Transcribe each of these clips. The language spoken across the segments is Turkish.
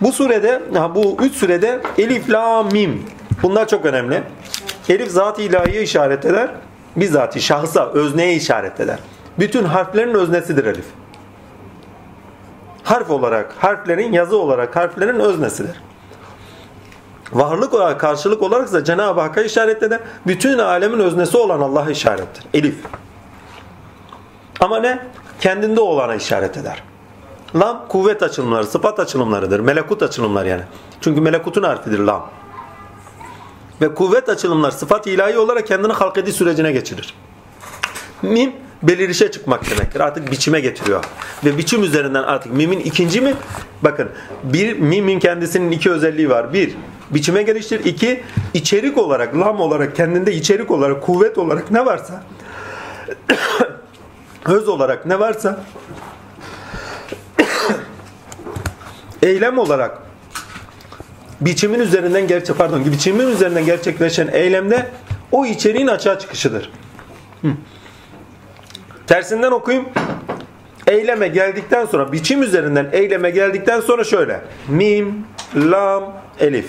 Bu surede, bu üç surede elif, la, mim. Bunlar çok önemli. Elif zat-ı ilahiye işaret eder. Bizzati şahsa, özneye işaret eder. Bütün harflerin öznesidir elif. Harf olarak, harflerin yazı olarak harflerin öznesidir. Varlık olarak, karşılık olarak ise Cenab-ı Hakk'a işaret eder. Bütün alemin öznesi olan Allah'a işarettir. Elif. Ama ne? Kendinde olana işaret eder. Lam kuvvet açılımları, sıfat açılımlarıdır. Melekut açılımları yani. Çünkü melekutun harfidir lam. Ve kuvvet açılımlar sıfat ilahi olarak kendini halk ediş sürecine geçirir. Mim belirişe çıkmak demektir. Artık biçime getiriyor. Ve biçim üzerinden artık mimin ikinci mi? Bakın bir mimin kendisinin iki özelliği var. Bir, biçime geliştir. İki, içerik olarak, lam olarak, kendinde içerik olarak, kuvvet olarak ne varsa öz olarak ne varsa eylem olarak biçimin üzerinden gerçe pardon biçimin üzerinden gerçekleşen eylemde o içeriğin açığa çıkışıdır. Hı. Tersinden okuyayım. Eyleme geldikten sonra biçim üzerinden eyleme geldikten sonra şöyle. Mim, lam, elif.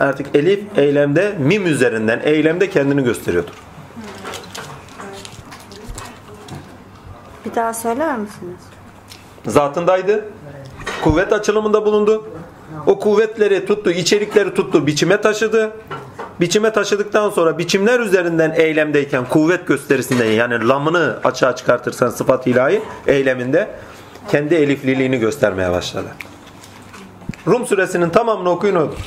Artık elif eylemde mim üzerinden eylemde kendini gösteriyordur. Bir daha söyler misiniz? Zatındaydı. Kuvvet açılımında bulundu. O kuvvetleri tuttu, içerikleri tuttu, biçime taşıdı. Biçime taşıdıktan sonra biçimler üzerinden eylemdeyken kuvvet gösterisinde yani lamını açığa çıkartırsan sıfat ilahi eyleminde kendi elifliliğini göstermeye başladı. Rum suresinin tamamını okuyun odur.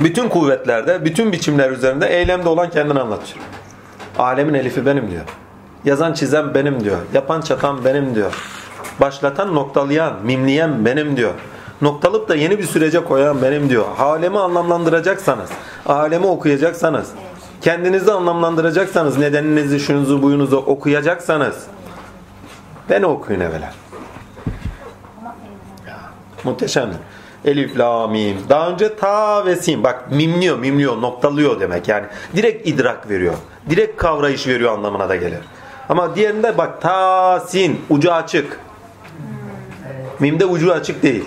Bütün kuvvetlerde, bütün biçimler üzerinde eylemde olan kendini anlatıyor. Alemin elifi benim diyor. Yazan çizen benim diyor. Yapan çatan benim diyor. Başlatan noktalayan, mimleyen benim diyor. Noktalıp da yeni bir sürece koyan benim diyor. Alemi anlamlandıracaksanız, alemi okuyacaksanız, kendinizi anlamlandıracaksanız, nedeninizi, şunuzu, buyunuzu okuyacaksanız beni okuyun evvela. Muhteşem. Elif, la, mim. Daha önce ta ve sin. Bak mimliyor, mimliyor, noktalıyor demek. Yani direkt idrak veriyor. Direkt kavrayış veriyor anlamına da gelir. Ama diğerinde bak ta, sin, ucu açık. Mimde ucu açık değil.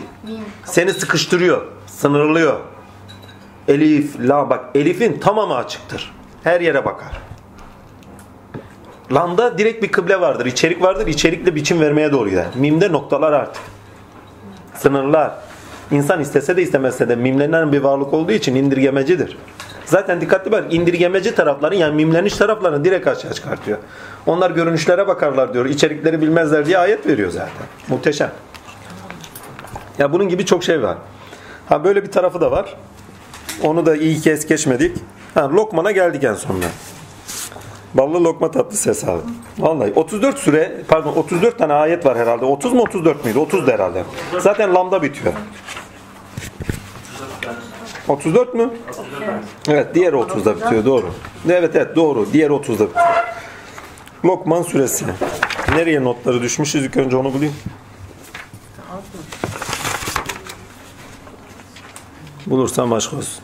Seni sıkıştırıyor, sınırlıyor. Elif, la bak elifin tamamı açıktır. Her yere bakar. Lam'da direkt bir kıble vardır, içerik vardır. İçerikle biçim vermeye doğru gider. Mimde noktalar artık. Sınırlar. İnsan istese de istemese de mimlenen bir varlık olduğu için indirgemecidir. Zaten dikkatli bak indirgemeci tarafların yani mimleniş taraflarını direkt açığa çıkartıyor. Onlar görünüşlere bakarlar diyor. içerikleri bilmezler diye ayet veriyor zaten. Muhteşem. Ya bunun gibi çok şey var. Ha böyle bir tarafı da var. Onu da iyi kez geçmedik. Ha Lokman'a geldik en sonunda. Ballı lokma tatlısı hesabı. Vallahi 34 süre pardon 34 tane ayet var herhalde. 30 mu 34 müydü? 30 da herhalde. Zaten lamda bitiyor. 34 mü? Evet diğer 30'da bitiyor doğru. Evet evet doğru. Diğer 30'da bitiyor. Lokman suresi. Nereye notları düşmüşüz? İlk önce onu bulayım. Bulursam aşk olsun.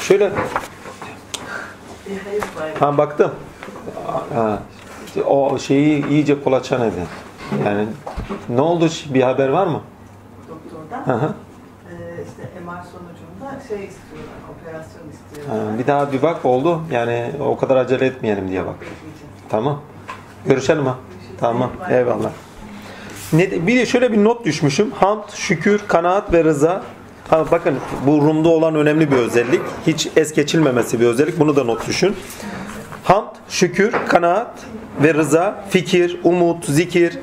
Şöyle ha baktım. Ha, o şeyi iyice kolaçan edin. Yani ne oldu? Bir haber var mı? doktordan. Hı hı. Ee, işte MR sonucunda şey istiyorlar, operasyon istiyorlar. Ha, bir daha bir bak oldu. Yani o kadar acele etmeyelim diye bak. Tamam. Görüşelim ha. Tamam. Eyvallah. Ne, bir de şöyle bir not düşmüşüm. Hamd, şükür, kanaat ve rıza. Ha, bakın bu Rum'da olan önemli bir özellik. Hiç es geçilmemesi bir özellik. Bunu da not düşün. Hamd, şükür, kanaat ve rıza, fikir, umut, zikir,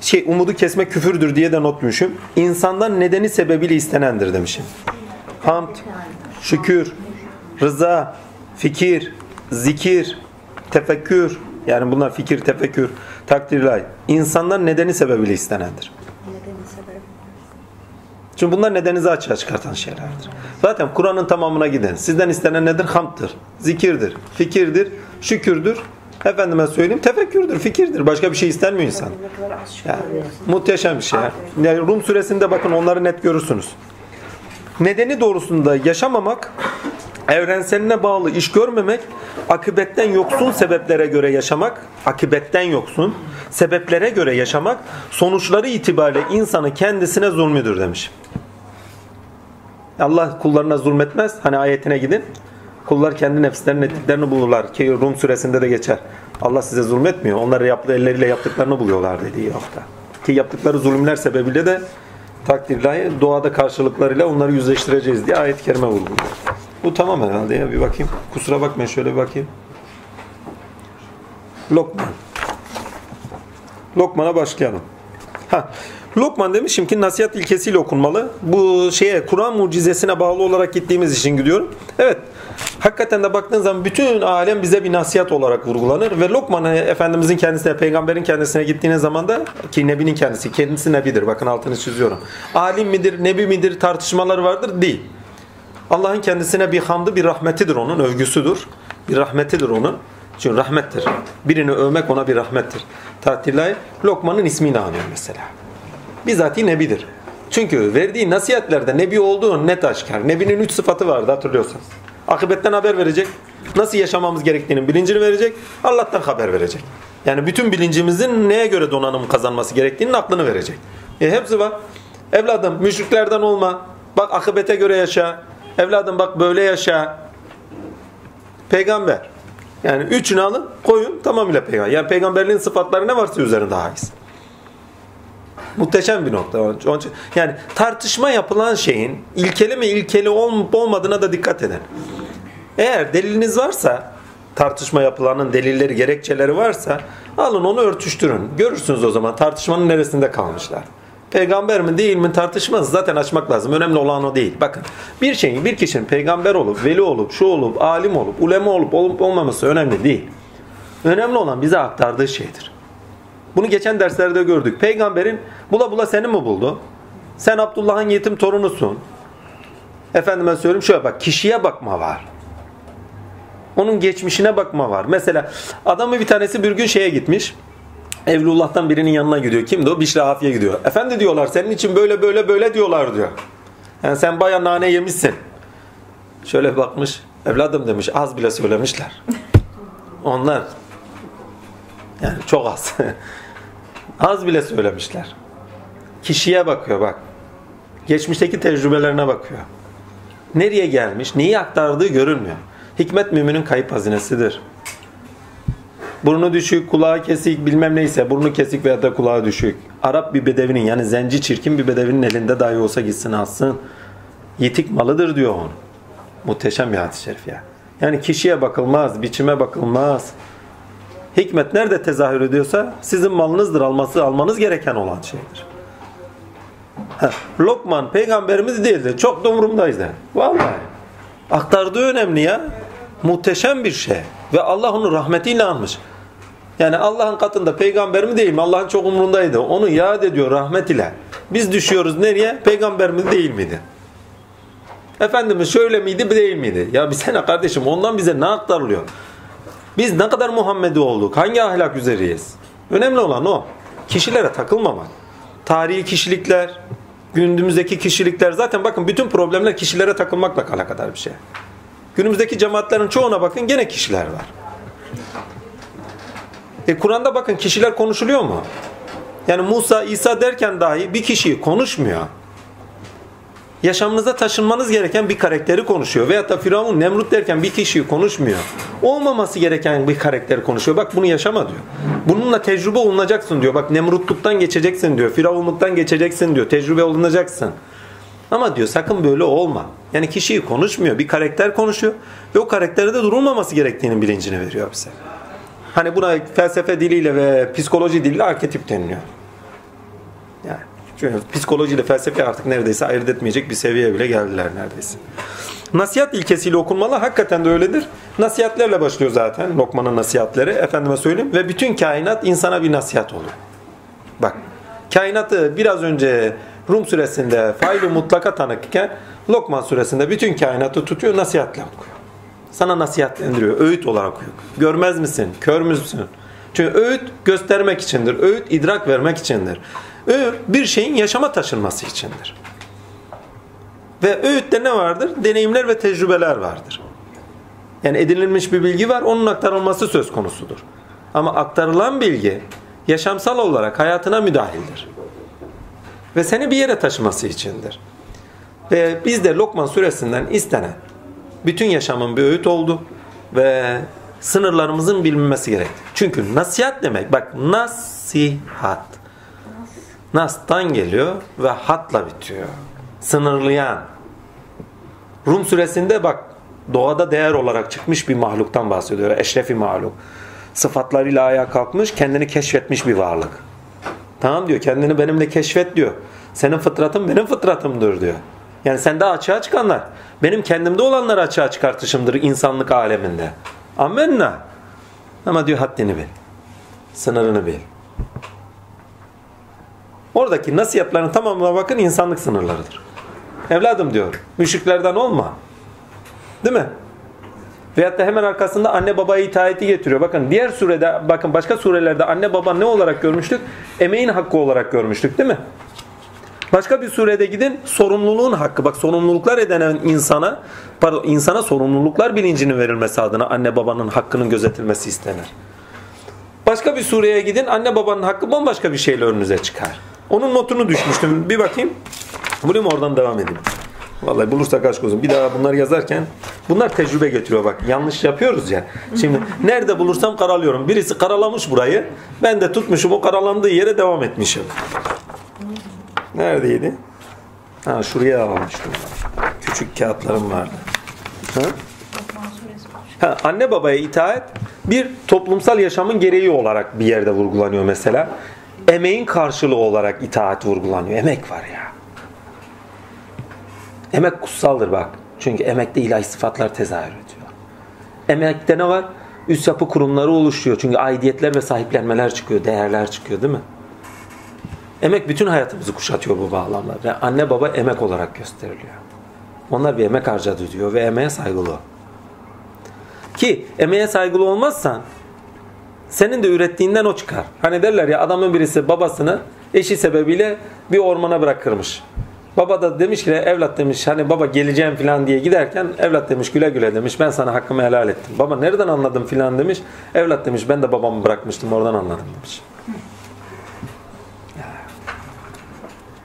şey umudu kesmek küfürdür diye de not düşmüşüm. İnsandan nedeni sebebiyle istenendir demişim. Hamd, şükür, rıza, fikir, zikir, tefekkür yani bunlar fikir, tefekkür, takdir ilahi. İnsandan nedeni sebebiyle istenendir. Çünkü bunlar nedenizi açığa çıkartan şeylerdir. Zaten Kur'an'ın tamamına giden. Sizden istenen nedir? Hamdır, zikirdir, fikirdir, şükürdür. Efendime söyleyeyim tefekkürdür, fikirdir. Başka bir şey istenmiyor insan. Yani, muhteşem bir şey. Yani Rum suresinde bakın onları net görürsünüz. Nedeni doğrusunda yaşamamak, evrenseline bağlı iş görmemek, akıbetten yoksun sebeplere göre yaşamak, akıbetten yoksun sebeplere göre yaşamak, sonuçları itibariyle insanı kendisine zulmüdür demiş. Allah kullarına zulmetmez. Hani ayetine gidin. Kullar kendi nefislerinin ettiklerini bulurlar. Ki Rum suresinde de geçer. Allah size zulmetmiyor. Onlar yaptığı elleriyle yaptıklarını buluyorlar dediği hafta. Ki yaptıkları zulümler sebebiyle de takdirlahi doğada karşılıklarıyla onları yüzleştireceğiz diye ayet-i kerime vurguluyor. Bu tamam herhalde ya bir bakayım. Kusura bakmayın şöyle bir bakayım. Lokman. Lokman'a başlayalım. Ha, Lokman demişim ki nasihat ilkesiyle okunmalı. Bu şeye Kur'an mucizesine bağlı olarak gittiğimiz için gidiyorum. Evet. Hakikaten de baktığın zaman bütün alem bize bir nasihat olarak vurgulanır ve Lokman e, Efendimizin kendisine, peygamberin kendisine gittiğiniz zaman da ki Nebi'nin kendisi, kendisi Nebidir. Bakın altını çiziyorum. Alim midir, Nebi midir tartışmaları vardır? Değil. Allah'ın kendisine bir hamdı, bir rahmetidir onun, övgüsüdür. Bir rahmetidir onun. Çünkü rahmettir. Birini övmek ona bir rahmettir. Tatilay Lokman'ın ismini anıyor mesela. Bizatihi Nebidir. Çünkü verdiği nasihatlerde Nebi olduğu net aşikar. Nebinin üç sıfatı vardı hatırlıyorsanız. Akıbetten haber verecek. Nasıl yaşamamız gerektiğinin bilincini verecek. Allah'tan haber verecek. Yani bütün bilincimizin neye göre donanım kazanması gerektiğinin aklını verecek. E hepsi var. Evladım müşriklerden olma. Bak akıbete göre yaşa. Evladım bak böyle yaşa. Peygamber. Yani üçünü alın koyun tamamıyla peygamber. Yani peygamberliğin sıfatları ne varsa üzerinde haiz. Muhteşem bir nokta. Onun için, yani tartışma yapılan şeyin ilkeli mi ilkeli olup olmadığına da dikkat edin. Eğer deliliniz varsa tartışma yapılanın delilleri, gerekçeleri varsa alın onu örtüştürün. Görürsünüz o zaman tartışmanın neresinde kalmışlar. Peygamber mi değil mi tartışmaz zaten açmak lazım. Önemli olan o değil. Bakın bir şeyin bir kişinin peygamber olup, veli olup, şu olup, alim olup, ulema olup, olup olmaması önemli değil. Önemli olan bize aktardığı şeydir. Bunu geçen derslerde gördük. Peygamberin bula bula seni mi buldu? Sen Abdullah'ın yetim torunusun. Efendime söyleyeyim şöyle bak kişiye bakma var. Onun geçmişine bakma var. Mesela adamı bir tanesi bir gün şeye gitmiş. Evlullah'tan birinin yanına gidiyor. Kimdi o? Bişra Hafiye gidiyor. Efendi diyorlar senin için böyle böyle böyle diyorlar diyor. Yani sen baya nane yemişsin. Şöyle bakmış. Evladım demiş az bile söylemişler. Onlar yani çok az. az bile söylemişler. Kişiye bakıyor bak. Geçmişteki tecrübelerine bakıyor. Nereye gelmiş, neyi aktardığı görülmüyor. Hikmet müminin kayıp hazinesidir. Burnu düşük, kulağı kesik, bilmem neyse burnu kesik veya da kulağı düşük. Arap bir bedevinin yani zenci çirkin bir bedevinin elinde dahi olsa gitsin alsın. Yitik malıdır diyor onu. Muhteşem bir hadis-i şerif ya. Yani kişiye bakılmaz, biçime bakılmaz. Hikmet nerede tezahür ediyorsa sizin malınızdır alması almanız gereken olan şeydir. Heh, Lokman peygamberimiz değildi. Çok da umurumdaydı. Vallahi. Aktardığı önemli ya. Muhteşem bir şey. Ve Allah onu rahmetiyle almış. Yani Allah'ın katında peygamber mi değil mi? Allah'ın çok umurundaydı. Onu yad ediyor rahmet ile. Biz düşüyoruz nereye? Peygamber mi değil miydi? Efendimiz şöyle miydi değil miydi? Ya bir sene kardeşim ondan bize ne aktarılıyor? Biz ne kadar Muhammed'i olduk? Hangi ahlak üzeriyiz? Önemli olan o. Kişilere takılmamak. Tarihi kişilikler, günümüzdeki kişilikler zaten bakın bütün problemler kişilere takılmakla alakadar bir şey. Günümüzdeki cemaatlerin çoğuna bakın gene kişiler var. E Kur'an'da bakın kişiler konuşuluyor mu? Yani Musa, İsa derken dahi bir kişiyi konuşmuyor. Yaşamınıza taşınmanız gereken bir karakteri konuşuyor. Veyahut da Firavun, Nemrut derken bir kişiyi konuşmuyor. Olmaması gereken bir karakteri konuşuyor. Bak bunu yaşama diyor. Bununla tecrübe olunacaksın diyor. Bak Nemrutluktan geçeceksin diyor. Firavunluktan geçeceksin diyor. Tecrübe olunacaksın. Ama diyor sakın böyle olma. Yani kişiyi konuşmuyor. Bir karakter konuşuyor. Ve o karakterde de durulmaması gerektiğinin bilincini veriyor bize. Hani buna felsefe diliyle ve psikoloji diliyle arketip deniliyor. Çünkü psikoloji ile felsefe artık neredeyse ayırt etmeyecek bir seviyeye bile geldiler neredeyse. Nasihat ilkesiyle okunmalı. Hakikaten de öyledir. Nasihatlerle başlıyor zaten. Lokman'ın nasihatleri. Efendime söyleyeyim. Ve bütün kainat insana bir nasihat olur. Bak. Kainatı biraz önce Rum suresinde faili mutlaka tanıkken Lokman suresinde bütün kainatı tutuyor nasihatle okuyor. Sana nasihatlendiriyor. Öğüt olarak okuyor. Görmez misin? Kör müsün? Çünkü öğüt göstermek içindir. Öğüt idrak vermek içindir. Öğüt bir şeyin yaşama taşınması içindir. Ve öğütte ne vardır? Deneyimler ve tecrübeler vardır. Yani edinilmiş bir bilgi var, onun aktarılması söz konusudur. Ama aktarılan bilgi yaşamsal olarak hayatına müdahildir. Ve seni bir yere taşıması içindir. Ve bizde Lokman suresinden istenen bütün yaşamın bir öğüt oldu ve sınırlarımızın bilinmesi gerekti. Çünkü nasihat demek, bak nasihat. Nas'tan geliyor ve hatla bitiyor. Sınırlayan. Rum suresinde bak doğada değer olarak çıkmış bir mahluktan bahsediyor. Eşrefi mahluk. Sıfatlarıyla ayağa kalkmış, kendini keşfetmiş bir varlık. Tamam diyor, kendini benimle keşfet diyor. Senin fıtratın benim fıtratımdır diyor. Yani sende açığa çıkanlar, benim kendimde olanları açığa çıkartışımdır insanlık aleminde. Amenna. Ama diyor haddini bil. Sınırını bil. Oradaki nasihatlerin tamamına bakın insanlık sınırlarıdır. Evladım diyor, müşriklerden olma. Değil mi? Veyahut da hemen arkasında anne babaya itaati getiriyor. Bakın diğer surede, bakın başka surelerde anne baba ne olarak görmüştük? Emeğin hakkı olarak görmüştük değil mi? Başka bir surede gidin sorumluluğun hakkı. Bak sorumluluklar edenen insana, pardon insana sorumluluklar bilincinin verilmesi adına anne babanın hakkının gözetilmesi istenir. Başka bir sureye gidin anne babanın hakkı bambaşka bir şeyle önünüze çıkar. Onun notunu düşmüştüm. Bir bakayım. Bulayım oradan devam edeyim. Vallahi bulursak aşk olsun. Bir daha bunları yazarken bunlar tecrübe getiriyor bak. Yanlış yapıyoruz ya. Şimdi nerede bulursam karalıyorum. Birisi karalamış burayı. Ben de tutmuşum o karalandığı yere devam etmişim. Neredeydi? Ha şuraya almıştım. Küçük kağıtlarım vardı. Ha? Ha, anne babaya itaat bir toplumsal yaşamın gereği olarak bir yerde vurgulanıyor mesela. Emeğin karşılığı olarak itaat vurgulanıyor. Emek var ya. Emek kutsaldır bak. Çünkü emekte ilahi sıfatlar tezahür ediyor. Emekte ne var? Üst yapı kurumları oluşuyor. Çünkü aidiyetler ve sahiplenmeler çıkıyor, değerler çıkıyor değil mi? Emek bütün hayatımızı kuşatıyor bu bağlamda. Ve anne baba emek olarak gösteriliyor. Onlar bir emek harcadı diyor ve emeğe saygılı. Ki emeğe saygılı olmazsan senin de ürettiğinden o çıkar. Hani derler ya adamın birisi babasını eşi sebebiyle bir ormana bırakırmış. Baba da demiş ki evlat demiş hani baba geleceğim falan diye giderken evlat demiş güle güle demiş ben sana hakkımı helal ettim. Baba nereden anladım filan demiş. Evlat demiş ben de babamı bırakmıştım oradan anladım demiş.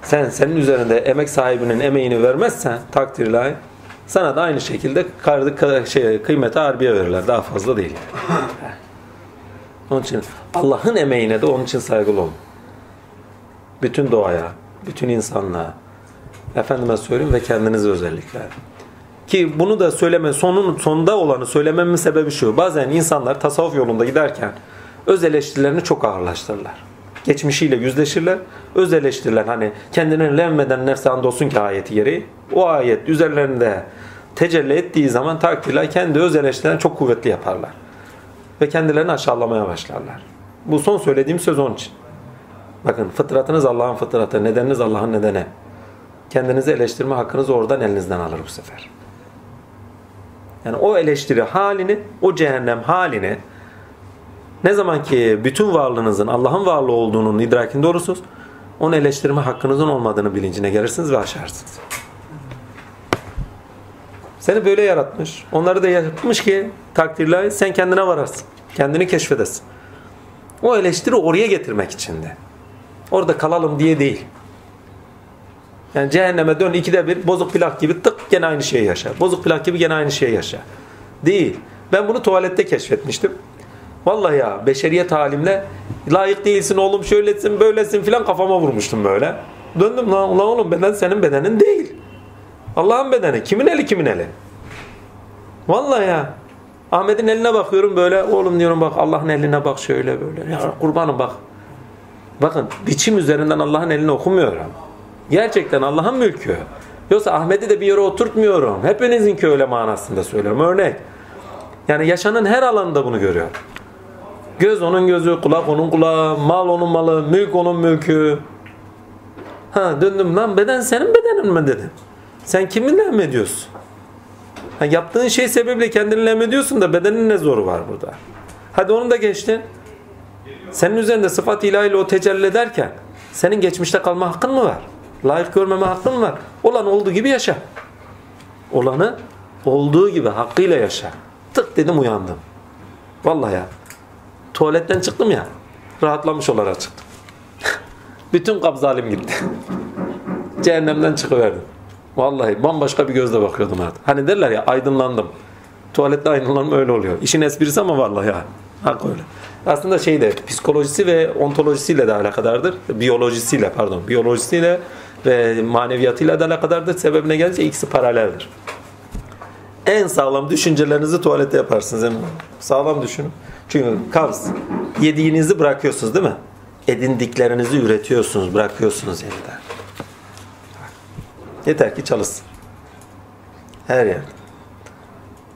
Sen senin üzerinde emek sahibinin emeğini vermezsen takdir ilahi sana da aynı şekilde kardı şey kıymeti harbiye verirler. Daha fazla değil. Onun için Allah'ın emeğine de onun için saygılı olun. Bütün doğaya, bütün insanlığa, efendime söyleyeyim ve kendinize özellikle. Ki bunu da söyleme, sonun sonunda olanı söylememin sebebi şu. Bazen insanlar tasavvuf yolunda giderken öz eleştirilerini çok ağırlaştırırlar. Geçmişiyle yüzleşirler. Öz eleştiriler hani kendine levmeden nefse andolsun ki ayeti gereği. O ayet üzerlerinde tecelli ettiği zaman takdirler kendi öz eleştirilerini çok kuvvetli yaparlar. Ve kendilerini aşağılamaya başlarlar. Bu son söylediğim söz onun için. Bakın fıtratınız Allah'ın fıtratı, nedeniniz Allah'ın nedeni. Kendinizi eleştirme hakkınızı oradan elinizden alır bu sefer. Yani o eleştiri halini, o cehennem halini ne zaman ki bütün varlığınızın Allah'ın varlığı olduğunun idrakinde olursunuz, onu eleştirme hakkınızın olmadığını bilincine gelirsiniz ve aşarsınız. Seni böyle yaratmış. Onları da yapmış ki takdirle sen kendine vararsın. Kendini keşfedesin. O eleştiri oraya getirmek için de. Orada kalalım diye değil. Yani cehenneme dön ikide bir bozuk plak gibi tık gene aynı şeyi yaşa. Bozuk plak gibi gene aynı şeyi yaşa. Değil. Ben bunu tuvalette keşfetmiştim. Vallahi ya beşeriyet halimle layık değilsin oğlum şöylesin böylesin filan kafama vurmuştum böyle. Döndüm lan ulan oğlum beden senin bedenin değil. Allah'ın bedeni. Kimin eli kimin eli? Vallahi ya. Ahmet'in eline bakıyorum böyle. Oğlum diyorum bak Allah'ın eline bak şöyle böyle. Ya kurbanım bak. Bakın biçim üzerinden Allah'ın elini okumuyorum. Gerçekten Allah'ın mülkü. Yoksa Ahmet'i de bir yere oturtmuyorum. Hepinizinki öyle manasında söylüyorum. Örnek. Yani yaşanın her alanında bunu görüyor. Göz onun gözü, kulak onun kulağı, mal onun malı, mülk onun mülkü. Ha döndüm lan beden senin bedenin mi dedim. Sen kiminle emrediyorsun? Ha, yaptığın şey sebebiyle kendini emrediyorsun da bedenin ne zoru var burada? Hadi onu da geçtin. Senin üzerinde sıfat ilahiyle o tecelli ederken senin geçmişte kalma hakkın mı var? Layık görmeme hakkın mı var? Olan olduğu gibi yaşa. Olanı olduğu gibi hakkıyla yaşa. Tık dedim uyandım. Vallahi ya. Tuvaletten çıktım ya. Rahatlamış olarak çıktım. Bütün kabzalim gitti. Cehennemden çıkıverdim. Vallahi bambaşka bir gözle bakıyordum artık. Hani derler ya aydınlandım. Tuvalette aydınlanma öyle oluyor. İşin esprisi ama vallahi ya. Hak öyle. Aslında şey de psikolojisi ve ontolojisiyle de alakadardır. Biyolojisiyle pardon. Biyolojisiyle ve maneviyatıyla da alakadardır. Sebebine gelince ikisi paraleldir. En sağlam düşüncelerinizi tuvalette yaparsınız eminim. Sağlam düşünün. Çünkü kavz. Yediğinizi bırakıyorsunuz değil mi? Edindiklerinizi üretiyorsunuz, bırakıyorsunuz yeniden. Yeter ki çalışsın. Her yerde.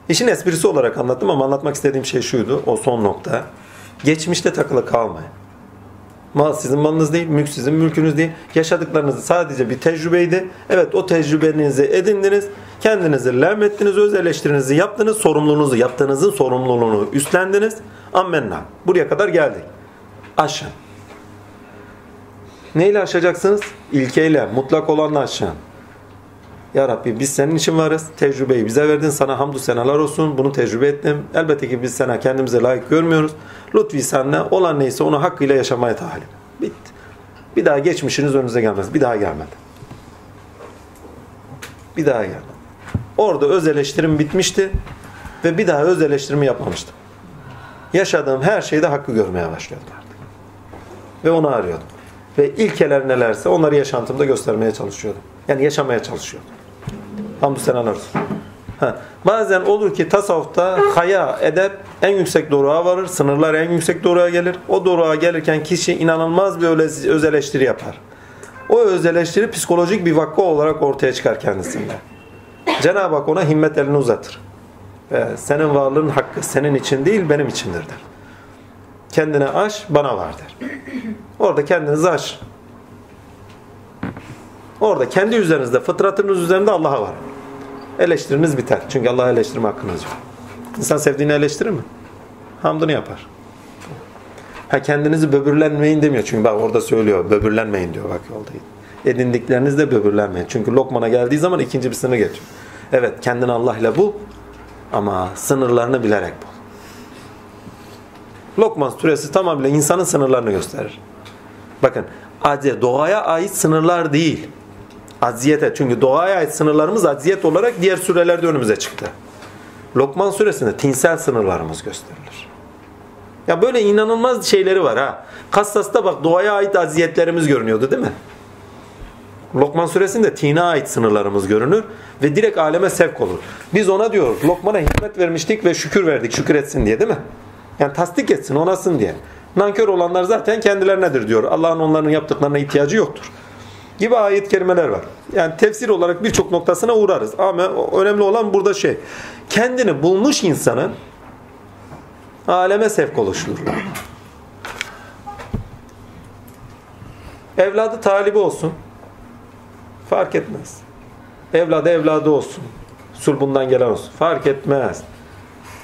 İşin esprisi olarak anlattım ama anlatmak istediğim şey şuydu. O son nokta. Geçmişte takılı kalmayın. Mal sizin malınız değil, mülk sizin mülkünüz değil. Yaşadıklarınız sadece bir tecrübeydi. Evet o tecrübenizi edindiniz. Kendinizi levmettiniz, öz eleştirinizi yaptınız. Sorumluluğunuzu, yaptığınızın sorumluluğunu üstlendiniz. Ammenna. Buraya kadar geldik. Aşın. Neyle aşacaksınız? İlkeyle, mutlak olanla aşın. Ya Rabbi biz senin için varız. Tecrübeyi bize verdin. Sana hamdü senalar olsun. Bunu tecrübe ettim. Elbette ki biz sana kendimize layık görmüyoruz. Lütfi senle olan neyse onu hakkıyla yaşamaya tahalim. Bitti. Bir daha geçmişiniz önünüze gelmez. Bir daha gelmedi. Bir daha gelmedi. Orada öz eleştirim bitmişti. Ve bir daha öz eleştirimi yapmamıştım. Yaşadığım her şeyde hakkı görmeye başlıyordum artık. Ve onu arıyordum. Ve ilkeler nelerse onları yaşantımda göstermeye çalışıyordum. Yani yaşamaya çalışıyordum. Hamdü senalar olsun. Ha, bazen olur ki tasavvufta haya, edep en yüksek doruğa varır. Sınırlar en yüksek doruğa gelir. O doruğa gelirken kişi inanılmaz bir öz eleştiri yapar. O öz eleştiri psikolojik bir vakka olarak ortaya çıkar kendisinde. Cenab-ı Hak ona himmet elini uzatır. Ve senin varlığın hakkı senin için değil benim içindir der. Kendine aş, bana var der. Orada kendinizi aş. Orada kendi üzerinizde, fıtratınız üzerinde Allah'a var. Eleştiriniz biter. Çünkü Allah'a eleştirme hakkınız yok. İnsan sevdiğini eleştirir mi? Hamdını yapar. Ha kendinizi böbürlenmeyin demiyor. Çünkü bak orada söylüyor. Böbürlenmeyin diyor bak yolda. Edindiklerinizde böbürlenmeyin. Çünkü lokmana geldiği zaman ikinci bir sınır getiriyor. Evet kendini Allah ile bul ama sınırlarını bilerek bul. Lokman suresi tamamıyla insanın sınırlarını gösterir. Bakın doğaya ait sınırlar değil. Acziyete. Çünkü doğaya ait sınırlarımız acziyet olarak diğer sürelerde önümüze çıktı. Lokman suresinde tinsel sınırlarımız gösterilir. Ya böyle inanılmaz şeyleri var ha. Kassas'ta bak doğaya ait aziyetlerimiz görünüyordu değil mi? Lokman suresinde tine ait sınırlarımız görünür ve direkt aleme sevk olur. Biz ona diyoruz Lokman'a hikmet vermiştik ve şükür verdik şükür etsin diye değil mi? Yani tasdik etsin onasın diye. Nankör olanlar zaten kendilerinedir diyor. Allah'ın onların yaptıklarına ihtiyacı yoktur. Gibi ayet kelimeler var. Yani tefsir olarak birçok noktasına uğrarız. Ama önemli olan burada şey. Kendini bulmuş insanın aleme sevk oluştururlar. Evladı talibi olsun. Fark etmez. Evladı evladı olsun. Sulbundan gelen olsun. Fark etmez.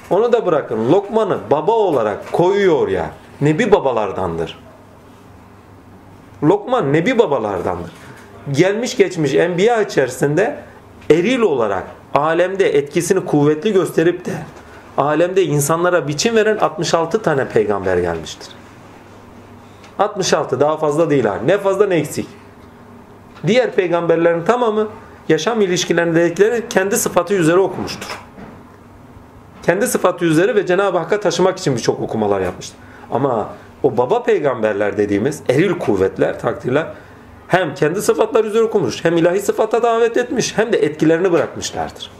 Onu da bırakın. Lokman'ı baba olarak koyuyor ya. Nebi babalardandır. Lokman nebi babalardandır. Gelmiş geçmiş enbiya içerisinde eril olarak alemde etkisini kuvvetli gösterip de alemde insanlara biçim veren 66 tane peygamber gelmiştir. 66 daha fazla değil ha. Ne fazla ne eksik. Diğer peygamberlerin tamamı yaşam ilişkilerindeki kendi sıfatı üzere okumuştur. Kendi sıfatı üzere ve Cenab-ı Hakk'a taşımak için birçok okumalar yapmıştır. Ama o baba peygamberler dediğimiz eril kuvvetler takdirler hem kendi sıfatlar üzere okumuş hem ilahi sıfata davet etmiş hem de etkilerini bırakmışlardır.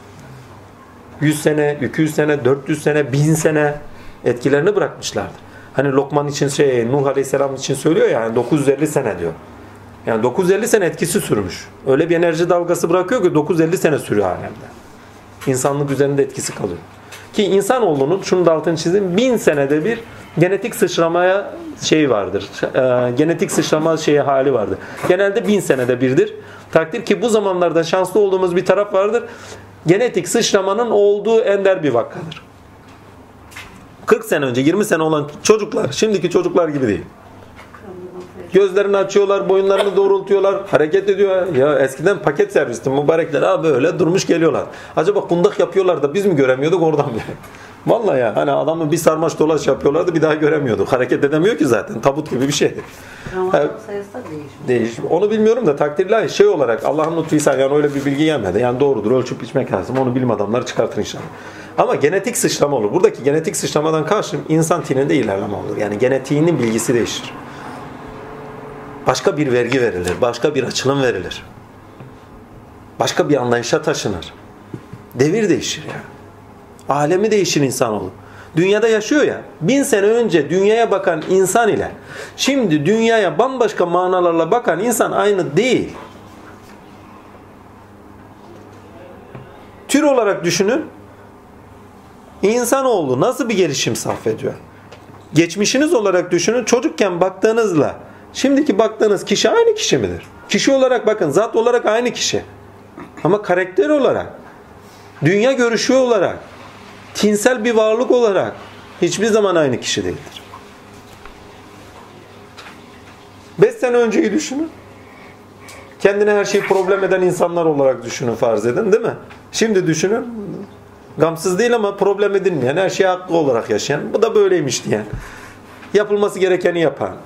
100 sene, 200 sene, 400 sene, 1000 sene etkilerini bırakmışlardır. Hani Lokman için şey Nuh Aleyhisselam için söylüyor ya yani 950 sene diyor. Yani 950 sene etkisi sürmüş. Öyle bir enerji dalgası bırakıyor ki 950 sene sürüyor alemde. İnsanlık üzerinde etkisi kalıyor. Ki insanoğlunun, şunu da altını çizeyim, bin senede bir genetik sıçramaya şey vardır. E, genetik sıçrama şeyi hali vardır. Genelde bin senede birdir. Takdir ki bu zamanlarda şanslı olduğumuz bir taraf vardır. Genetik sıçramanın olduğu ender bir vakadır. 40 sene önce 20 sene olan çocuklar şimdiki çocuklar gibi değil. Gözlerini açıyorlar, boyunlarını doğrultuyorlar, hareket ediyor. Ya eskiden paket servisti mübarekler ha böyle durmuş geliyorlar. Acaba kundak yapıyorlar da biz mi göremiyorduk oradan bile? Vallahi ya hani adamı bir sarmaş dolaş yapıyorlardı bir daha göremiyorduk. Hareket edemiyor ki zaten tabut gibi bir şey. Ramazan sayısı da değişmiş. Değişim. Onu bilmiyorum da takdirler şey olarak Allah'ın lütfuysa yani öyle bir bilgi gelmedi. Yani doğrudur ölçüp biçmek lazım. Onu bilim adamları çıkartır inşallah. Ama genetik sıçrama olur. Buradaki genetik sıçramadan karşım insan tininde ilerleme olur. Yani genetiğinin bilgisi değişir. Başka bir vergi verilir. Başka bir açılım verilir. Başka bir anlayışa taşınır. Devir değişir ya. Alemi değişir insanoğlu. Dünyada yaşıyor ya. Bin sene önce dünyaya bakan insan ile şimdi dünyaya bambaşka manalarla bakan insan aynı değil. Tür olarak düşünün. İnsanoğlu nasıl bir gelişim sarf ediyor? Geçmişiniz olarak düşünün. Çocukken baktığınızla şimdiki baktığınız kişi aynı kişi midir? Kişi olarak bakın zat olarak aynı kişi. Ama karakter olarak, dünya görüşü olarak, tinsel bir varlık olarak hiçbir zaman aynı kişi değildir. 5 sene önceyi düşünün. Kendine her şeyi problem eden insanlar olarak düşünün farz edin değil mi? Şimdi düşünün. Gamsız değil ama problem edilmeyen, her şeyi haklı olarak yaşayan. Bu da böyleymiş diyen. Yapılması gerekeni yapan.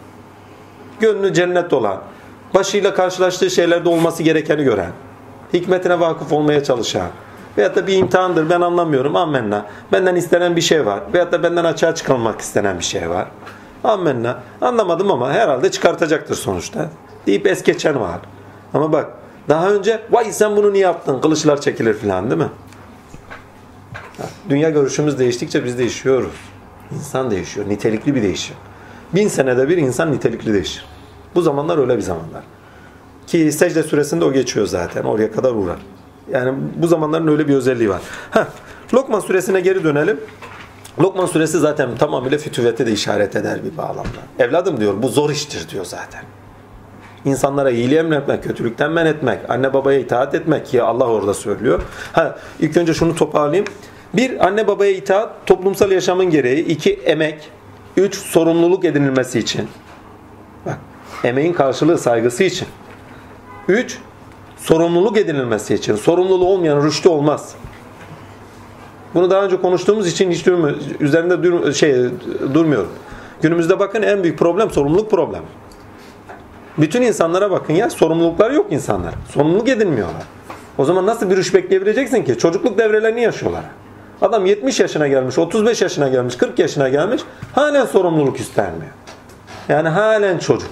Gönlü cennet olan. Başıyla karşılaştığı şeylerde olması gerekeni gören. Hikmetine vakıf olmaya çalışan. Veyahut da bir imtihandır ben anlamıyorum. Ammenna. Benden istenen bir şey var. Veyahut da benden açığa çıkarılmak istenen bir şey var. Ammenna. Anlamadım ama herhalde çıkartacaktır sonuçta. Deyip es geçen var. Ama bak daha önce vay sen bunu niye yaptın? Kılıçlar çekilir falan değil mi? Dünya görüşümüz değiştikçe biz değişiyoruz. İnsan değişiyor. Nitelikli bir değişim. Bin senede bir insan nitelikli değişir. Bu zamanlar öyle bir zamanlar. Ki secde süresinde o geçiyor zaten. Oraya kadar uğrar. Yani bu zamanların öyle bir özelliği var. Heh, Lokman suresine geri dönelim. Lokman suresi zaten tamamıyla fütüvete de işaret eder bir bağlamda. Evladım diyor bu zor iştir diyor zaten. İnsanlara iyiliği emretmek, kötülükten men etmek, anne babaya itaat etmek ki Allah orada söylüyor. Ha, ilk önce şunu toparlayayım. Bir, anne babaya itaat toplumsal yaşamın gereği. iki emek. Üç, sorumluluk edinilmesi için. Bak, emeğin karşılığı saygısı için. Üç, sorumluluk edinilmesi için. Sorumluluğu olmayan rüştü olmaz. Bunu daha önce konuştuğumuz için hiç durmuyor, üzerinde dur, şey, durmuyorum. Günümüzde bakın en büyük problem sorumluluk problemi. Bütün insanlara bakın ya sorumluluklar yok insanlar. Sorumluluk edinmiyorlar. O zaman nasıl bir rüş bekleyebileceksin ki? Çocukluk devrelerini yaşıyorlar. Adam 70 yaşına gelmiş, 35 yaşına gelmiş, 40 yaşına gelmiş. Halen sorumluluk üstlenmiyor. Yani halen çocuk.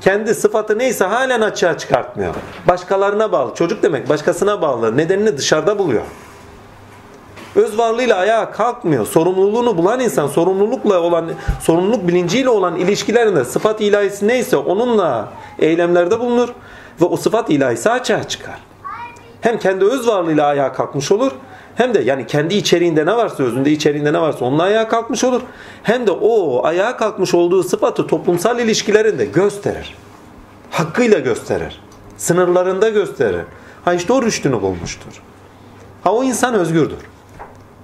Kendi sıfatı neyse halen açığa çıkartmıyor. Başkalarına bağlı. Çocuk demek başkasına bağlı. Nedenini dışarıda buluyor. Öz varlığıyla ayağa kalkmıyor. Sorumluluğunu bulan insan sorumlulukla olan sorumluluk bilinciyle olan ilişkilerinde sıfat ilahisi neyse onunla eylemlerde bulunur ve o sıfat ilahisi açığa çıkar. Hem kendi öz varlığıyla ayağa kalkmış olur hem de yani kendi içeriğinde ne varsa özünde içeriğinde ne varsa onunla ayağa kalkmış olur. Hem de o ayağa kalkmış olduğu sıfatı toplumsal ilişkilerinde gösterir. Hakkıyla gösterir. Sınırlarında gösterir. Ha işte o rüştünü bulmuştur. Ha o insan özgürdür.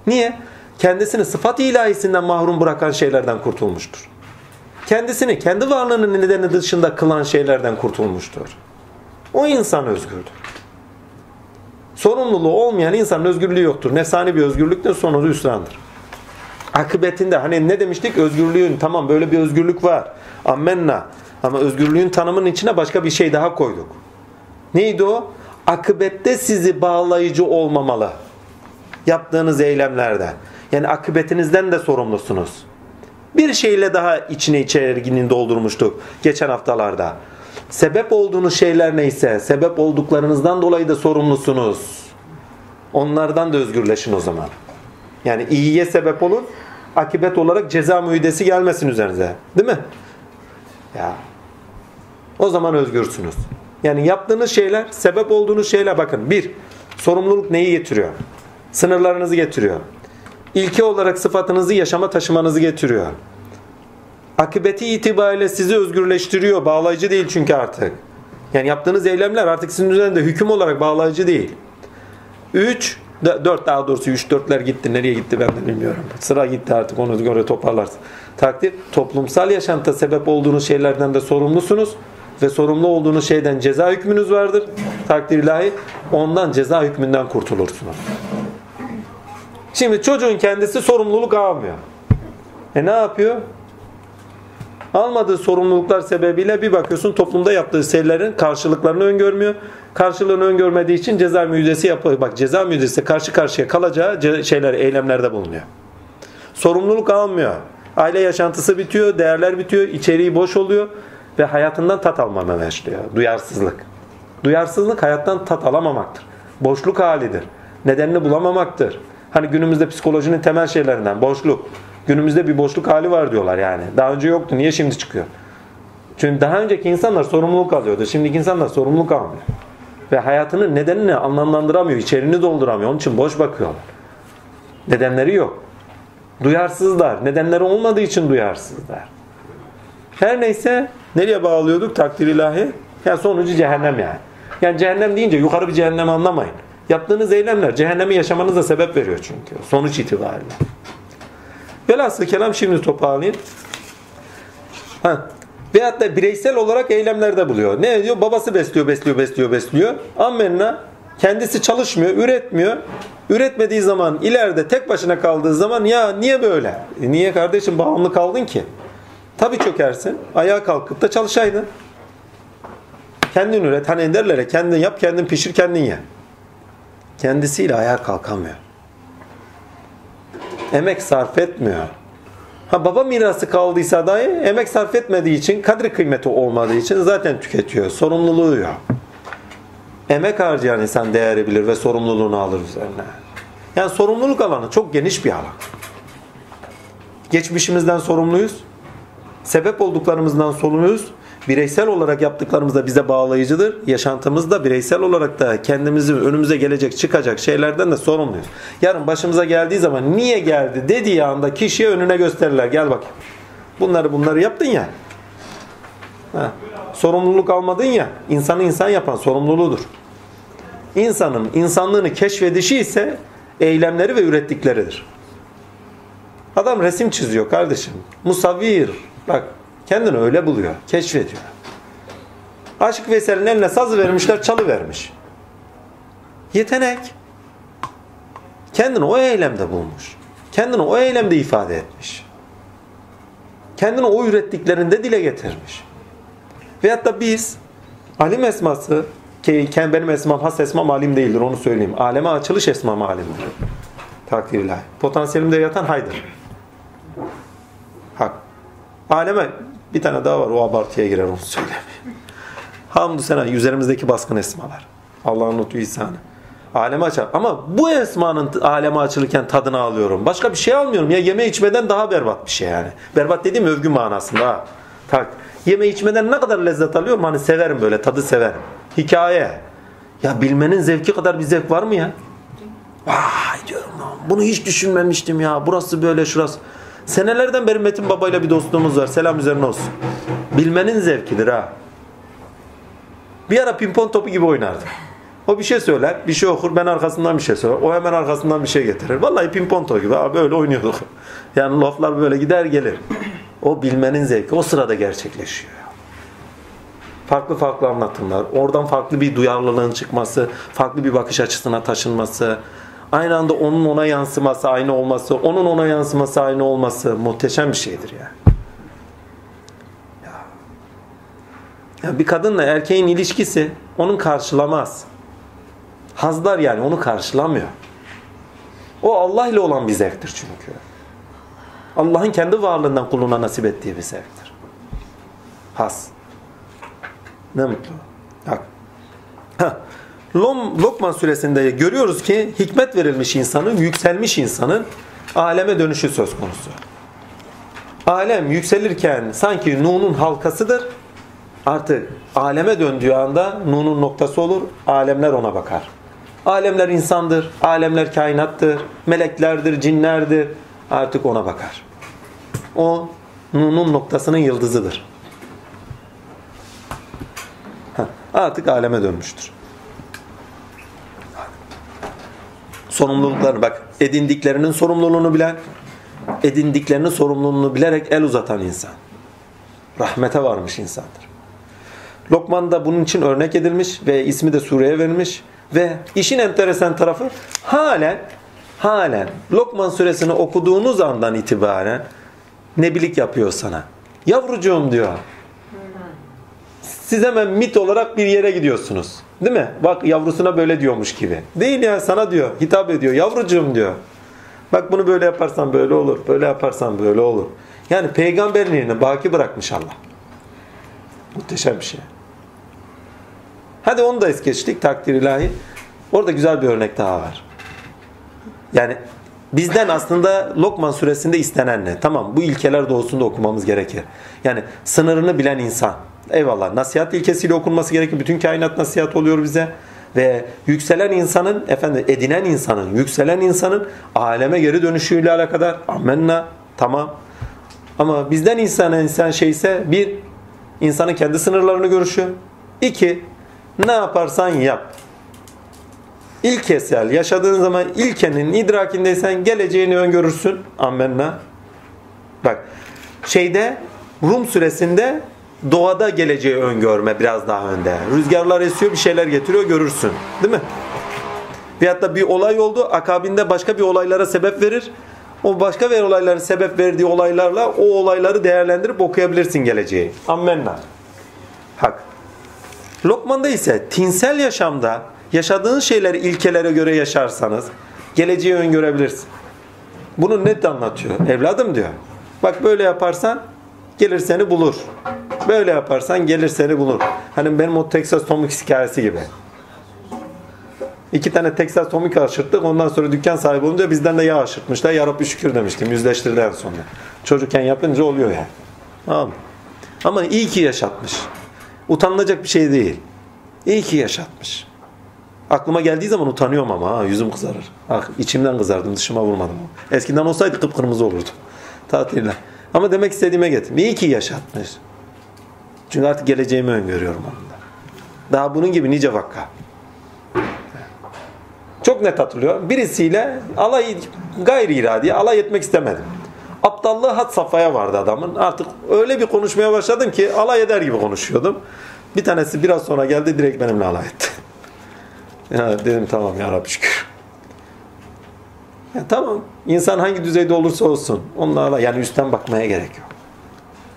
Niye? Kendisini sıfat ilahisinden mahrum bırakan şeylerden kurtulmuştur. Kendisini kendi varlığının nedeni dışında kılan şeylerden kurtulmuştur. O insan özgürdür. Sorumluluğu olmayan insanın özgürlüğü yoktur. Nefsani bir özgürlüktür, sonucu hüsrandır. Akıbetinde hani ne demiştik? Özgürlüğün tamam böyle bir özgürlük var. Ammenna. Ama özgürlüğün tanımının içine başka bir şey daha koyduk. Neydi o? Akıbette sizi bağlayıcı olmamalı yaptığınız eylemlerde. Yani akıbetinizden de sorumlusunuz. Bir şeyle daha içine içerginin doldurmuştuk geçen haftalarda. Sebep olduğunuz şeyler neyse, sebep olduklarınızdan dolayı da sorumlusunuz. Onlardan da özgürleşin o zaman. Yani iyiye sebep olun, akibet olarak ceza müydesi gelmesin üzerinize. Değil mi? Ya. O zaman özgürsünüz. Yani yaptığınız şeyler, sebep olduğunuz şeyler bakın. Bir, sorumluluk neyi getiriyor? Sınırlarınızı getiriyor. İlke olarak sıfatınızı yaşama taşımanızı getiriyor. Akıbeti itibariyle sizi özgürleştiriyor. Bağlayıcı değil çünkü artık. Yani yaptığınız eylemler artık sizin üzerinde hüküm olarak bağlayıcı değil. 3, 4 daha doğrusu 3 4'ler gitti. Nereye gitti ben de bilmiyorum. Sıra gitti artık onu göre toparlarsın. Takdir toplumsal yaşantıda sebep olduğunuz şeylerden de sorumlusunuz ve sorumlu olduğunuz şeyden ceza hükmünüz vardır. Takdir ilahi ondan ceza hükmünden kurtulursunuz. Şimdi çocuğun kendisi sorumluluk almıyor. E ne yapıyor? Almadığı sorumluluklar sebebiyle bir bakıyorsun toplumda yaptığı şeylerin karşılıklarını öngörmüyor. Karşılığını öngörmediği için ceza müjdesi yapıyor. Bak ceza müjdesi karşı karşıya kalacağı şeyler, eylemlerde bulunuyor. Sorumluluk almıyor. Aile yaşantısı bitiyor, değerler bitiyor, içeriği boş oluyor ve hayatından tat almama başlıyor. Duyarsızlık. Duyarsızlık hayattan tat alamamaktır. Boşluk halidir. Nedenini bulamamaktır. Hani günümüzde psikolojinin temel şeylerinden boşluk. Günümüzde bir boşluk hali var diyorlar yani. Daha önce yoktu. Niye şimdi çıkıyor? Çünkü daha önceki insanlar sorumluluk alıyordu. Şimdiki insanlar sorumluluk almıyor. Ve hayatının nedenini anlamlandıramıyor. içeriğini dolduramıyor. Onun için boş bakıyorlar. Nedenleri yok. Duyarsızlar. Nedenleri olmadığı için duyarsızlar. Her neyse nereye bağlıyorduk takdir ilahi? Yani sonucu cehennem yani. Yani cehennem deyince yukarı bir cehennem anlamayın. Yaptığınız eylemler cehennemi yaşamanıza sebep veriyor çünkü. Sonuç itibariyle. Velhasıl kelam şimdi toparlayayım. Ha. Veyahut da bireysel olarak eylemlerde buluyor. Ne diyor? Babası besliyor, besliyor, besliyor, besliyor. Ammenna kendisi çalışmıyor, üretmiyor. Üretmediği zaman ileride tek başına kaldığı zaman ya niye böyle? E niye kardeşim bağımlı kaldın ki? Tabii çökersin. Ayağa kalkıp da çalışaydın. Kendin üret. Hani derler ya kendin yap, kendin pişir, kendin ye. Kendisiyle ayağa kalkamıyor. Emek sarf etmiyor. Ha baba mirası kaldıysa dahi emek sarf etmediği için, kadri kıymeti olmadığı için zaten tüketiyor. Sorumluluğu yok. Emek harcayan insan değeri bilir ve sorumluluğunu alır üzerine. Yani sorumluluk alanı çok geniş bir alan. Geçmişimizden sorumluyuz. Sebep olduklarımızdan sorumluyuz. Bireysel olarak yaptıklarımız da bize bağlayıcıdır. Yaşantımızda bireysel olarak da kendimizi önümüze gelecek çıkacak şeylerden de sorumluyuz. Yarın başımıza geldiği zaman niye geldi dediği anda kişiye önüne gösterirler. Gel bakayım. Bunları bunları yaptın ya. Ha. Sorumluluk almadın ya. İnsanı insan yapan sorumluluğudur. İnsanın insanlığını keşfedişi ise eylemleri ve ürettikleridir. Adam resim çiziyor kardeşim. Musavvir. Bak kendini öyle buluyor. Keşfediyor. Aşık Veysel'in eline sazı vermişler, çalı vermiş. Yetenek. Kendini o eylemde bulmuş. Kendini o eylemde ifade etmiş. Kendini o ürettiklerinde dile getirmiş. Veyahut da biz alim esması ki benim esmam has esmam alim değildir onu söyleyeyim. Aleme açılış esmam alimdir. Takdir. Potansiyelimde yatan haydır. Hak. Aleme bir tane daha var o abartıya girer onu söylemeyeyim. Hamdü sena üzerimizdeki baskın esmalar. Allah'ın lütfu ihsanı. Aleme açar. Ama bu esmanın aleme açılırken tadını alıyorum. Başka bir şey almıyorum. Ya yeme içmeden daha berbat bir şey yani. Berbat dediğim övgü manasında. Ha. Tak. Yeme içmeden ne kadar lezzet alıyorum? Hani severim böyle tadı severim. Hikaye. Ya bilmenin zevki kadar bir zevk var mı ya? Vay diyorum. Bunu hiç düşünmemiştim ya. Burası böyle şurası. Senelerden beri Metin Baba ile bir dostluğumuz var. Selam üzerine olsun. Bilmenin zevkidir ha. Bir ara pimpon topu gibi oynardı. O bir şey söyler, bir şey okur, ben arkasından bir şey söyler. O hemen arkasından bir şey getirir. Vallahi pimpon topu gibi ha, böyle oynuyorduk. Yani laflar böyle gider gelir. O bilmenin zevki o sırada gerçekleşiyor. Farklı farklı anlatımlar, oradan farklı bir duyarlılığın çıkması, farklı bir bakış açısına taşınması, aynı anda onun ona yansıması aynı olması, onun ona yansıması aynı olması muhteşem bir şeydir ya. Ya. bir kadınla erkeğin ilişkisi onun karşılamaz. Hazlar yani onu karşılamıyor. O Allah ile olan bir zevktir çünkü. Allah'ın kendi varlığından kuluna nasip ettiği bir zevktir. Has. Ne mutlu. Bak. Ha. Lokman suresinde görüyoruz ki hikmet verilmiş insanın, yükselmiş insanın aleme dönüşü söz konusu. Alem yükselirken sanki Nun'un halkasıdır. Artık aleme döndüğü anda Nun'un noktası olur. Alemler ona bakar. Alemler insandır, alemler kainattır, meleklerdir, cinlerdir. Artık ona bakar. O Nun'un noktasının yıldızıdır. Artık aleme dönmüştür. Sorumluluklarını bak edindiklerinin sorumluluğunu bilen, edindiklerinin sorumluluğunu bilerek el uzatan insan. Rahmete varmış insandır. Lokman da bunun için örnek edilmiş ve ismi de sureye verilmiş ve işin enteresan tarafı halen halen Lokman suresini okuduğunuz andan itibaren nebilik yapıyor sana. Yavrucuğum diyor. Siz hemen mit olarak bir yere gidiyorsunuz. Değil mi? Bak yavrusuna böyle diyormuş gibi. Değil ya sana diyor. Hitap ediyor. Yavrucuğum diyor. Bak bunu böyle yaparsan böyle olur. Böyle yaparsan böyle olur. Yani peygamberliğini baki bırakmış Allah. Muhteşem bir şey. Hadi onu da es geçtik takdir ilahi. Orada güzel bir örnek daha var. Yani bizden aslında Lokman suresinde istenen ne? Tamam bu ilkeler doğusunda okumamız gerekir. Yani sınırını bilen insan. Eyvallah nasihat ilkesiyle okunması gerekir. Bütün kainat nasihat oluyor bize. Ve yükselen insanın, efendim edinen insanın, yükselen insanın aleme geri dönüşüyle alakadar. Amenna. Tamam. Ama bizden insana insan şeyse bir, insanın kendi sınırlarını görüşü. İki, ne yaparsan yap. İlkesel yaşadığın zaman ilkenin idrakindeysen geleceğini öngörürsün. Amenna. Bak şeyde Rum suresinde doğada geleceği öngörme biraz daha önde. Rüzgarlar esiyor bir şeyler getiriyor görürsün. Değil mi? Veyahut da bir olay oldu akabinde başka bir olaylara sebep verir. O başka bir olayların sebep verdiği olaylarla o olayları değerlendirip okuyabilirsin geleceği. Ammenna. Hak. Lokman'da ise tinsel yaşamda yaşadığın şeyleri ilkelere göre yaşarsanız geleceği öngörebilirsin. Bunu net anlatıyor. Evladım diyor. Bak böyle yaparsan gelir seni bulur. Böyle yaparsan gelir seni bulur. Hani benim o Texas Tomix hikayesi gibi. İki tane Texas Tomix aşırttık. Ondan sonra dükkan sahibi olunca bizden de yağ aşırtmışlar. Ya Rabbi şükür demiştim. Yüzleştirden sonra. Çocukken yapınca oluyor yani. Tamam? Ama iyi ki yaşatmış. Utanılacak bir şey değil. İyi ki yaşatmış. Aklıma geldiği zaman utanıyorum ama ha, yüzüm kızarır. Ah, içimden kızardım dışıma vurmadım. Eskiden olsaydı kıpkırmızı olurdu. Tatille. Ama demek istediğime getirdim. İyi ki yaşatmış. Çünkü artık geleceğimi öngörüyorum onunla. Daha bunun gibi nice vakka. Çok net hatırlıyor. Birisiyle alay gayri iradi alay etmek istemedim. Aptallığı had safhaya vardı adamın. Artık öyle bir konuşmaya başladım ki alay eder gibi konuşuyordum. Bir tanesi biraz sonra geldi direkt benimle alay etti. Ya dedim tamam ya Rabbi şükür. Ya tamam. İnsan hangi düzeyde olursa olsun onunla alay, yani üstten bakmaya gerek yok.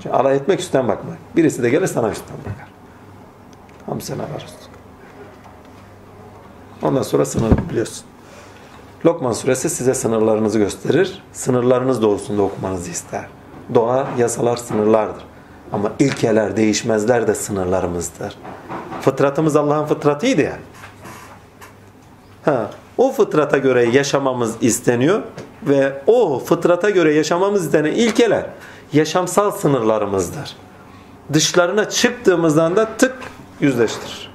Çünkü alay etmek üstten bakmak. Birisi de gelir sana üstten bakar. Tamam sen ararız. Ondan sonra sınır biliyorsun. Lokman suresi size sınırlarınızı gösterir. Sınırlarınız doğrusunda okumanızı ister. Doğa, yasalar sınırlardır. Ama ilkeler, değişmezler de sınırlarımızdır. Fıtratımız Allah'ın fıtratıydı yani. Ha, o fıtrata göre yaşamamız isteniyor ve o fıtrata göre yaşamamız istenen ilkeler yaşamsal sınırlarımızdır. Dışlarına çıktığımızdan da tık yüzleştirir.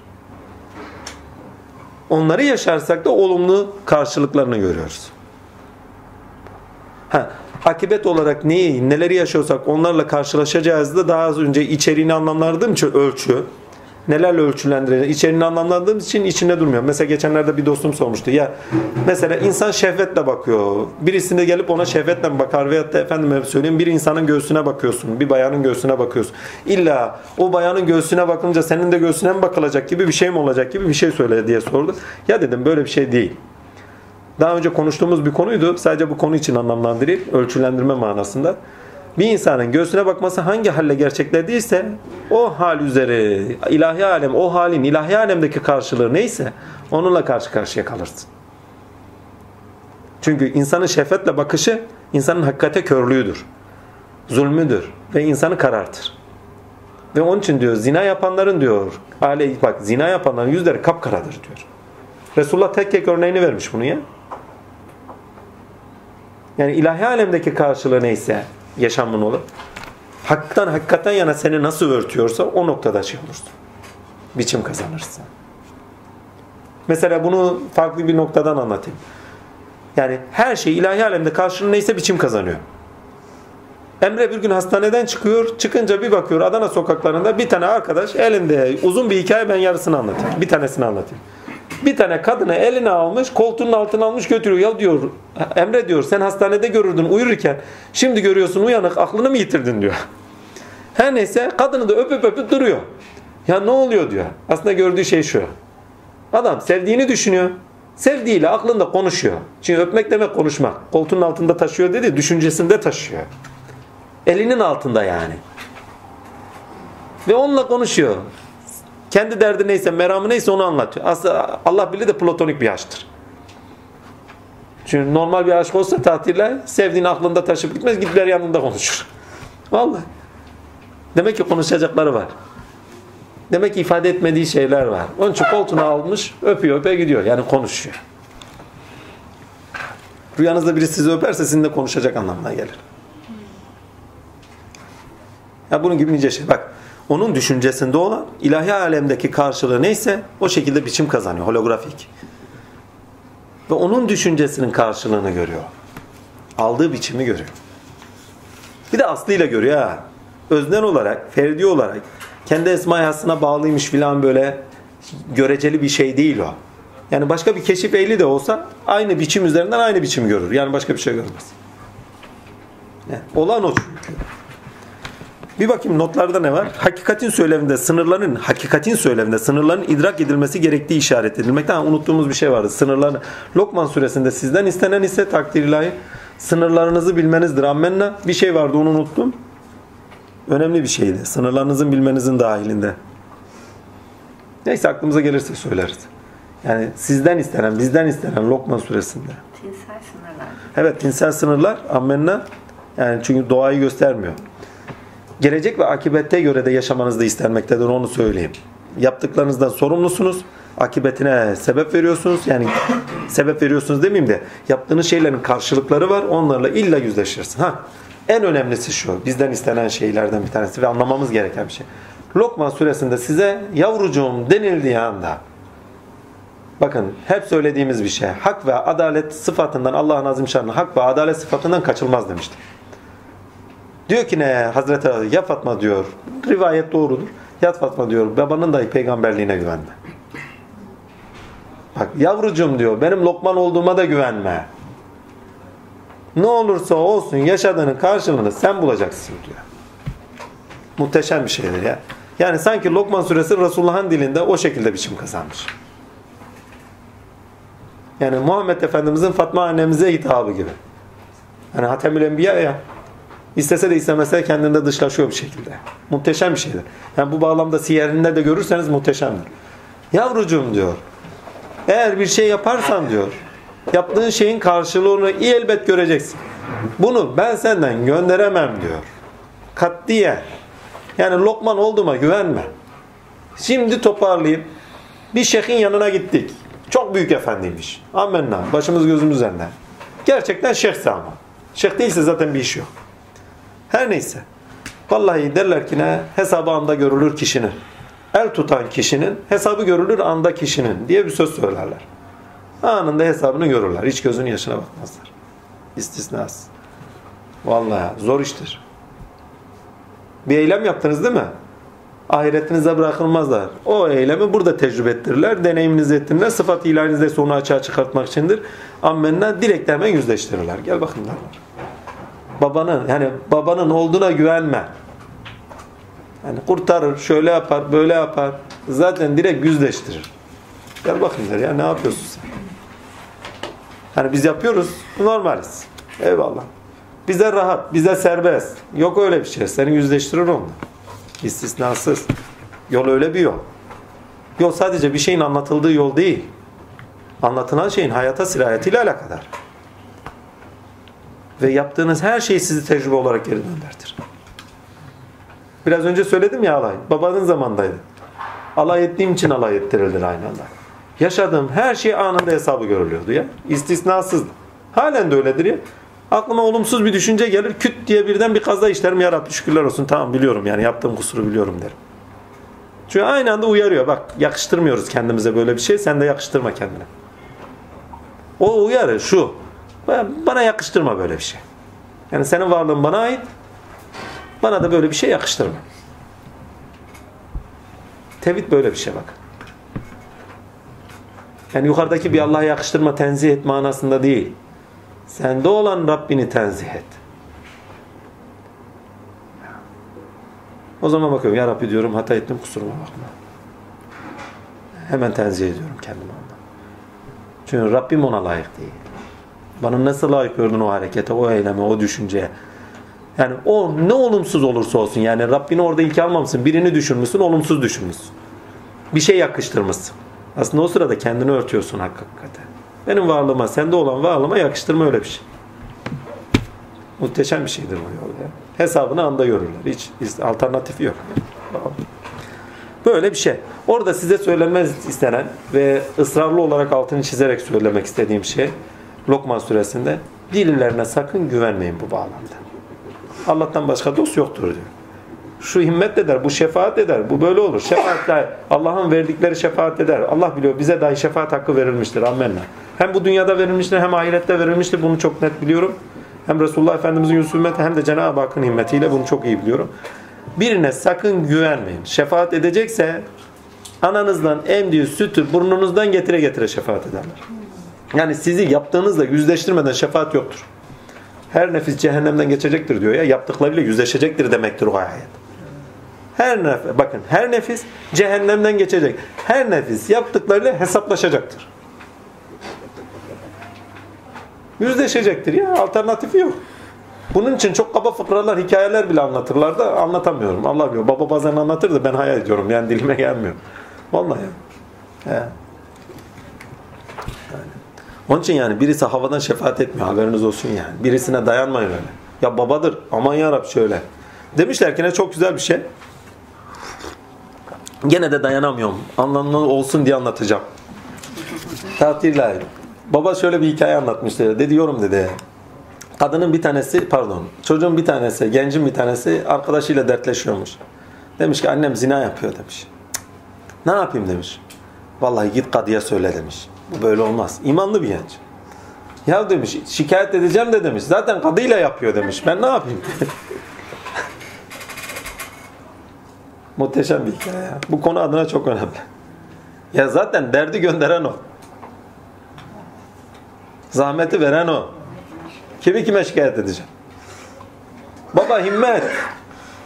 Onları yaşarsak da olumlu karşılıklarını görüyoruz. Ha, akibet olarak neyi, neleri yaşıyorsak onlarla karşılaşacağız da daha az önce içeriğini anlamlandırdığım için ölçü, nelerle ölçülendireceğiz. İçeriğini anlamlandırdığım için içinde durmuyor. Mesela geçenlerde bir dostum sormuştu. Ya mesela insan şehvetle bakıyor. Birisinde gelip ona şehvetle bakar veyahut da efendime söyleyeyim bir insanın göğsüne bakıyorsun. Bir bayanın göğsüne bakıyorsun. İlla o bayanın göğsüne bakınca senin de göğsüne mi bakılacak gibi bir şey mi olacak gibi bir şey söyle diye sordu. Ya dedim böyle bir şey değil. Daha önce konuştuğumuz bir konuydu. Sadece bu konu için anlamlandırayım. Ölçülendirme manasında. Bir insanın göğsüne bakması hangi halle gerçeklediyse o hal üzere ilahi alem, o halin ilahi alemdeki karşılığı neyse onunla karşı karşıya kalırsın. Çünkü insanın şehvetle bakışı insanın hakikate körlüğüdür. Zulmüdür ve insanı karartır. Ve onun için diyor zina yapanların diyor, aile bak zina yapanların yüzleri kapkaradır diyor. Resulullah tek tek örneğini vermiş bunu ya. Yani ilahi alemdeki karşılığı neyse yaşamın olur. Haktan hakikaten yana seni nasıl örtüyorsa o noktada şey olursun. Biçim kazanırsın. Mesela bunu farklı bir noktadan anlatayım. Yani her şey ilahi alemde karşılığı neyse biçim kazanıyor. Emre bir gün hastaneden çıkıyor. Çıkınca bir bakıyor Adana sokaklarında bir tane arkadaş elinde uzun bir hikaye ben yarısını anlatayım. Bir tanesini anlatayım. Bir tane kadını eline almış, koltuğunun altına almış götürüyor. Ya diyor Emre diyor sen hastanede görürdün uyurken. Şimdi görüyorsun uyanık aklını mı yitirdin diyor. Her neyse kadını da öpüp öpüp duruyor. Ya ne oluyor diyor. Aslında gördüğü şey şu. Adam sevdiğini düşünüyor. Sevdiğiyle aklında konuşuyor. Çünkü öpmek demek konuşmak. Koltuğun altında taşıyor dedi, düşüncesinde taşıyor. Elinin altında yani. Ve onunla konuşuyor. Kendi derdi neyse, meramı neyse onu anlatıyor. Aslında Allah bilir de platonik bir aşktır. Çünkü normal bir aşk olsa tatille sevdiğini aklında taşıp gitmez, gider yanında konuşur. Vallahi. Demek ki konuşacakları var. Demek ki ifade etmediği şeyler var. Onun için koltuğuna almış, öpüyor, öpe gidiyor. Yani konuşuyor. Rüyanızda biri sizi öperse sizinle konuşacak anlamına gelir. Ya bunun gibi nice şey. Bak onun düşüncesinde olan ilahi alemdeki karşılığı neyse o şekilde biçim kazanıyor. Holografik. Ve onun düşüncesinin karşılığını görüyor. Aldığı biçimi görüyor. Bir de aslıyla görüyor ha. Öznel olarak, ferdi olarak kendi esma hasına bağlıymış filan böyle göreceli bir şey değil o. Yani başka bir keşif ehli de olsa aynı biçim üzerinden aynı biçimi görür. Yani başka bir şey görmez. Yani olan o çünkü. Bir bakayım notlarda ne var? Hakikatin söyleminde sınırların, hakikatin söyleminde sınırların idrak edilmesi gerektiği işaret edilmekte. Ha, unuttuğumuz bir şey vardı. Sınırlar. Lokman suresinde sizden istenen ise takdir ilahi sınırlarınızı bilmenizdir. Ammenna. Bir şey vardı onu unuttum. Önemli bir şeydi. Sınırlarınızın bilmenizin dahilinde. Neyse aklımıza gelirse söyleriz. Yani sizden istenen, bizden istenen Lokman suresinde. Tinsel sınırlar. Evet tinsel sınırlar ammenna. Yani çünkü doğayı göstermiyor. Gelecek ve akibette göre de yaşamanız da istenmektedir onu söyleyeyim. Yaptıklarınızdan sorumlusunuz. Akibetine sebep veriyorsunuz. Yani sebep veriyorsunuz demeyeyim de yaptığınız şeylerin karşılıkları var. Onlarla illa yüzleşirsin. Ha. En önemlisi şu. Bizden istenen şeylerden bir tanesi ve anlamamız gereken bir şey. Lokman suresinde size yavrucuğum denildiği anda bakın hep söylediğimiz bir şey. Hak ve adalet sıfatından Allah'ın azimşanı hak ve adalet sıfatından kaçılmaz demişti. Diyor ki ne Hazreti Ali ya Fatma diyor rivayet doğrudur. Ya Fatma diyor babanın dahi peygamberliğine güvenme. Bak yavrucuğum diyor benim Lokman olduğuma da güvenme. Ne olursa olsun yaşadığının karşılığını sen bulacaksın diyor. Muhteşem bir şeydir ya. Yani sanki Lokman suresi Resulullah'ın dilinde o şekilde biçim kazanmış. Yani Muhammed Efendimizin Fatma annemize hitabı gibi. Hani Hatemül Enbiya ya. İstese de istemese de kendinde dışlaşıyor bir şekilde. Muhteşem bir şeydir. Yani bu bağlamda siyerinde de görürseniz muhteşemdir. Yavrucuğum diyor. Eğer bir şey yaparsan diyor. Yaptığın şeyin karşılığını iyi elbet göreceksin. Bunu ben senden gönderemem diyor. Katliye. Yani Lokman olduğuma güvenme. Şimdi toparlayayım. Bir şeyhin yanına gittik. Çok büyük efendiymiş. Amenna. Başımız gözümüz üzerinde. Gerçekten şeyhse ama. Şeyh değilse zaten bir iş yok. Her neyse. Vallahi derler ki ne? Hesabı anda görülür kişinin. El tutan kişinin, hesabı görülür anda kişinin diye bir söz söylerler. Anında hesabını görürler. Hiç gözünün yaşına bakmazlar. İstisnas. Vallahi zor iştir. Bir eylem yaptınız değil mi? Ahiretinize bırakılmazlar. O eylemi burada tecrübe ettirirler. Deneyiminizi ettirirler. Sıfat ilanınızda onu açığa çıkartmak içindir. Ammenna direkt hemen yüzleştirirler. Gel bakın derler. Babanın yani babanın olduğuna güvenme. Yani kurtarır, şöyle yapar, böyle yapar. Zaten direkt yüzleştirir. Gel bakın der ya ne yapıyorsun sen? Hani biz yapıyoruz, normaliz. Eyvallah. Bize rahat, bize serbest. Yok öyle bir şey. Seni yüzleştirir onunla. İstisnasız. Yol öyle bir yol. Yol sadece bir şeyin anlatıldığı yol değil. Anlatılan şeyin hayata sirayetiyle alakadar. Ve yaptığınız her şey sizi tecrübe olarak geri göndertir. Biraz önce söyledim ya alay. Babanın zamandaydı. Alay ettiğim için alay ettirildi aynı anda. Yaşadığım her şey anında hesabı görülüyordu ya. İstisnasızdı. Halen de öyledir ya. Aklıma olumsuz bir düşünce gelir. Küt diye birden bir kaza işlerim. Ya Rabbi şükürler olsun. Tamam biliyorum yani yaptığım kusuru biliyorum derim. Çünkü aynı anda uyarıyor. Bak yakıştırmıyoruz kendimize böyle bir şey. Sen de yakıştırma kendine. O uyarı şu. Bana yakıştırma böyle bir şey. Yani senin varlığın bana ait. Bana da böyle bir şey yakıştırma. Tevhid böyle bir şey bak. Yani yukarıdaki bir Allah'a yakıştırma, tenzih et manasında değil. Sende olan Rabbini tenzih et. O zaman bakıyorum ya Rabbi diyorum hata ettim kusuruma bakma. Hemen tenzih ediyorum kendimi ondan. Çünkü Rabbim ona layık değil. Bana nasıl layık gördün o harekete, o eyleme, o düşünceye. Yani o ne olumsuz olursa olsun yani Rabbini orada ilk almamışsın. Birini düşünmüşsün, olumsuz düşünmüşsün. Bir şey yakıştırmışsın. Aslında o sırada kendini örtüyorsun hakikaten. Benim varlığıma, sende olan varlığıma yakıştırma öyle bir şey. Muhteşem bir şeydir bu yol ya. Hesabını anda görürler. Hiç, hiç alternatifi yok. Böyle bir şey. Orada size söylenmez istenen ve ısrarlı olarak altını çizerek söylemek istediğim şey Lokman suresinde birilerine sakın güvenmeyin bu bağlamda. Allah'tan başka dost yoktur diyor. Şu himmet eder, bu şefaat eder, bu böyle olur. Şefaatler, Allah'ın verdikleri şefaat eder. Allah biliyor bize dahi şefaat hakkı verilmiştir. Amenna. Hem bu dünyada verilmiştir hem ahirette verilmiştir. Bunu çok net biliyorum. Hem Resulullah Efendimizin Yusuf ümmeti hem de Cenab-ı Hakk'ın himmetiyle bunu çok iyi biliyorum. Birine sakın güvenmeyin. Şefaat edecekse ananızdan emdiği sütü burnunuzdan getire getire şefaat ederler. Yani sizi yaptığınızla yüzleştirmeden şefaat yoktur. Her nefis cehennemden geçecektir diyor ya. Yaptıklarıyla yüzleşecektir demektir o ayet. Her nefis, bakın her nefis cehennemden geçecek. Her nefis yaptıklarıyla hesaplaşacaktır. Yüzleşecektir ya. Alternatifi yok. Bunun için çok kaba fıkralar, hikayeler bile anlatırlar da anlatamıyorum. Allah biliyor. Baba bazen anlatır da ben hayal ediyorum. Yani dilime gelmiyor. Vallahi. He. Onun için yani birisi havadan şefaat etmiyor. Haberiniz olsun yani. Birisine dayanmayın öyle. Ya babadır. Aman yarab şöyle. Demişler ki ne çok güzel bir şey. Gene de dayanamıyorum. Anlamlı olsun diye anlatacağım. Tatilay. Baba şöyle bir hikaye anlatmıştı. Dedi yorum dedi. Kadının bir tanesi pardon çocuğun bir tanesi gencin bir tanesi arkadaşıyla dertleşiyormuş. Demiş ki annem zina yapıyor demiş. Ne yapayım demiş. Vallahi git kadıya söyle demiş. Bu böyle olmaz. İmanlı bir genç. Ya demiş şikayet edeceğim de demiş. Zaten kadıyla yapıyor demiş. Ben ne yapayım? Muhteşem bir hikaye. ya. Bu konu adına çok önemli. Ya zaten derdi gönderen o. Zahmeti veren o. Kimi kime şikayet edeceğim? Baba himmet.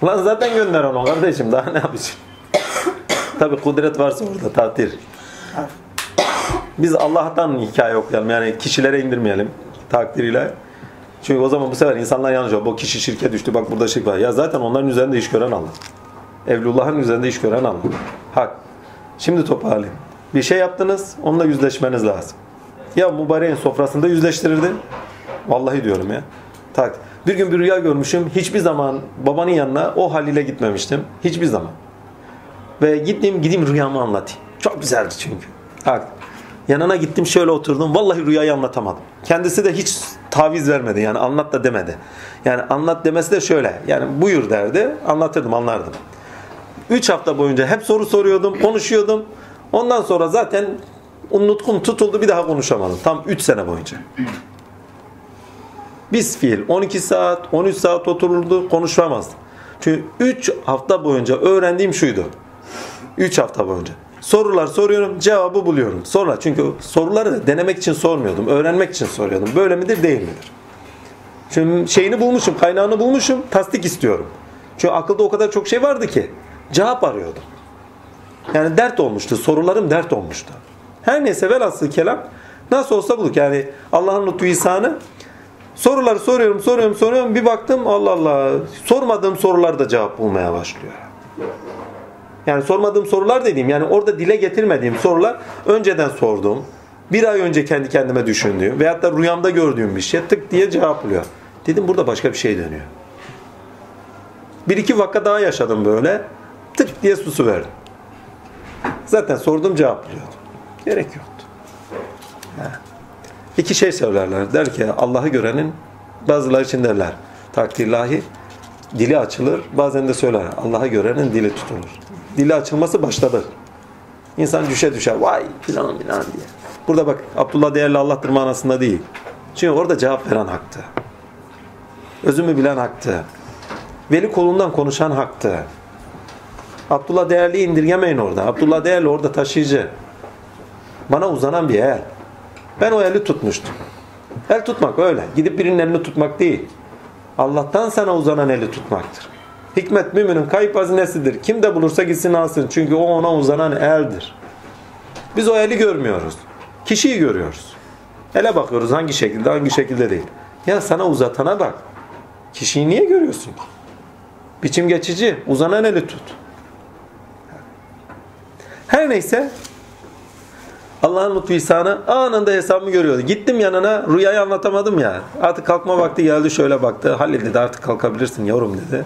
Lan zaten gönder onu kardeşim. Daha ne yapacağım? Tabi kudret varsa orada takdir. Biz Allah'tan hikaye okuyalım. Yani kişilere indirmeyelim takdiriyle. Çünkü o zaman bu sefer insanlar yanlış olur. Bu kişi şirke düştü bak burada şirk var. Ya zaten onların üzerinde iş gören Allah. Evlullah'ın üzerinde iş gören Allah. Hak. Şimdi toparlayayım. Bir şey yaptınız, onunla yüzleşmeniz lazım. Ya mübareğin sofrasında yüzleştirirdi. Vallahi diyorum ya. Tak. Bir gün bir rüya görmüşüm. Hiçbir zaman babanın yanına o haliyle gitmemiştim. Hiçbir zaman. Ve gittim gideyim rüyamı anlatayım. Çok güzeldi çünkü. Tak. Yanına gittim şöyle oturdum. Vallahi rüyayı anlatamadım. Kendisi de hiç taviz vermedi. Yani anlat da demedi. Yani anlat demesi de şöyle. Yani buyur derdi. Anlatırdım anlardım. Üç hafta boyunca hep soru soruyordum. Konuşuyordum. Ondan sonra zaten nutkum tutuldu bir daha konuşamadım. Tam 3 sene boyunca. Biz fiil 12 saat, 13 saat otururdu konuşamazdım. Çünkü 3 hafta boyunca öğrendiğim şuydu. 3 hafta boyunca. Sorular soruyorum, cevabı buluyorum. Sonra çünkü soruları denemek için sormuyordum, öğrenmek için soruyordum. Böyle midir, değil midir? Şimdi şeyini bulmuşum, kaynağını bulmuşum, tasdik istiyorum. Çünkü akılda o kadar çok şey vardı ki cevap arıyordum. Yani dert olmuştu, sorularım dert olmuştu. Her neyse velhasıl kelam nasıl olsa bulduk. Yani Allah'ın lütfu ihsanı soruları soruyorum, soruyorum, soruyorum. Bir baktım Allah Allah sormadığım sorularda cevap bulmaya başlıyor. Yani sormadığım sorular dediğim yani orada dile getirmediğim sorular önceden sorduğum, bir ay önce kendi kendime düşündüğüm veyahut da rüyamda gördüğüm bir şey tık diye cevap buluyor. Dedim burada başka bir şey dönüyor. Bir iki vaka daha yaşadım böyle. Tık diye susu verdim. Zaten sorduğum cevap buluyordum. Gerek yoktu. Ha. İki şey söylerler. Der ki Allah'ı görenin bazıları için derler. Takdirlahi dili açılır. Bazen de söyler. Allah'ı görenin dili tutulur. Dili açılması başladı. İnsan düşe düşer. Vay filan filan diye. Burada bak Abdullah değerli Allah'tır manasında değil. Çünkü orada cevap veren haktı. Özümü bilen haktı. Veli kolundan konuşan haktı. Abdullah değerli indirgemeyin orada. Abdullah değerli orada taşıyıcı. Bana uzanan bir el. Ben o eli tutmuştum. El tutmak öyle. Gidip birinin elini tutmak değil. Allah'tan sana uzanan eli tutmaktır. Hikmet müminin kayıp hazinesidir. Kim de bulursa gitsin alsın. Çünkü o ona uzanan eldir. Biz o eli görmüyoruz. Kişiyi görüyoruz. Ele bakıyoruz hangi şekilde hangi şekilde değil. Ya sana uzatana bak. Kişiyi niye görüyorsun ki? Biçim geçici. Uzanan eli tut. Her neyse Allah'ın lütfu ihsanı anında hesabımı görüyordu. Gittim yanına rüyayı anlatamadım ya. Artık kalkma vakti geldi şöyle baktı. Halil dedi artık kalkabilirsin yavrum dedi.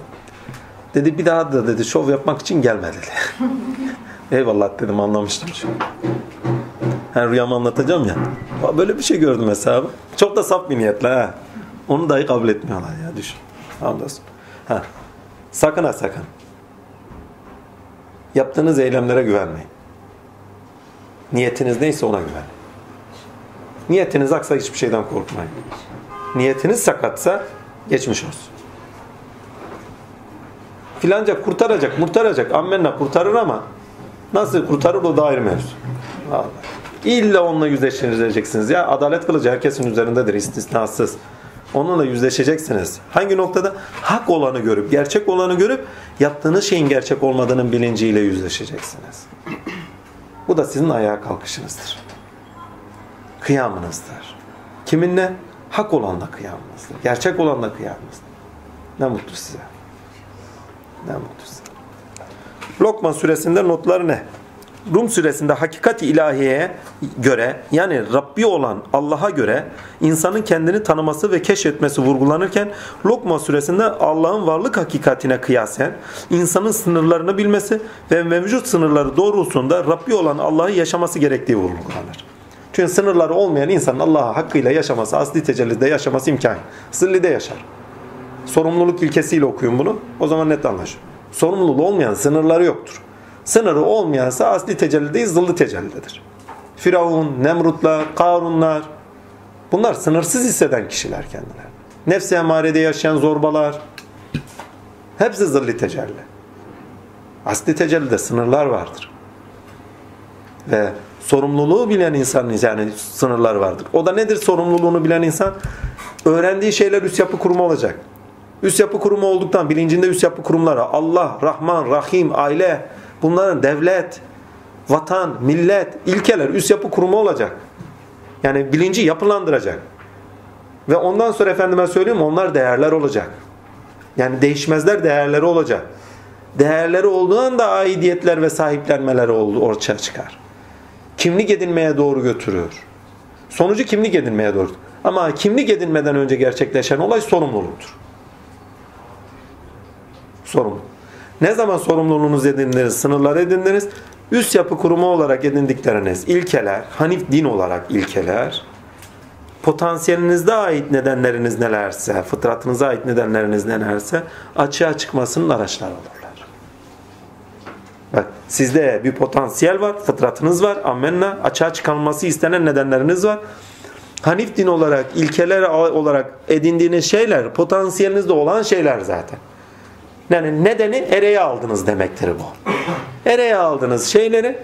Dedi bir daha da dedi şov yapmak için gelme dedi. Eyvallah dedim anlamıştım çünkü. Her rüyamı anlatacağım ya. Böyle bir şey gördüm mesela. Çok da saf bir niyetle ha. Onu dahi kabul etmiyorlar ya düşün. Hamdolsun. Ha. Sakın ha sakın. Yaptığınız eylemlere güvenmeyin. Niyetiniz neyse ona güven. Niyetiniz aksa hiçbir şeyden korkmayın. Niyetiniz sakatsa geçmiş olsun. Filanca kurtaracak, kurtaracak. Ammenna kurtarır ama nasıl kurtarır o da ayrı mevzu. İlla onunla yüzleşeceksiniz. Ya adalet kılıcı herkesin üzerindedir istisnasız. Onunla yüzleşeceksiniz. Hangi noktada? Hak olanı görüp, gerçek olanı görüp yaptığınız şeyin gerçek olmadığının bilinciyle yüzleşeceksiniz. Bu da sizin ayağa kalkışınızdır. Kıyamınızdır. Kiminle? Hak olanla kıyamınızdır. Gerçek olanla kıyamınızdır. Ne mutlu size. Ne mutlu. Lokman suresinde notları ne? Rum suresinde hakikat ilahiyeye göre yani Rabbi olan Allah'a göre insanın kendini tanıması ve keşfetmesi vurgulanırken Lokman suresinde Allah'ın varlık hakikatine kıyasen insanın sınırlarını bilmesi ve mevcut sınırları doğrultusunda Rabbi olan Allah'ı yaşaması gerektiği vurgulanır. Çünkü sınırları olmayan insanın Allah'a hakkıyla yaşaması, asli tecellide yaşaması imkan. Zillide yaşar. Sorumluluk ilkesiyle okuyun bunu. O zaman net anlaşılır. Sorumluluğu olmayan sınırları yoktur. Sınırı olmayansa asli tecelli değil, zıllı tecellidedir. Firavun, Nemrutlar, Karunlar bunlar sınırsız hisseden kişiler kendiler. Nefsi emarede yaşayan zorbalar hepsi zıllı tecelli. Asli tecellide sınırlar vardır. Ve sorumluluğu bilen insanın yani sınırlar vardır. O da nedir sorumluluğunu bilen insan? Öğrendiği şeyler üst yapı kurumu olacak. Üst yapı kurumu olduktan bilincinde üst yapı kurumları Allah, Rahman, Rahim, aile, bunların devlet, vatan, millet, ilkeler üst yapı kurumu olacak. Yani bilinci yapılandıracak. Ve ondan sonra efendime söyleyeyim onlar değerler olacak. Yani değişmezler değerleri olacak. Değerleri olduğu anda aidiyetler ve sahiplenmeler ortaya çıkar. Kimlik edinmeye doğru götürür. Sonucu kimlik edinmeye doğru. Ama kimlik edinmeden önce gerçekleşen olay sorumluluktur. Sorumluluk. Ne zaman sorumluluğunuz edindiniz, sınırlar edindiniz? Üst yapı kurumu olarak edindikleriniz, ilkeler, hanif din olarak ilkeler, potansiyelinizde ait nedenleriniz nelerse, fıtratınıza ait nedenleriniz nelerse açığa çıkmasının araçları olurlar. Bak sizde bir potansiyel var, fıtratınız var, ammenna, açığa çıkarılması istenen nedenleriniz var. Hanif din olarak, ilkeler olarak edindiğiniz şeyler, potansiyelinizde olan şeyler zaten. Yani nedeni ereye aldınız demektir bu. Ereye aldığınız şeyleri,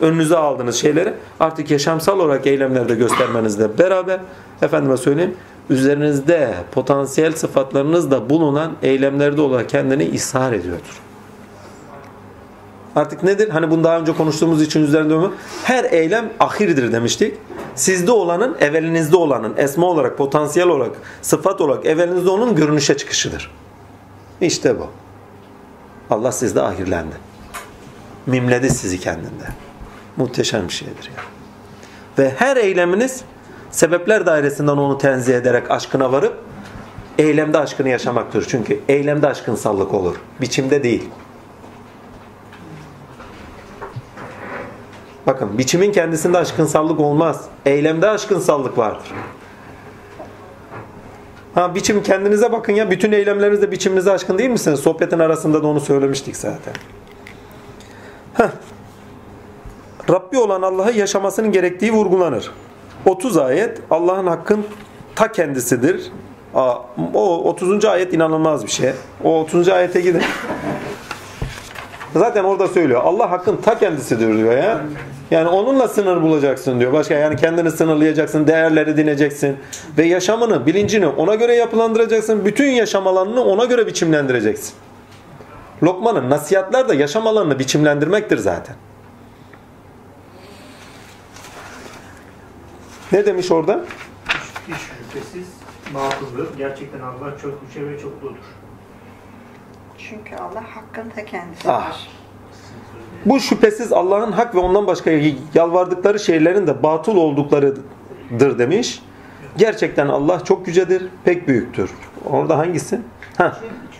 önünüze aldığınız şeyleri artık yaşamsal olarak eylemlerde göstermenizle beraber efendime söyleyeyim üzerinizde potansiyel sıfatlarınızda bulunan eylemlerde olarak kendini ishar ediyordur. Artık nedir? Hani bunu daha önce konuştuğumuz için üzerinde mi? Her eylem ahirdir demiştik. Sizde olanın, evvelinizde olanın, esma olarak, potansiyel olarak, sıfat olarak evvelinizde onun görünüşe çıkışıdır. İşte bu. Allah sizde ahirlendi. Mimledi sizi kendinde. Muhteşem bir şeydir ya. Ve her eyleminiz sebepler dairesinden onu tenzih ederek aşkına varıp eylemde aşkını yaşamaktır. Çünkü eylemde aşkınsallık olur. Biçimde değil. Bakın biçimin kendisinde aşkınsallık olmaz. Eylemde aşkınsallık vardır. Ha biçim kendinize bakın ya. Bütün eylemlerinizde biçiminize aşkın değil misiniz? Sohbetin arasında da onu söylemiştik zaten. Rabbi olan Allah'ı yaşamasının gerektiği vurgulanır. 30 ayet Allah'ın hakkın ta kendisidir. O 30. ayet inanılmaz bir şey. O 30. ayete gidin. Zaten orada söylüyor. Allah hakkın ta kendisidir diyor ya. Yani onunla sınır bulacaksın diyor. Başka yani kendini sınırlayacaksın, değerleri dineceksin ve yaşamını, bilincini ona göre yapılandıracaksın. Bütün yaşam alanını ona göre biçimlendireceksin. Lokman'ın nasihatler de yaşam alanını biçimlendirmektir zaten. Ne demiş orada? Hiç şüphesiz batıldır. Gerçekten Allah çok yüce ve çokludur. Çünkü Allah hakkın ta kendisidir. Ah. Bu şüphesiz Allah'ın hak ve ondan başka yalvardıkları şeylerin de batıl olduklarıdır demiş. Gerçekten Allah çok yücedir, pek büyüktür. Orada hangisi? Ha.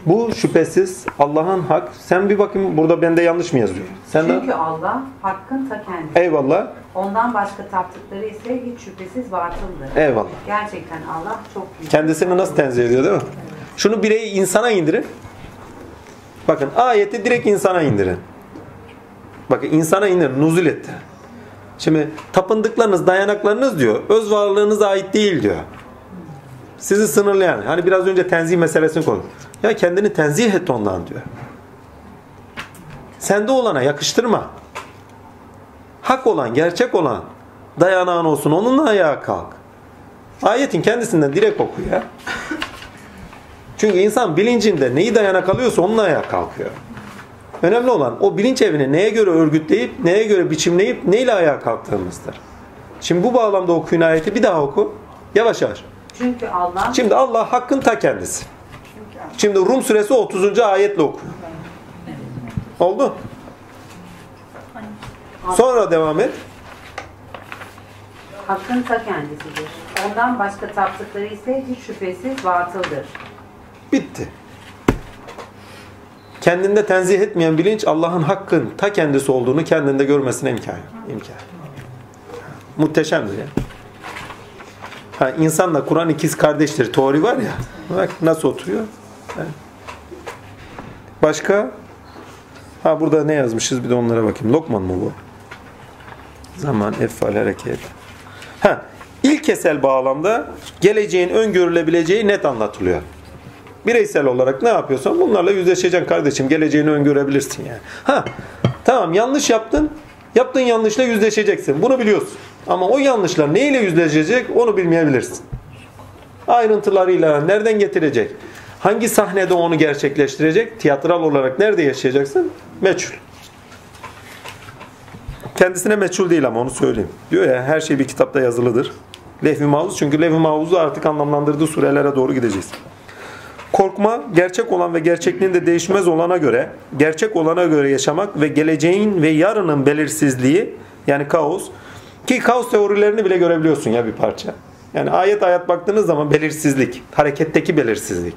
Bu şüphesiz Allah'ın hak. Sen bir bakayım burada bende yanlış mı yazıyor? Sen de Çünkü Allah hakkın ta kendisi. Eyvallah. Ondan başka taptıkları ise hiç şüphesiz batıldır. Eyvallah. Gerçekten Allah çok büyük. Kendisini nasıl tenzih ediyor değil mi? Şunu bireyi insana indirin. Bakın ayeti direkt insana indirin. Bakın insana indirin. Nuzul etti. Şimdi tapındıklarınız, dayanaklarınız diyor. Öz varlığınıza ait değil diyor. Sizi sınırlayan. Hani biraz önce tenzih meselesini konuştuk. Ya kendini tenzih et ondan diyor. Sende olana yakıştırma. Hak olan, gerçek olan dayanağın olsun. Onunla ayağa kalk. Ayetin kendisinden direkt oku ya. Çünkü insan bilincinde neyi dayanak alıyorsa onunla ayağa kalkıyor. Önemli olan o bilinç evini neye göre örgütleyip, neye göre biçimleyip, neyle ayağa kalktığımızdır. Şimdi bu bağlamda okuyun ayeti bir daha oku. Yavaş yavaş. Çünkü Allah Şimdi Allah hakkın ta kendisi. Şimdi Rum suresi 30. ayetle oku. Oldu? Sonra devam et. hakkın ta kendisidir. Ondan başka taptıkları ise hiç şüphesiz batıldır. Bitti. Kendinde tenzih etmeyen bilinç Allah'ın hakkın ta kendisi olduğunu kendinde görmesine imkan yok. İmkan. Muhteşemdir ya. Ha, insanla Kur'an ikiz kardeştir. Teori var ya. Bak nasıl oturuyor. Başka? Ha burada ne yazmışız bir de onlara bakayım. Lokman mı bu? Zaman, efal, hareket. Ha, ilkesel bağlamda geleceğin öngörülebileceği net anlatılıyor. Bireysel olarak ne yapıyorsan bunlarla yüzleşeceksin kardeşim. Geleceğini öngörebilirsin yani. Ha, tamam yanlış yaptın. Yaptığın yanlışla yüzleşeceksin. Bunu biliyorsun. Ama o yanlışlar neyle yüzleşecek onu bilmeyebilirsin. Ayrıntılarıyla nereden getirecek? Hangi sahnede onu gerçekleştirecek? Tiyatral olarak nerede yaşayacaksın? Meçhul. Kendisine meçhul değil ama onu söyleyeyim. Diyor ya her şey bir kitapta yazılıdır. Levh-i Mahfuz çünkü Levh-i Mahfuz'u artık anlamlandırdığı surelere doğru gideceğiz. Korkma, gerçek olan ve gerçekliğinde değişmez olana göre, gerçek olana göre yaşamak ve geleceğin ve yarının belirsizliği, yani kaos, ki kaos teorilerini bile görebiliyorsun ya bir parça. Yani ayet ayet baktığınız zaman belirsizlik, hareketteki belirsizlik.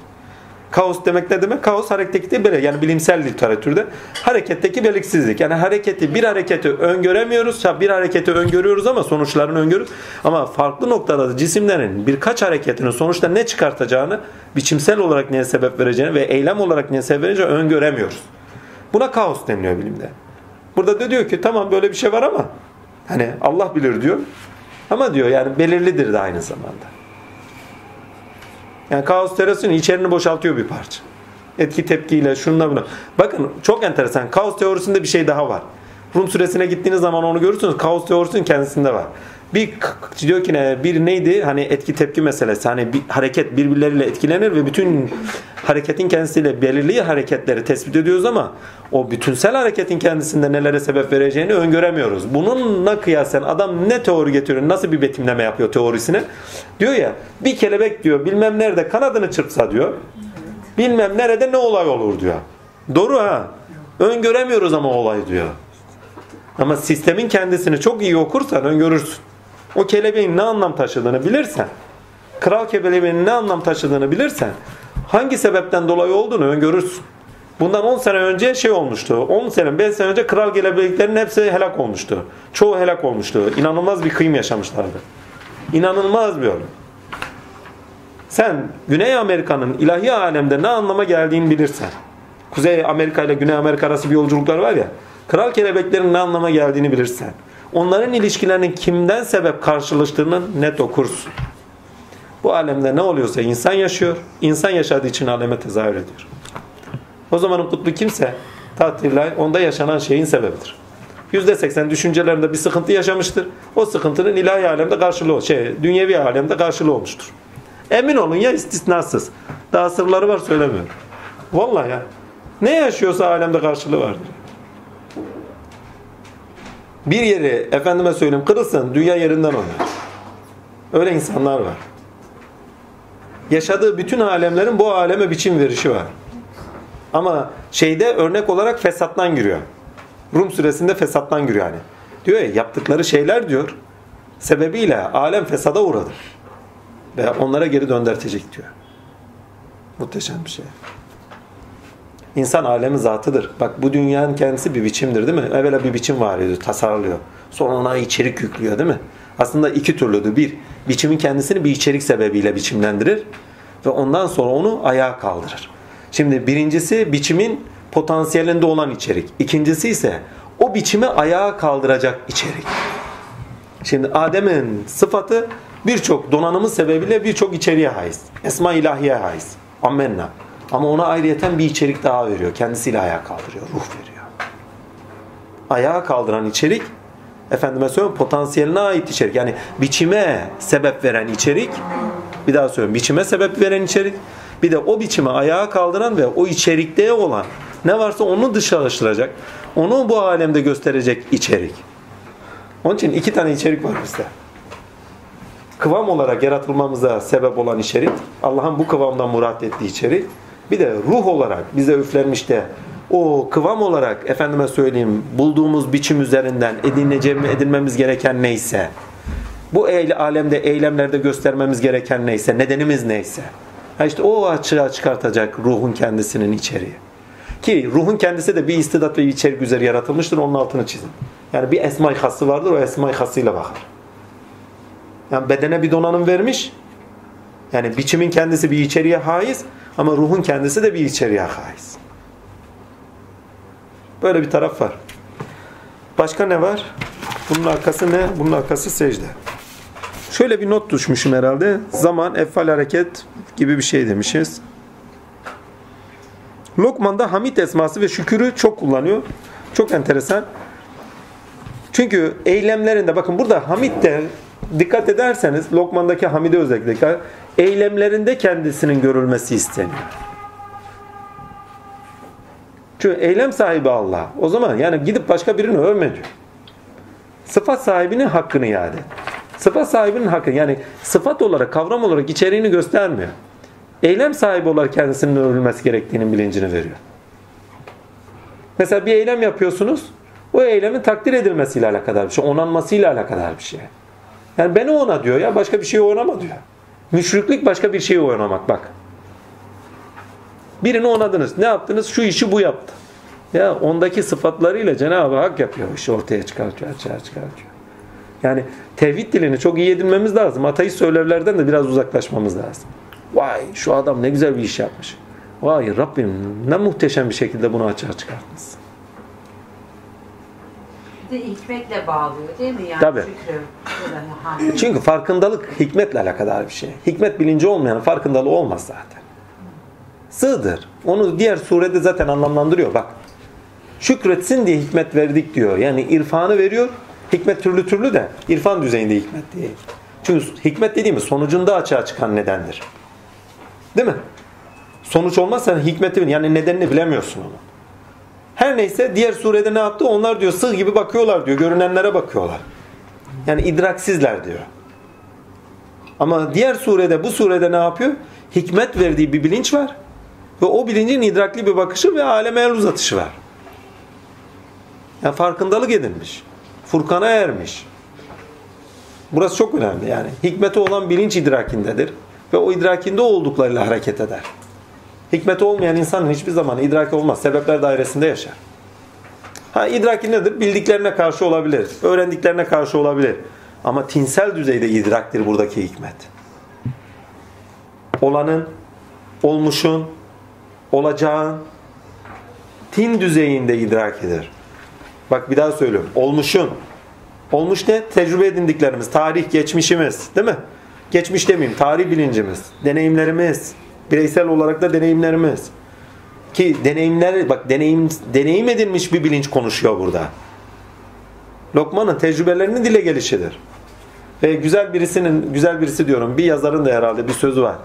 Kaos demek ne demek? Kaos hareketteki belir. Yani bilimsel literatürde hareketteki belirsizlik. Yani hareketi bir hareketi öngöremiyoruz. Ya bir hareketi öngörüyoruz ama sonuçlarını öngörüyoruz. Ama farklı noktalarda cisimlerin birkaç hareketinin sonuçta ne çıkartacağını, biçimsel olarak neye sebep vereceğini ve eylem olarak neye sebep vereceğini öngöremiyoruz. Buna kaos deniliyor bilimde. Burada da diyor ki tamam böyle bir şey var ama hani Allah bilir diyor. Ama diyor yani belirlidir de aynı zamanda. Yani kaos teorisinin içerini boşaltıyor bir parça. Etki tepkiyle şununla buna. Bakın çok enteresan. Kaos teorisinde bir şey daha var. Rum suresine gittiğiniz zaman onu görürsünüz. Kaos teorisinin kendisinde var. Bir diyor ki ne bir neydi? Hani etki tepki meselesi. Hani bir hareket birbirleriyle etkilenir ve bütün hareketin kendisiyle belirli hareketleri tespit ediyoruz ama o bütünsel hareketin kendisinde nelere sebep vereceğini öngöremiyoruz. Bununla kıyasen adam ne teori getiriyor? Nasıl bir betimleme yapıyor teorisine? Diyor ya bir kelebek diyor bilmem nerede kanadını çırpsa diyor. Bilmem nerede ne olay olur diyor. Doğru ha. Öngöremiyoruz ama olayı diyor. Ama sistemin kendisini çok iyi okursan öngörürsün. O kelebeğin ne anlam taşıdığını bilirsen, kral kelebeğinin ne anlam taşıdığını bilirsen, hangi sebepten dolayı olduğunu öngörürsün. Bundan 10 sene önce şey olmuştu. 10 sene, 5 sene önce kral kelebeklerin hepsi helak olmuştu. Çoğu helak olmuştu. İnanılmaz bir kıyım yaşamışlardı. İnanılmaz bir ölüm. Sen Güney Amerika'nın ilahi alemde ne anlama geldiğini bilirsen. Kuzey Amerika ile Güney Amerika arası bir yolculuklar var ya. Kral kelebeklerin ne anlama geldiğini bilirsen. Onların ilişkilerinin kimden sebep karşılaştığını net okursun. Bu alemde ne oluyorsa insan yaşıyor. İnsan yaşadığı için aleme tezahür ediyor. O zamanın kutlu kimse tatilay onda yaşanan şeyin sebebidir. %80 düşüncelerinde bir sıkıntı yaşamıştır. O sıkıntının ilahi alemde karşılığı, şey, dünyevi alemde karşılığı olmuştur. Emin olun ya istisnasız. Daha sırları var söylemiyorum. Vallahi ya. Ne yaşıyorsa alemde karşılığı vardır. Bir yeri efendime söyleyeyim kırılsın dünya yerinden oynar. Öyle insanlar var. Yaşadığı bütün alemlerin bu aleme biçim verişi var. Ama şeyde örnek olarak fesattan giriyor. Rum suresinde fesattan giriyor yani. Diyor ya yaptıkları şeyler diyor sebebiyle alem fesada uğradı. Ve onlara geri döndürtecek diyor. Muhteşem bir şey. İnsan alemi zatıdır. Bak bu dünyanın kendisi bir biçimdir değil mi? Evvela bir biçim var ediyor, tasarlıyor. Sonra ona içerik yüklüyor değil mi? Aslında iki türlüdür. Bir, biçimin kendisini bir içerik sebebiyle biçimlendirir. Ve ondan sonra onu ayağa kaldırır. Şimdi birincisi biçimin potansiyelinde olan içerik. İkincisi ise o biçimi ayağa kaldıracak içerik. Şimdi Adem'in sıfatı birçok donanımı sebebiyle birçok içeriğe haiz. Esma ilahiye haiz. Ammenna. Ama ona ayrıyeten bir içerik daha veriyor. Kendisiyle ayağa kaldırıyor. Ruh veriyor. Ayağa kaldıran içerik efendime söylüyorum potansiyeline ait içerik. Yani biçime sebep veren içerik bir daha söylüyorum. Biçime sebep veren içerik bir de o biçime ayağa kaldıran ve o içerikte olan ne varsa onu dışarılaştıracak. Onu bu alemde gösterecek içerik. Onun için iki tane içerik var bizde. Kıvam olarak yaratılmamıza sebep olan içerik, Allah'ın bu kıvamdan murat ettiği içerik. Bir de ruh olarak bize üflenmiş de o kıvam olarak efendime söyleyeyim bulduğumuz biçim üzerinden edineceğimiz, edinmemiz gereken neyse, bu eyle, alemde eylemlerde göstermemiz gereken neyse, nedenimiz neyse. İşte o açığa çıkartacak ruhun kendisinin içeriği. Ki ruhun kendisi de bir istidat ve içerik üzeri yaratılmıştır. Onun altını çizin. Yani bir esma-i hası vardır. O esma-i hasıyla bakar. Yani bedene bir donanım vermiş. Yani biçimin kendisi bir içeriğe haiz. Ama ruhun kendisi de bir içeriğe haiz. Böyle bir taraf var. Başka ne var? Bunun arkası ne? Bunun arkası secde. Şöyle bir not düşmüşüm herhalde. Zaman, efal hareket gibi bir şey demişiz. Lokman'da Hamid esması ve şükürü çok kullanıyor. Çok enteresan. Çünkü eylemlerinde bakın burada Hamid de dikkat ederseniz Lokman'daki Hamid'e özellikle eylemlerinde kendisinin görülmesi isteniyor. Çünkü eylem sahibi Allah. O zaman yani gidip başka birini övme diyor. Sıfat sahibinin hakkını iade. Sıfat sahibinin hakkı yani sıfat olarak kavram olarak içeriğini göstermiyor. Eylem sahibi olarak kendisinin övülmesi gerektiğinin bilincini veriyor. Mesela bir eylem yapıyorsunuz. O eylemin takdir edilmesiyle alakadar bir şey. Onanmasıyla alakadar bir şey. Yani beni ona diyor ya başka bir şeyi oynama diyor. Müşriklik başka bir şeyi oynamak bak. Birini onadınız. Ne yaptınız? Şu işi bu yaptı. Ya ondaki sıfatlarıyla Cenab-ı Hak yapıyor. işi ortaya çıkartıyor, açığa çıkartıyor. Yani tevhid dilini çok iyi edinmemiz lazım. Ateist söylerlerden de biraz uzaklaşmamız lazım. Vay şu adam ne güzel bir iş yapmış. Vay Rabbim ne muhteşem bir şekilde bunu açığa çıkartmışsın. De hikmetle bağlıyor değil mi? Yani Tabii. şükrü. Çünkü farkındalık hikmetle alakadar bir şey. Hikmet bilinci olmayanın farkındalığı olmaz zaten. Sığdır. Onu diğer surede zaten anlamlandırıyor. Bak. Şükretsin diye hikmet verdik diyor. Yani irfanı veriyor. Hikmet türlü türlü de irfan düzeyinde hikmet değil. Çünkü hikmet dediğimiz sonucunda açığa çıkan nedendir. Değil mi? Sonuç olmazsa hikmeti yani nedenini bilemiyorsun onu. Her neyse diğer surede ne yaptı? Onlar diyor sığ gibi bakıyorlar diyor. Görünenlere bakıyorlar. Yani idraksizler diyor. Ama diğer surede bu surede ne yapıyor? Hikmet verdiği bir bilinç var. Ve o bilincin idrakli bir bakışı ve aleme el uzatışı var. Yani farkındalık edinmiş. Furkana ermiş. Burası çok önemli yani. Hikmeti olan bilinç idrakindedir. Ve o idrakinde olduklarıyla hareket eder. Hikmeti olmayan insanın hiçbir zaman idraki olmaz. Sebepler dairesinde yaşar. Ha idraki nedir? Bildiklerine karşı olabilir. Öğrendiklerine karşı olabilir. Ama tinsel düzeyde idraktir buradaki hikmet. Olanın, olmuşun, olacağın tin düzeyinde idrak eder. Bak bir daha söylüyorum. Olmuşun, Olmuş ne? Tecrübe edindiklerimiz, tarih, geçmişimiz. Değil mi? Geçmiş demeyeyim, tarih bilincimiz, deneyimlerimiz, bireysel olarak da deneyimlerimiz. Ki deneyimler, bak deneyim, deneyim edilmiş bir bilinç konuşuyor burada. Lokman'ın tecrübelerinin dile gelişidir. Ve güzel birisinin, güzel birisi diyorum, bir yazarın da herhalde bir sözü var.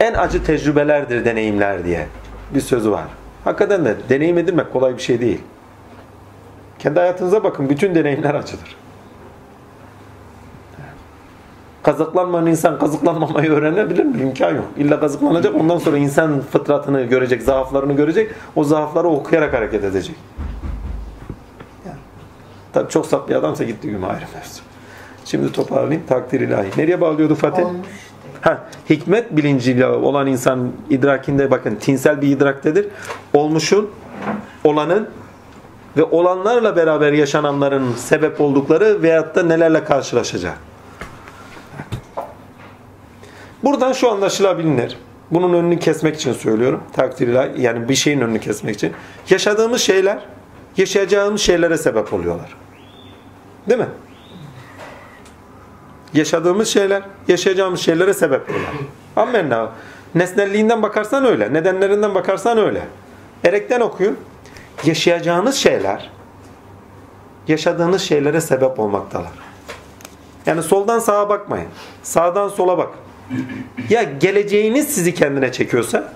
En acı tecrübelerdir deneyimler diye bir sözü var. Hakikaten de deneyim edilmek kolay bir şey değil. Kendi hayatınıza bakın, bütün deneyimler acıdır. Kazıklanmayan insan kazıklanmamayı öğrenebilir mi? İmkan yok. İlla kazıklanacak. Ondan sonra insan fıtratını görecek, zaaflarını görecek. O zaafları okuyarak hareket edecek. Yani, tabii çok bir adamsa gitti gün ayrı mevzu. Şimdi toparlayayım. Takdir ilahi. Nereye bağlıyordu Fatih? Olmuş. Ha, hikmet bilinciyle olan insan idrakinde bakın tinsel bir idraktedir. Olmuşun, olanın ve olanlarla beraber yaşananların sebep oldukları veyahut da nelerle karşılaşacak. Buradan şu anlaşılabilir. Bunun önünü kesmek için söylüyorum. Takdirle yani bir şeyin önünü kesmek için. Yaşadığımız şeyler yaşayacağımız şeylere sebep oluyorlar. Değil mi? Yaşadığımız şeyler yaşayacağımız şeylere sebep oluyorlar. Amenna. Nesnelliğinden bakarsan öyle. Nedenlerinden bakarsan öyle. Erekten okuyun. Yaşayacağınız şeyler yaşadığınız şeylere sebep olmaktalar. Yani soldan sağa bakmayın. Sağdan sola bak. Ya geleceğiniz sizi kendine çekiyorsa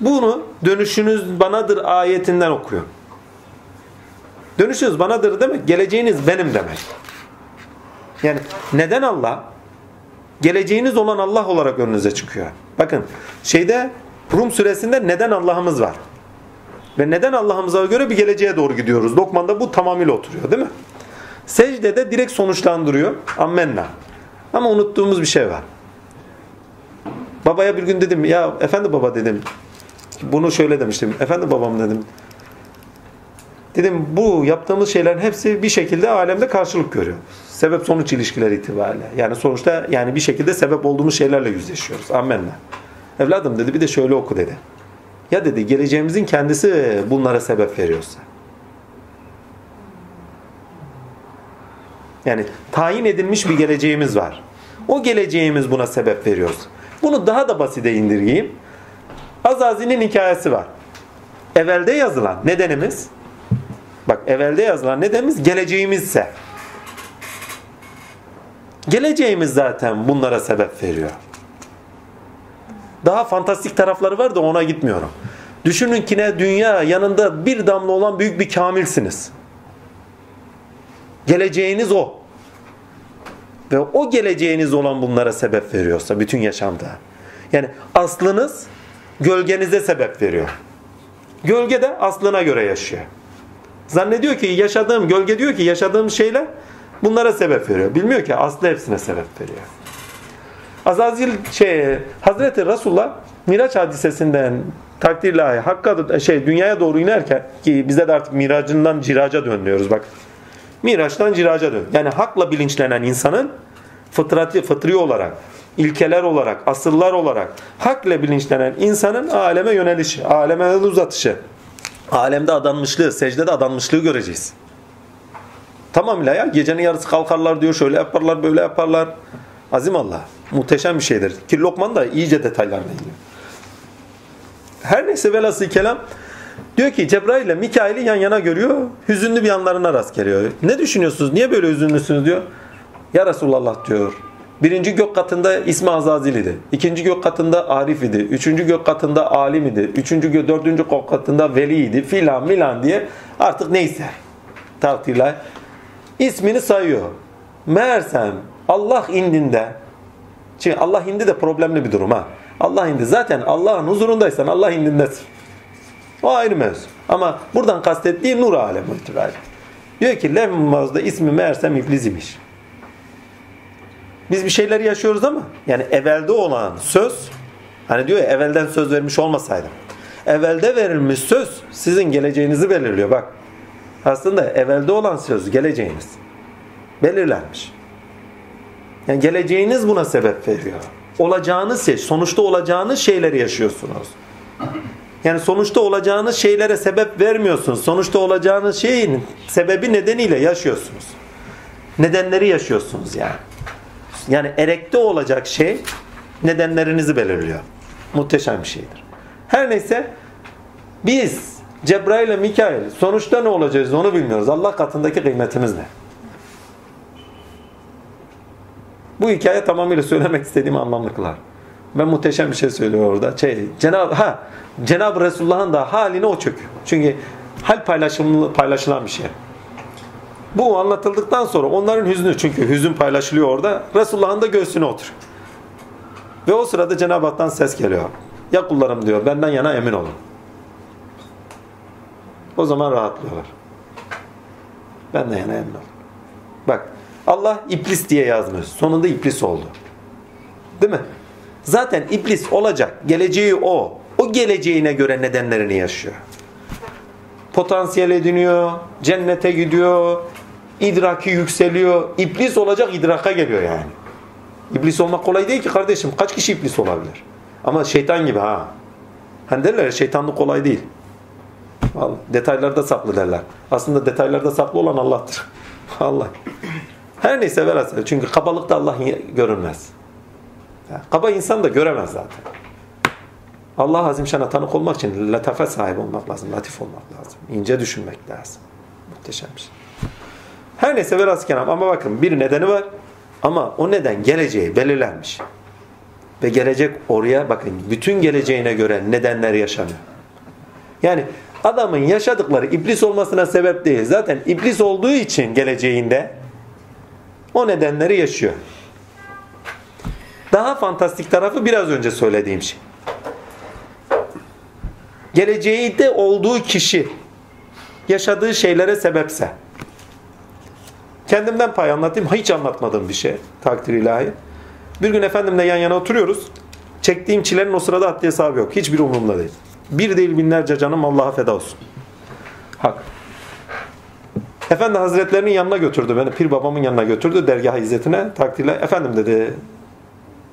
bunu dönüşünüz banadır ayetinden okuyor. Dönüşünüz banadır demek geleceğiniz benim demek. Yani neden Allah? Geleceğiniz olan Allah olarak önünüze çıkıyor. Bakın şeyde Rum suresinde neden Allah'ımız var. Ve neden Allah'ımıza göre bir geleceğe doğru gidiyoruz. Lokman'da bu tamamıyla oturuyor değil mi? Secdede direkt sonuçlandırıyor. Ammenna. Ama unuttuğumuz bir şey var. Babaya bir gün dedim ya efendi baba dedim. Bunu şöyle demiştim. Efendi babam dedim. Dedim bu yaptığımız şeylerin hepsi bir şekilde alemde karşılık görüyor. Sebep sonuç ilişkileri itibariyle. Yani sonuçta yani bir şekilde sebep olduğumuz şeylerle yüzleşiyoruz. Ammenna. Evladım dedi bir de şöyle oku dedi. Ya dedi geleceğimizin kendisi bunlara sebep veriyorsa. Yani tayin edilmiş bir geleceğimiz var. O geleceğimiz buna sebep veriyoruz. Bunu daha da basite indirgeyeyim. Azazil'in hikayesi var. Evvelde yazılan nedenimiz bak evvelde yazılan nedenimiz geleceğimizse geleceğimiz zaten bunlara sebep veriyor. Daha fantastik tarafları var da ona gitmiyorum. Düşünün ki ne dünya yanında bir damla olan büyük bir kamilsiniz. Geleceğiniz o. Ve o geleceğiniz olan bunlara sebep veriyorsa bütün yaşamda. Yani aslınız gölgenize sebep veriyor. Gölge de aslına göre yaşıyor. Zannediyor ki yaşadığım, gölge diyor ki yaşadığım şeyler bunlara sebep veriyor. Bilmiyor ki aslı hepsine sebep veriyor. Azazil şey Hazreti Resulullah Miraç hadisesinden takdirle Hakk'a şey dünyaya doğru inerken ki bize de artık miracından ciraca dönüyoruz bak. Miraçtan ciraca dön. Yani hakla bilinçlenen insanın fıtratı, fıtri olarak, ilkeler olarak, asıllar olarak hakla bilinçlenen insanın aleme yönelişi, aleme uzatışı, alemde adanmışlığı, secdede adanmışlığı göreceğiz. Tamamıyla ya gecenin yarısı kalkarlar diyor, şöyle yaparlar, böyle yaparlar. Azim Allah. Muhteşem bir şeydir. Ki Lokman da iyice detaylarına iniyor. Her neyse velası kelam diyor ki Cebrail ile Mikail'i yan yana görüyor. Hüzünlü bir yanlarına rast geliyor. Ne düşünüyorsunuz? Niye böyle hüzünlüsünüz diyor. Ya Resulallah diyor. Birinci gök katında İsmi Azazil idi. İkinci gök katında Arif idi. Üçüncü gök katında Alim idi. Üçüncü gök, dördüncü gök katında Veli idi. Filan milan diye artık neyse. Takdirler. İsmini sayıyor. Meğersem Allah indinde çünkü Allah indi de problemli bir durum ha. Allah indi. Zaten Allah'ın huzurundaysan Allah indindesin. O ayrı mevzu. Ama buradan kastettiği nur alemi itibariyle. Diyor ki Levmaz'da ismi meğersem ifliz imiş. Biz bir şeyler yaşıyoruz ama yani evvelde olan söz hani diyor ya evvelden söz vermiş olmasaydım. Evvelde verilmiş söz sizin geleceğinizi belirliyor bak. Aslında evvelde olan söz geleceğiniz. Belirlenmiş. Yani geleceğiniz buna sebep veriyor. Olacağınız şey, sonuçta olacağınız şeyleri yaşıyorsunuz. Yani sonuçta olacağınız şeylere sebep vermiyorsunuz. Sonuçta olacağınız şeyin sebebi nedeniyle yaşıyorsunuz. Nedenleri yaşıyorsunuz yani. Yani erekte olacak şey nedenlerinizi belirliyor. Muhteşem bir şeydir. Her neyse biz Cebrail ile Mikail sonuçta ne olacağız onu bilmiyoruz. Allah katındaki kıymetimiz ne? Bu hikaye tamamıyla söylemek istediğimi anlamlı kılar. Ben muhteşem bir şey söylüyor orada. Şey, Cenab ha Cenab-ı Resulullah'ın da haline o çöküyor. Çünkü hal paylaşımlı paylaşılan bir şey. Bu anlatıldıktan sonra onların hüznü çünkü hüzün paylaşılıyor orada. Resulullah'ın da göğsüne oturuyor. Ve o sırada Cenab-ı Hak'tan ses geliyor. Ya kullarım diyor benden yana emin olun. O zaman rahatlıyorlar. Benden yana emin olun. Bak Allah iblis diye yazmış. Sonunda iblis oldu. Değil mi? Zaten iblis olacak. Geleceği o. O geleceğine göre nedenlerini yaşıyor. Potansiyel ediniyor. Cennete gidiyor. idraki yükseliyor. İblis olacak idraka geliyor yani. İblis olmak kolay değil ki kardeşim. Kaç kişi iblis olabilir? Ama şeytan gibi ha. Hani derler şeytanlık kolay değil. Vallahi, detaylarda saklı derler. Aslında detaylarda saklı olan Allah'tır. Allah. Her neyse velhasıl. Çünkü kabalıkta Allah görünmez. Yani kaba insan da göremez zaten. Allah Azimşan'a tanık olmak için latafe sahibi olmak lazım. Latif olmak lazım. ince düşünmek lazım. Muhteşem bir şey. Her neyse velhasıl kelam. Ama bakın bir nedeni var. Ama o neden geleceği belirlenmiş. Ve gelecek oraya bakın bütün geleceğine göre nedenler yaşanıyor. Yani adamın yaşadıkları iblis olmasına sebep değil. Zaten iblis olduğu için geleceğinde o nedenleri yaşıyor. Daha fantastik tarafı biraz önce söylediğim şey. Geleceği de olduğu kişi yaşadığı şeylere sebepse. Kendimden pay anlatayım. Hiç anlatmadığım bir şey. Takdir ilahi. Bir gün efendimle yan yana oturuyoruz. Çektiğim çilenin o sırada haddi hesabı yok. Hiçbir umurumda değil. Bir değil binlerce canım Allah'a feda olsun. Hak. Efendi Hazretlerinin yanına götürdü beni. Pir babamın yanına götürdü dergah izzetine. Takdirle. Efendim dedi.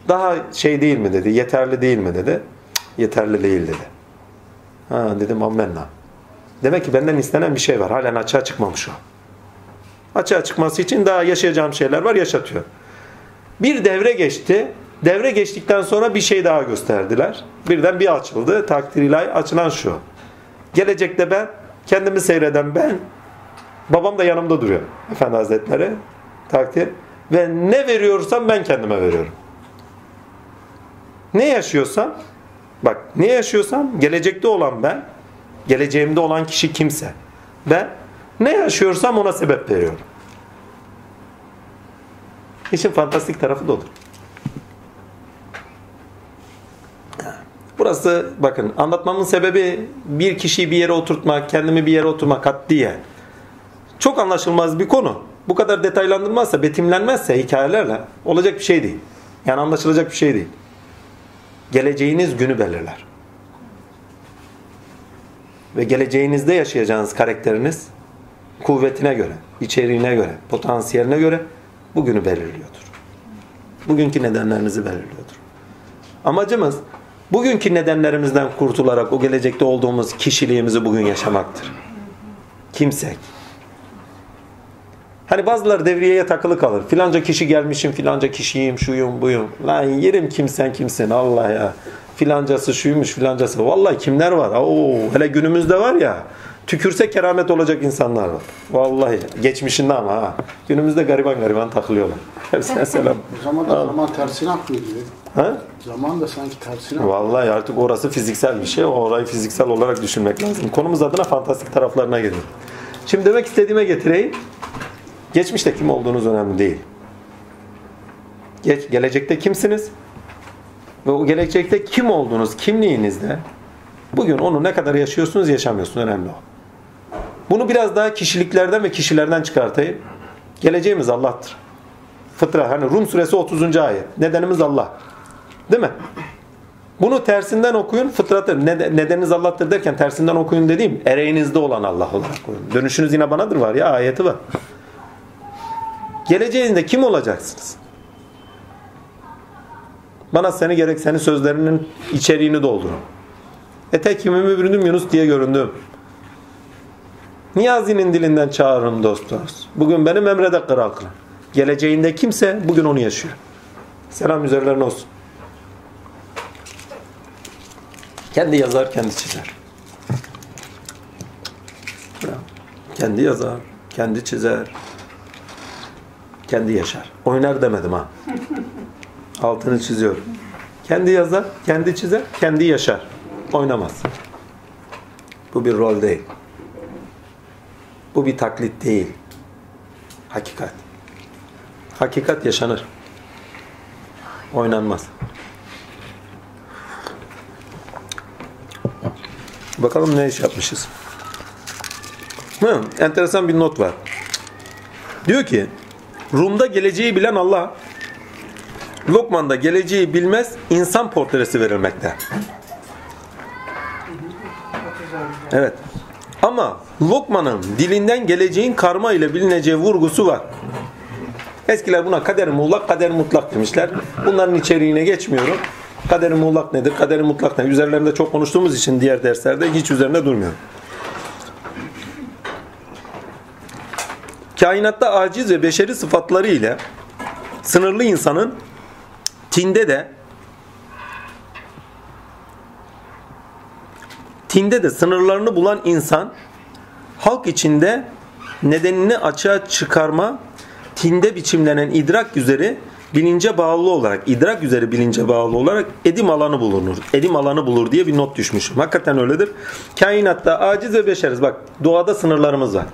Daha şey değil mi dedi. Yeterli değil mi dedi. Yeterli değil dedi. Ha dedim ammenna. Demek ki benden istenen bir şey var. Halen açığa çıkmamış o. Açığa çıkması için daha yaşayacağım şeyler var. Yaşatıyor. Bir devre geçti. Devre geçtikten sonra bir şey daha gösterdiler. Birden bir açıldı. Takdir ilahi açılan şu. Gelecekte ben, kendimi seyreden ben, babam da yanımda duruyor. Efendi Hazretleri. Takdir. Ve ne veriyorsam ben kendime veriyorum. Ne yaşıyorsam, bak ne yaşıyorsam gelecekte olan ben, geleceğimde olan kişi kimse. Ben ne yaşıyorsam ona sebep veriyorum. İşin fantastik tarafı da odur. Burası bakın anlatmamın sebebi bir kişiyi bir yere oturtmak, kendimi bir yere oturmak diye. Çok anlaşılmaz bir konu. Bu kadar detaylandırmazsa, betimlenmezse hikayelerle olacak bir şey değil. Yani anlaşılacak bir şey değil. Geleceğiniz günü belirler. Ve geleceğinizde yaşayacağınız karakteriniz kuvvetine göre, içeriğine göre, potansiyeline göre bugünü belirliyordur. Bugünkü nedenlerinizi belirliyordur. Amacımız bugünkü nedenlerimizden kurtularak o gelecekte olduğumuz kişiliğimizi bugün yaşamaktır. Kimsek. Hani bazıları devriyeye takılı kalır. Filanca kişi gelmişim, filanca kişiyim, şuyum, buyum. Lan yerim kimsen kimsin Allah ya. Filancası şuymuş, filancası. Vallahi kimler var? Oo, hele günümüzde var ya. Tükürse keramet olacak insanlar var. Vallahi geçmişinde ama ha. Günümüzde gariban gariban takılıyorlar. Hepsine selam. O zaman da zaman tersine akıyor gibi. Ha? Zaman da sanki tersine akıyor. Vallahi artık orası fiziksel bir şey. Orayı fiziksel olarak düşünmek lazım. Konumuz adına fantastik taraflarına geliyor. Şimdi demek istediğime getireyim. Geçmişte kim olduğunuz önemli değil. Geç, gelecekte kimsiniz? Ve o gelecekte kim olduğunuz, kimliğinizde bugün onu ne kadar yaşıyorsunuz, yaşamıyorsunuz. Önemli o. Bunu biraz daha kişiliklerden ve kişilerden çıkartayım. Geleceğimiz Allah'tır. Fıtra, hani Rum suresi 30. ayet. Nedenimiz Allah. Değil mi? Bunu tersinden okuyun. Fıtratı nedeniniz Allah'tır derken tersinden okuyun dediğim ereğinizde olan Allah olarak koyun. Dönüşünüz yine banadır var ya ayeti var. Geleceğinde kim olacaksınız? Bana seni gerek senin sözlerinin içeriğini doldurun. Ete kimimi büründüm Yunus diye göründüm. Niyazi'nin dilinden çağırın dost dost. Bugün benim emrede kral kral. Geleceğinde kimse bugün onu yaşıyor. Selam üzerlerine olsun. Kendi yazar, kendi çizer. Kendi yazar, kendi çizer, kendi yaşar. Oynar demedim ha. Altını çiziyorum. Kendi yazar, kendi çizer, kendi yaşar. Oynamaz. Bu bir rol değil. Bu bir taklit değil. Hakikat. Hakikat yaşanır. Oynanmaz. Bakalım ne iş yapmışız. Hı, enteresan bir not var. Diyor ki Rum'da geleceği bilen Allah Lokman'da geleceği bilmez insan portresi verilmekte. Evet. Ama Lokman'ın dilinden geleceğin karma ile bilineceği vurgusu var. Eskiler buna kader muğlak, kader mutlak demişler. Bunların içeriğine geçmiyorum. Kader muğlak nedir, kader mutlak nedir? Üzerlerinde çok konuştuğumuz için diğer derslerde hiç üzerinde durmuyorum. Kainatta aciz ve beşeri sıfatları ile sınırlı insanın tinde de tinde de sınırlarını bulan insan halk içinde nedenini açığa çıkarma tinde biçimlenen idrak üzeri bilince bağlı olarak, idrak üzeri bilince bağlı olarak edim alanı bulunur. Edim alanı bulur diye bir not düşmüşüm. Hakikaten öyledir. Kainatta aciz ve beşeriz. Bak doğada sınırlarımız var.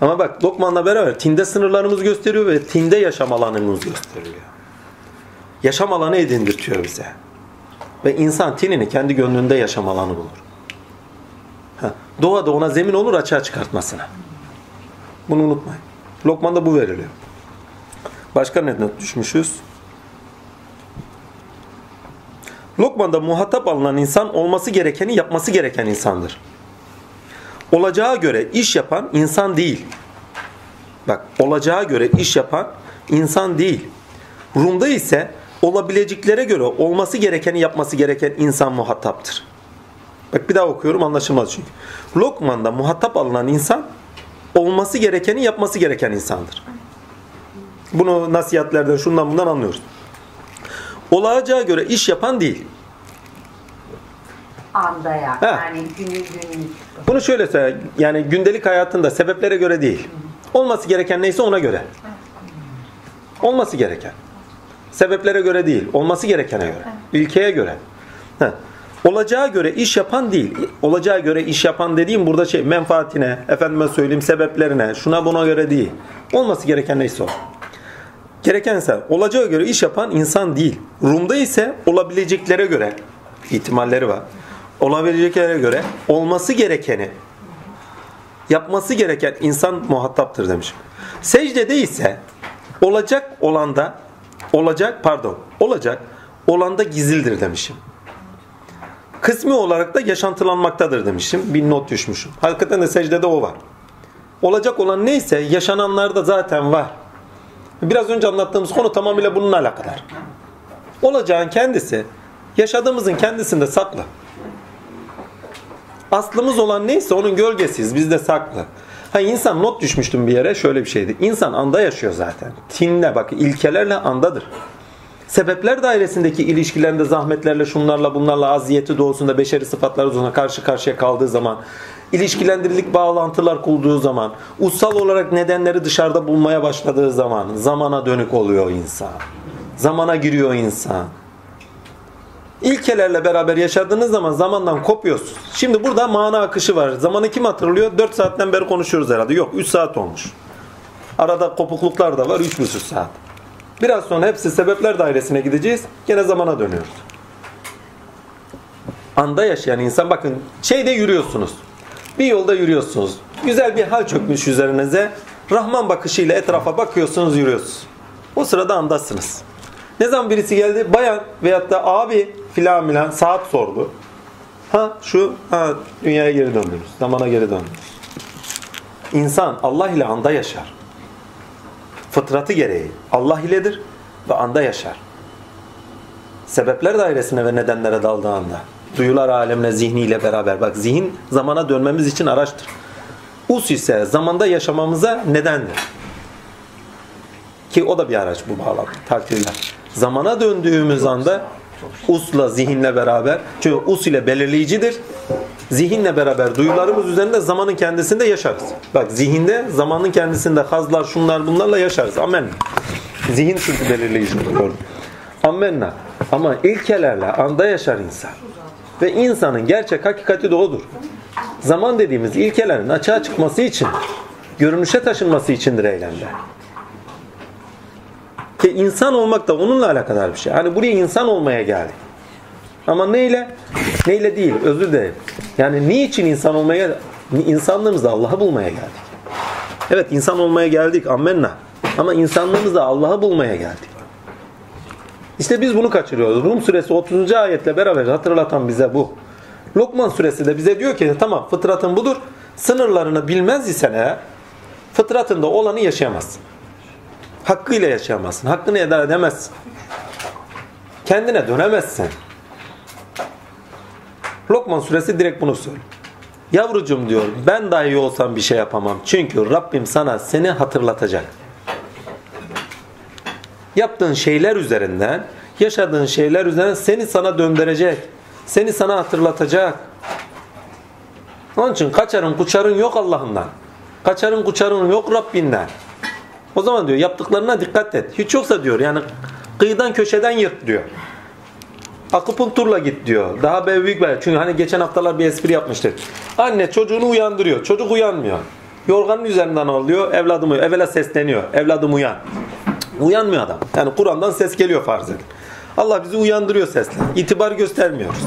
Ama bak Lokman'la beraber tinde sınırlarımız gösteriyor ve tinde yaşam alanımız gösteriyor. Yaşam alanı edindirtiyor bize. Ve insan tinini kendi gönlünde yaşam alanı bulur. Ha, doğada ona zemin olur açığa çıkartmasına. Bunu unutmayın. Lokman'da bu veriliyor. Başka ne düşmüşüz? Lokman'da muhatap alınan insan olması gerekeni yapması gereken insandır. Olacağı göre iş yapan insan değil. Bak olacağı göre iş yapan insan değil. Rum'da ise olabileceklere göre olması gerekeni yapması gereken insan muhataptır. Bak bir daha okuyorum anlaşılmaz çünkü. Lokman'da muhatap alınan insan olması gerekeni yapması gereken insandır. Bunu nasihatlerden şundan bundan anlıyoruz. Olacağı göre iş yapan değil. Anda ya. Ha. Yani günü günlük. Bunu şöyle söyle, yani gündelik hayatında sebeplere göre değil. Olması gereken neyse ona göre. Olması gereken. Sebeplere göre değil, olması gerekene göre. İlkeye göre. Heh. Olacağı göre iş yapan değil. Olacağı göre iş yapan dediğim burada şey menfaatine, efendime söyleyeyim sebeplerine, şuna buna göre değil. Olması gereken neyse o. Gerekense olacağı göre iş yapan insan değil. Rum'da ise olabileceklere göre ihtimalleri var. Olabileceklere göre olması gerekeni yapması gereken insan muhataptır demişim. Secdede ise olacak olanda olacak pardon olacak olanda gizildir demişim. Kısmi olarak da yaşantılanmaktadır demişim. Bir not düşmüşüm. Hakikaten de secdede o var. Olacak olan neyse yaşananlarda zaten var. Biraz önce anlattığımız konu tamamıyla bununla alakadar. Olacağın kendisi yaşadığımızın kendisinde saklı. Aslımız olan neyse onun gölgesiyiz. Bizde saklı. Ha insan not düşmüştüm bir yere şöyle bir şeydi. İnsan anda yaşıyor zaten. Tinle bak ilkelerle andadır. Sebepler dairesindeki ilişkilerinde zahmetlerle şunlarla bunlarla aziyeti doğusunda beşeri sıfatlar doğusunda karşı karşıya kaldığı zaman ilişkilendirilik bağlantılar kurduğu zaman ussal olarak nedenleri dışarıda bulmaya başladığı zaman zamana dönük oluyor insan. Zamana giriyor insan. İlkelerle beraber yaşadığınız zaman zamandan kopuyorsunuz. Şimdi burada mana akışı var. Zamanı kim hatırlıyor? 4 saatten beri konuşuyoruz herhalde. Yok 3 saat olmuş. Arada kopukluklar da var 3,5 saat. Biraz sonra hepsi sebepler dairesine gideceğiz. Gene zamana dönüyoruz. Anda yaşayan insan bakın şeyde yürüyorsunuz. Bir yolda yürüyorsunuz. Güzel bir hal çökmüş üzerinize. Rahman bakışıyla etrafa bakıyorsunuz yürüyorsunuz. O sırada andasınız. Ne zaman birisi geldi bayan veyahut da abi filan filan saat sordu. Ha şu ha dünyaya geri döndünüz. Zamana geri döndünüz. İnsan Allah ile anda yaşar. Fıtratı gereği Allah iledir ve anda yaşar. Sebepler dairesine ve nedenlere daldığı anda. Duyular alemine zihniyle beraber. Bak zihin zamana dönmemiz için araçtır. Us ise zamanda yaşamamıza nedendir. Ki o da bir araç bu bağlamda takdirler. Zamana döndüğümüz anda usla zihinle beraber çünkü us ile belirleyicidir. Zihinle beraber duyularımız üzerinde zamanın kendisinde yaşarız. Bak zihinde zamanın kendisinde hazlar şunlar bunlarla yaşarız. Amen. Zihin çünkü belirleyicidir. Doğru. Amenna. Ama ilkelerle anda yaşar insan. Ve insanın gerçek hakikati de odur. Zaman dediğimiz ilkelerin açığa çıkması için, görünüşe taşınması içindir eylemler. Ki insan olmak da onunla alakadar bir şey. Hani buraya insan olmaya geldik. Ama neyle? Neyle değil, özür dilerim. Yani niçin insan olmaya insanlığımızda Allah'ı bulmaya geldik. Evet insan olmaya geldik. Ammenna. Ama insanlığımızda Allah'ı bulmaya geldik. İşte biz bunu kaçırıyoruz. Rum suresi 30. ayetle beraber hatırlatan bize bu. Lokman suresi de bize diyor ki tamam fıtratın budur. Sınırlarını bilmez isen eğer fıtratında olanı yaşayamazsın. Hakkıyla yaşayamazsın. Hakkını eda edemezsin. Kendine dönemezsin. Lokman suresi direkt bunu söylüyor. Yavrucum diyor ben dahi olsam bir şey yapamam. Çünkü Rabbim sana seni hatırlatacak. Yaptığın şeyler üzerinden, yaşadığın şeyler üzerinden seni sana döndürecek. Seni sana hatırlatacak. Onun için kaçarın kuçarın yok Allah'ından. Kaçarın kuçarın yok Rabbinden. O zaman diyor yaptıklarına dikkat et. Hiç yoksa diyor yani kıyıdan köşeden yırt diyor. Akupunkturla git diyor. Daha büyük bir Çünkü hani geçen haftalar bir espri yapmıştık. Anne çocuğunu uyandırıyor. Çocuk uyanmıyor. Yorganın üzerinden alıyor. Evladım uyan. Evvela sesleniyor. Evladım uyan. Uyanmıyor adam. Yani Kur'an'dan ses geliyor farz edin. Allah bizi uyandırıyor sesle. İtibar göstermiyoruz.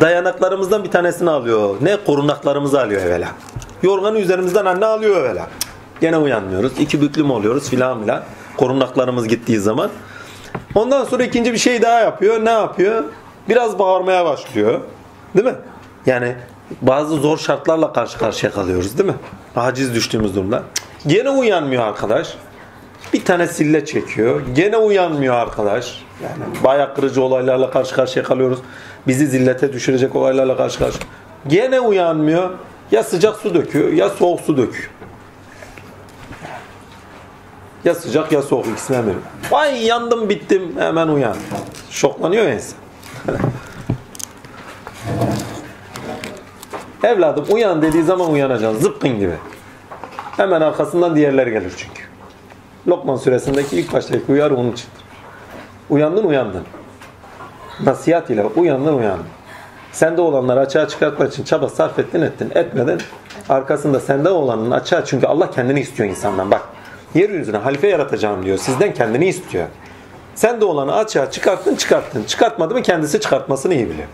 Dayanaklarımızdan bir tanesini alıyor. Ne? Korunaklarımızı alıyor evvela. Yorganı üzerimizden anne alıyor evvela. Gene uyanmıyoruz. İki büklüm oluyoruz filan filan. Korunaklarımız gittiği zaman. Ondan sonra ikinci bir şey daha yapıyor. Ne yapıyor? Biraz bağırmaya başlıyor. Değil mi? Yani bazı zor şartlarla karşı karşıya kalıyoruz değil mi? Aciz düştüğümüz durumda. Gene uyanmıyor arkadaş. Bir tane sille çekiyor. Gene uyanmıyor arkadaş. Yani bayağı kırıcı olaylarla karşı karşıya kalıyoruz. Bizi zillete düşürecek olaylarla karşı karşıya. Gene uyanmıyor. Ya sıcak su döküyor ya soğuk su döküyor. Ya sıcak ya soğuk ikisinden biri. Vay yandım bittim hemen uyan. Şoklanıyor ya insan. Evladım uyan dediği zaman uyanacaksın. Zıpkın gibi. Hemen arkasından diğerleri gelir çünkü. Lokman suresindeki ilk baştaki uyarı onun içindir. Uyandın uyandın. Nasihat ile uyandın uyandın. Sende olanları açığa çıkartmak için çaba sarf ettin ettin. Etmeden arkasında sende olanın açığa çünkü Allah kendini istiyor insandan. Bak yeryüzüne halife yaratacağım diyor. Sizden kendini istiyor. Sen de olanı açığa çıkarttın çıkarttın. Çıkartmadı mı kendisi çıkartmasını iyi biliyor.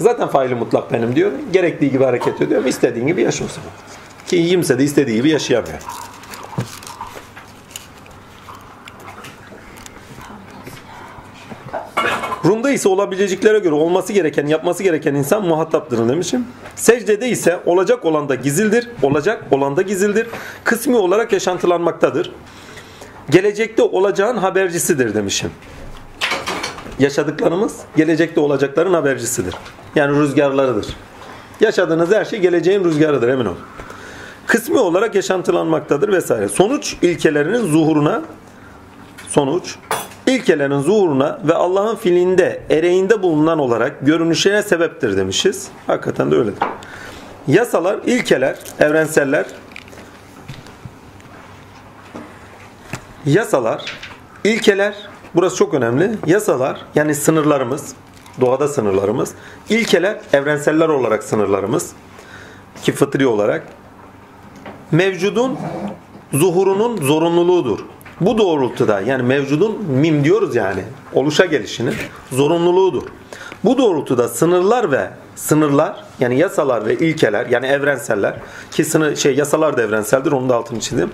Zaten faili mutlak benim diyor. Gerektiği gibi hareket ediyor. İstediğin gibi zaman. Ki kimse de istediği gibi yaşayamıyor. Rum'da ise olabileceklere göre olması gereken, yapması gereken insan muhataptır demişim. Secdede ise olacak olan da gizildir, olacak olan da gizildir. Kısmi olarak yaşantılanmaktadır. Gelecekte olacağın habercisidir demişim. Yaşadıklarımız gelecekte olacakların habercisidir. Yani rüzgarlarıdır. Yaşadığınız her şey geleceğin rüzgarıdır emin olun. Kısmi olarak yaşantılanmaktadır vesaire. Sonuç ilkelerinin zuhuruna sonuç ilkelerin zuhuruna ve Allah'ın fiilinde, ereğinde bulunan olarak görünüşüne sebeptir demişiz. Hakikaten de öyledir. Yasalar, ilkeler, evrenseller yasalar, ilkeler burası çok önemli. Yasalar yani sınırlarımız, doğada sınırlarımız, ilkeler evrenseller olarak sınırlarımız ki fıtri olarak mevcudun zuhurunun zorunluluğudur. Bu doğrultuda yani mevcudun mim diyoruz yani oluşa gelişinin zorunluluğudur. Bu doğrultuda sınırlar ve sınırlar yani yasalar ve ilkeler yani evrenseller ki sınır, şey yasalar da evrenseldir onu da altını çizdim.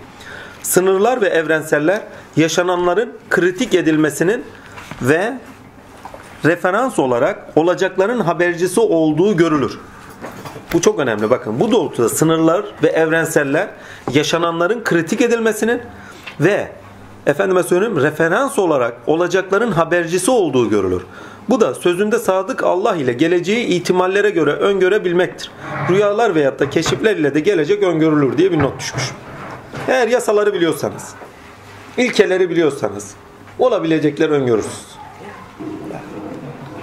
Sınırlar ve evrenseller yaşananların kritik edilmesinin ve referans olarak olacakların habercisi olduğu görülür. Bu çok önemli bakın. Bu doğrultuda sınırlar ve evrenseller yaşananların kritik edilmesinin ve efendime söyleyeyim referans olarak olacakların habercisi olduğu görülür. Bu da sözünde sadık Allah ile geleceği ihtimallere göre öngörebilmektir. Rüyalar veyahut da keşifler ile de gelecek öngörülür diye bir not düşmüş. Eğer yasaları biliyorsanız, ilkeleri biliyorsanız olabilecekler öngörürsünüz.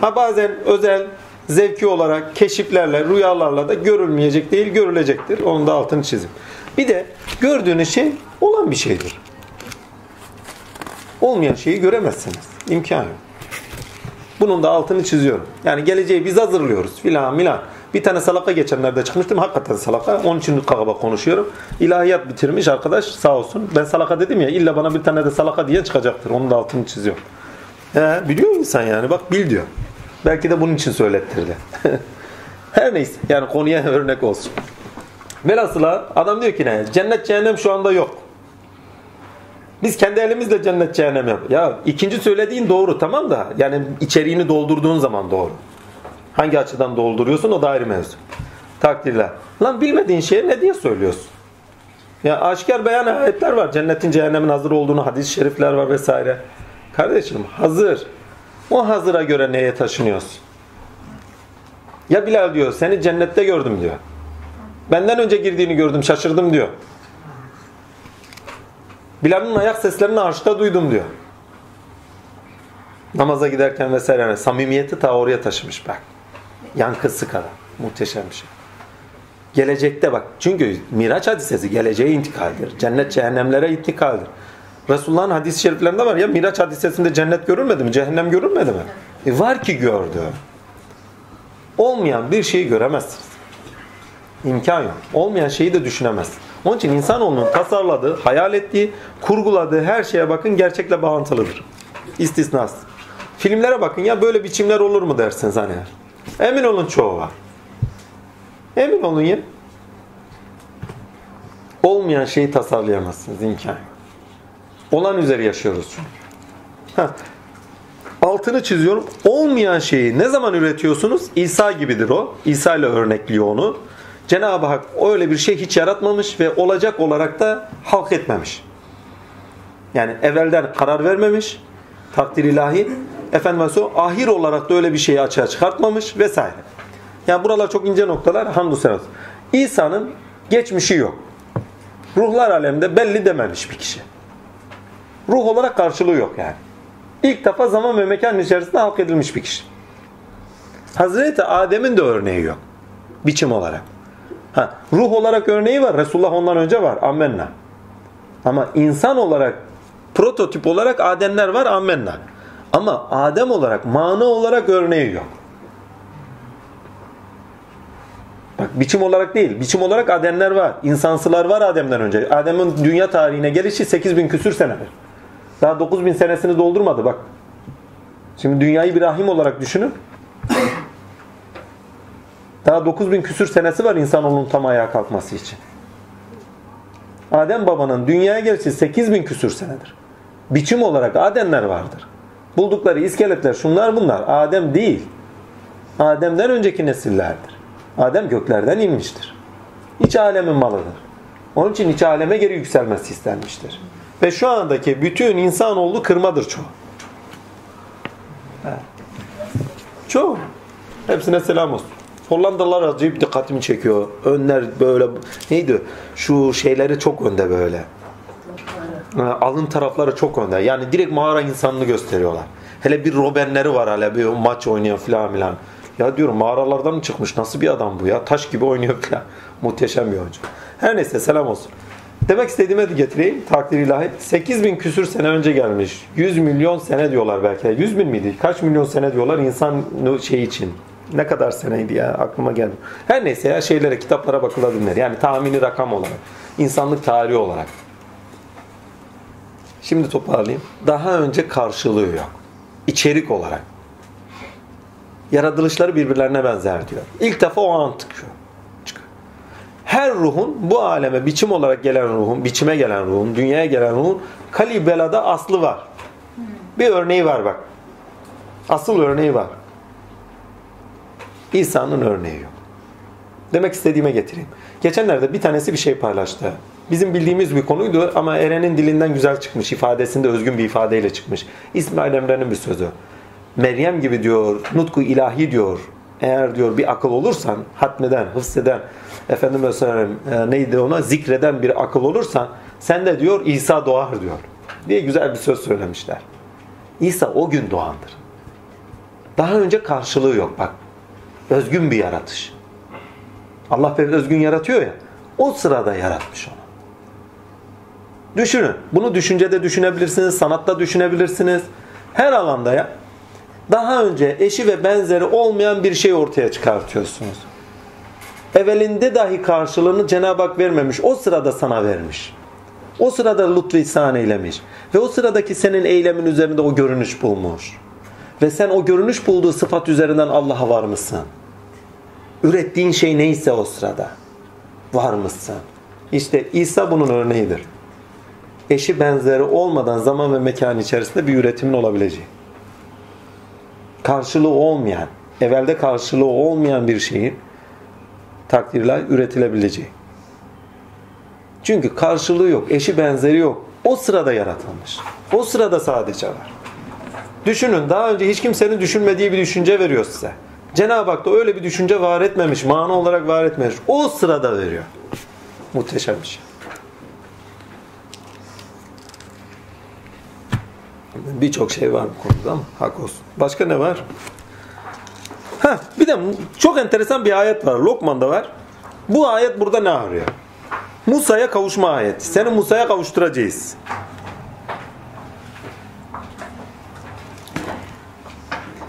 Ha bazen özel zevki olarak keşiflerle, rüyalarla da görülmeyecek değil, görülecektir. Onun da altını çizim. Bir de gördüğünüz şey olan bir şeydir. Olmayan şeyi göremezsiniz. İmkan yok. Bunun da altını çiziyorum. Yani geleceği biz hazırlıyoruz filan milan. Bir tane salaka geçenlerde çıkmıştım. Hakikaten salaka. Onun için kaba konuşuyorum. İlahiyat bitirmiş arkadaş sağ olsun. Ben salaka dedim ya illa bana bir tane de salaka diye çıkacaktır. Onun da altını çiziyorum. He, biliyor insan yani. Bak bil diyor. Belki de bunun için söylettirdi. Her neyse. Yani konuya örnek olsun. Velhasıla adam diyor ki ne? Cennet cehennem şu anda yok. Biz kendi elimizle cennet cehennem yap. Ya ikinci söylediğin doğru tamam da yani içeriğini doldurduğun zaman doğru. Hangi açıdan dolduruyorsun o da ayrı mevzu. Takdirler. Lan bilmediğin şeye ne diye söylüyorsun? Ya aşikar beyan ayetler var. Cennetin cehennemin hazır olduğunu hadis-i şerifler var vesaire. Kardeşim hazır. O hazıra göre neye taşınıyorsun? Ya Bilal diyor seni cennette gördüm diyor. Benden önce girdiğini gördüm şaşırdım diyor. Bilal'in ayak seslerini arşta duydum diyor. Namaza giderken vesaire yani samimiyeti ta oraya taşımış bak. Yankısı kadar. Muhteşem bir şey. Gelecekte bak. Çünkü Miraç hadisesi geleceğe intikaldir. Cennet cehennemlere intikaldir. Resulullah'ın hadis-i şeriflerinde var ya Miraç hadisesinde cennet görülmedi mi? Cehennem görülmedi mi? E var ki gördü. Olmayan bir şeyi göremezsiniz. İmkan yok. Olmayan şeyi de düşünemezsin. Onun için insanoğlunun tasarladığı, hayal ettiği, kurguladığı her şeye bakın gerçekle bağıntılıdır. İstisnasız. Filmlere bakın ya böyle biçimler olur mu dersiniz hani. Emin olun çoğu var. Emin olun ya. Olmayan şeyi tasarlayamazsınız imkan. Olan üzeri yaşıyoruz çünkü. Heh. Altını çiziyorum. Olmayan şeyi ne zaman üretiyorsunuz? İsa gibidir o. İsa ile örnekliyor onu. Cenab-ı Hak öyle bir şey hiç yaratmamış ve olacak olarak da halk etmemiş. Yani evvelden karar vermemiş. Takdir ilahi. Efendim ahir olarak da öyle bir şeyi açığa çıkartmamış vesaire. Yani buralar çok ince noktalar. Hamdü senet. İsa'nın geçmişi yok. Ruhlar alemde belli dememiş bir kişi. Ruh olarak karşılığı yok yani. İlk defa zaman ve mekan içerisinde halk edilmiş bir kişi. Hazreti Adem'in de örneği yok. Biçim olarak. Ha, ruh olarak örneği var. Resulullah ondan önce var. Ammenna. Ama insan olarak, prototip olarak Ademler var. Ammenna. Ama Adem olarak, mana olarak örneği yok. Bak biçim olarak değil. Biçim olarak Ademler var. İnsansılar var Adem'den önce. Adem'in dünya tarihine gelişi 8000 küsür senedir. Daha 9000 senesini doldurmadı bak. Şimdi dünyayı bir rahim olarak düşünün. Daha 9000 küsür senesi var insanoğlunun tam ayağa kalkması için. Adem babanın dünyaya gelişi 8000 küsür senedir. Biçim olarak Ademler vardır. Buldukları iskeletler şunlar bunlar. Adem değil. Adem'den önceki nesillerdir. Adem göklerden inmiştir. İç alemin malıdır. Onun için iç aleme geri yükselmesi istenmiştir. Ve şu andaki bütün insanoğlu kırmadır çoğu. Çoğu. Hepsine selam olsun. Hollandalılar acayip dikkatimi çekiyor. Önler böyle neydi? Şu şeyleri çok önde böyle. Alın tarafları çok önde. Yani direkt mağara insanını gösteriyorlar. Hele bir Robbenleri var hala bir maç oynuyor filan filan. Ya diyorum mağaralardan mı çıkmış? Nasıl bir adam bu ya? Taş gibi oynuyor filan. Muhteşem bir oyuncu. Her neyse selam olsun. Demek istediğime de getireyim. Takdir ilahi. 8 bin küsür sene önce gelmiş. 100 milyon sene diyorlar belki. 100 bin miydi? Kaç milyon sene diyorlar insan şey için. Ne kadar seneydi ya aklıma geldi. Her neyse ya şeylere kitaplara bakılabilir. Yani tahmini rakam olarak. insanlık tarihi olarak. Şimdi toparlayayım. Daha önce karşılığı yok. İçerik olarak. Yaratılışları birbirlerine benzer diyor. İlk defa o an çıkıyor. Her ruhun bu aleme biçim olarak gelen ruhun, biçime gelen ruhun, dünyaya gelen ruhun kalibelada aslı var. Bir örneği var bak. Asıl örneği var. İsa'nın örneği yok. Demek istediğime getireyim. Geçenlerde bir tanesi bir şey paylaştı. Bizim bildiğimiz bir konuydu ama Eren'in dilinden güzel çıkmış. ifadesinde özgün bir ifadeyle çıkmış. İsmail Emre'nin bir sözü. Meryem gibi diyor, nutku ilahi diyor. Eğer diyor bir akıl olursan, hatmeden, hıfzeden, efendim mesela e, neydi ona zikreden bir akıl olursan sen de diyor İsa doğar diyor. Diye güzel bir söz söylemişler. İsa o gün doğandır. Daha önce karşılığı yok bak. Özgün bir yaratış. Allah bir özgün yaratıyor ya. O sırada yaratmış onu. Düşünün. Bunu düşüncede düşünebilirsiniz, sanatta düşünebilirsiniz. Her alanda ya. Daha önce eşi ve benzeri olmayan bir şey ortaya çıkartıyorsunuz. Evvelinde dahi karşılığını Cenab-ı Hak vermemiş. O sırada sana vermiş. O sırada lütfu ihsan eylemiş. Ve o sıradaki senin eylemin üzerinde o görünüş bulmuş. Ve sen o görünüş bulduğu sıfat üzerinden Allah'a var mısın? Ürettiğin şey neyse o sırada var mısın? İşte İsa bunun örneğidir. Eşi benzeri olmadan zaman ve mekan içerisinde bir üretimin olabileceği. Karşılığı olmayan, evvelde karşılığı olmayan bir şeyin takdirle üretilebileceği. Çünkü karşılığı yok, eşi benzeri yok. O sırada yaratılmış. O sırada sadece var. Düşünün daha önce hiç kimsenin düşünmediği bir düşünce veriyor size. Cenab-ı Hak da öyle bir düşünce var etmemiş, mana olarak var etmemiş. O sırada veriyor. Muhteşem bir şey. Birçok şey var bu konuda ama hak olsun. Başka ne var? Heh, bir de çok enteresan bir ayet var. Lokman'da var. Bu ayet burada ne arıyor? Musa'ya kavuşma ayeti. Seni Musa'ya kavuşturacağız.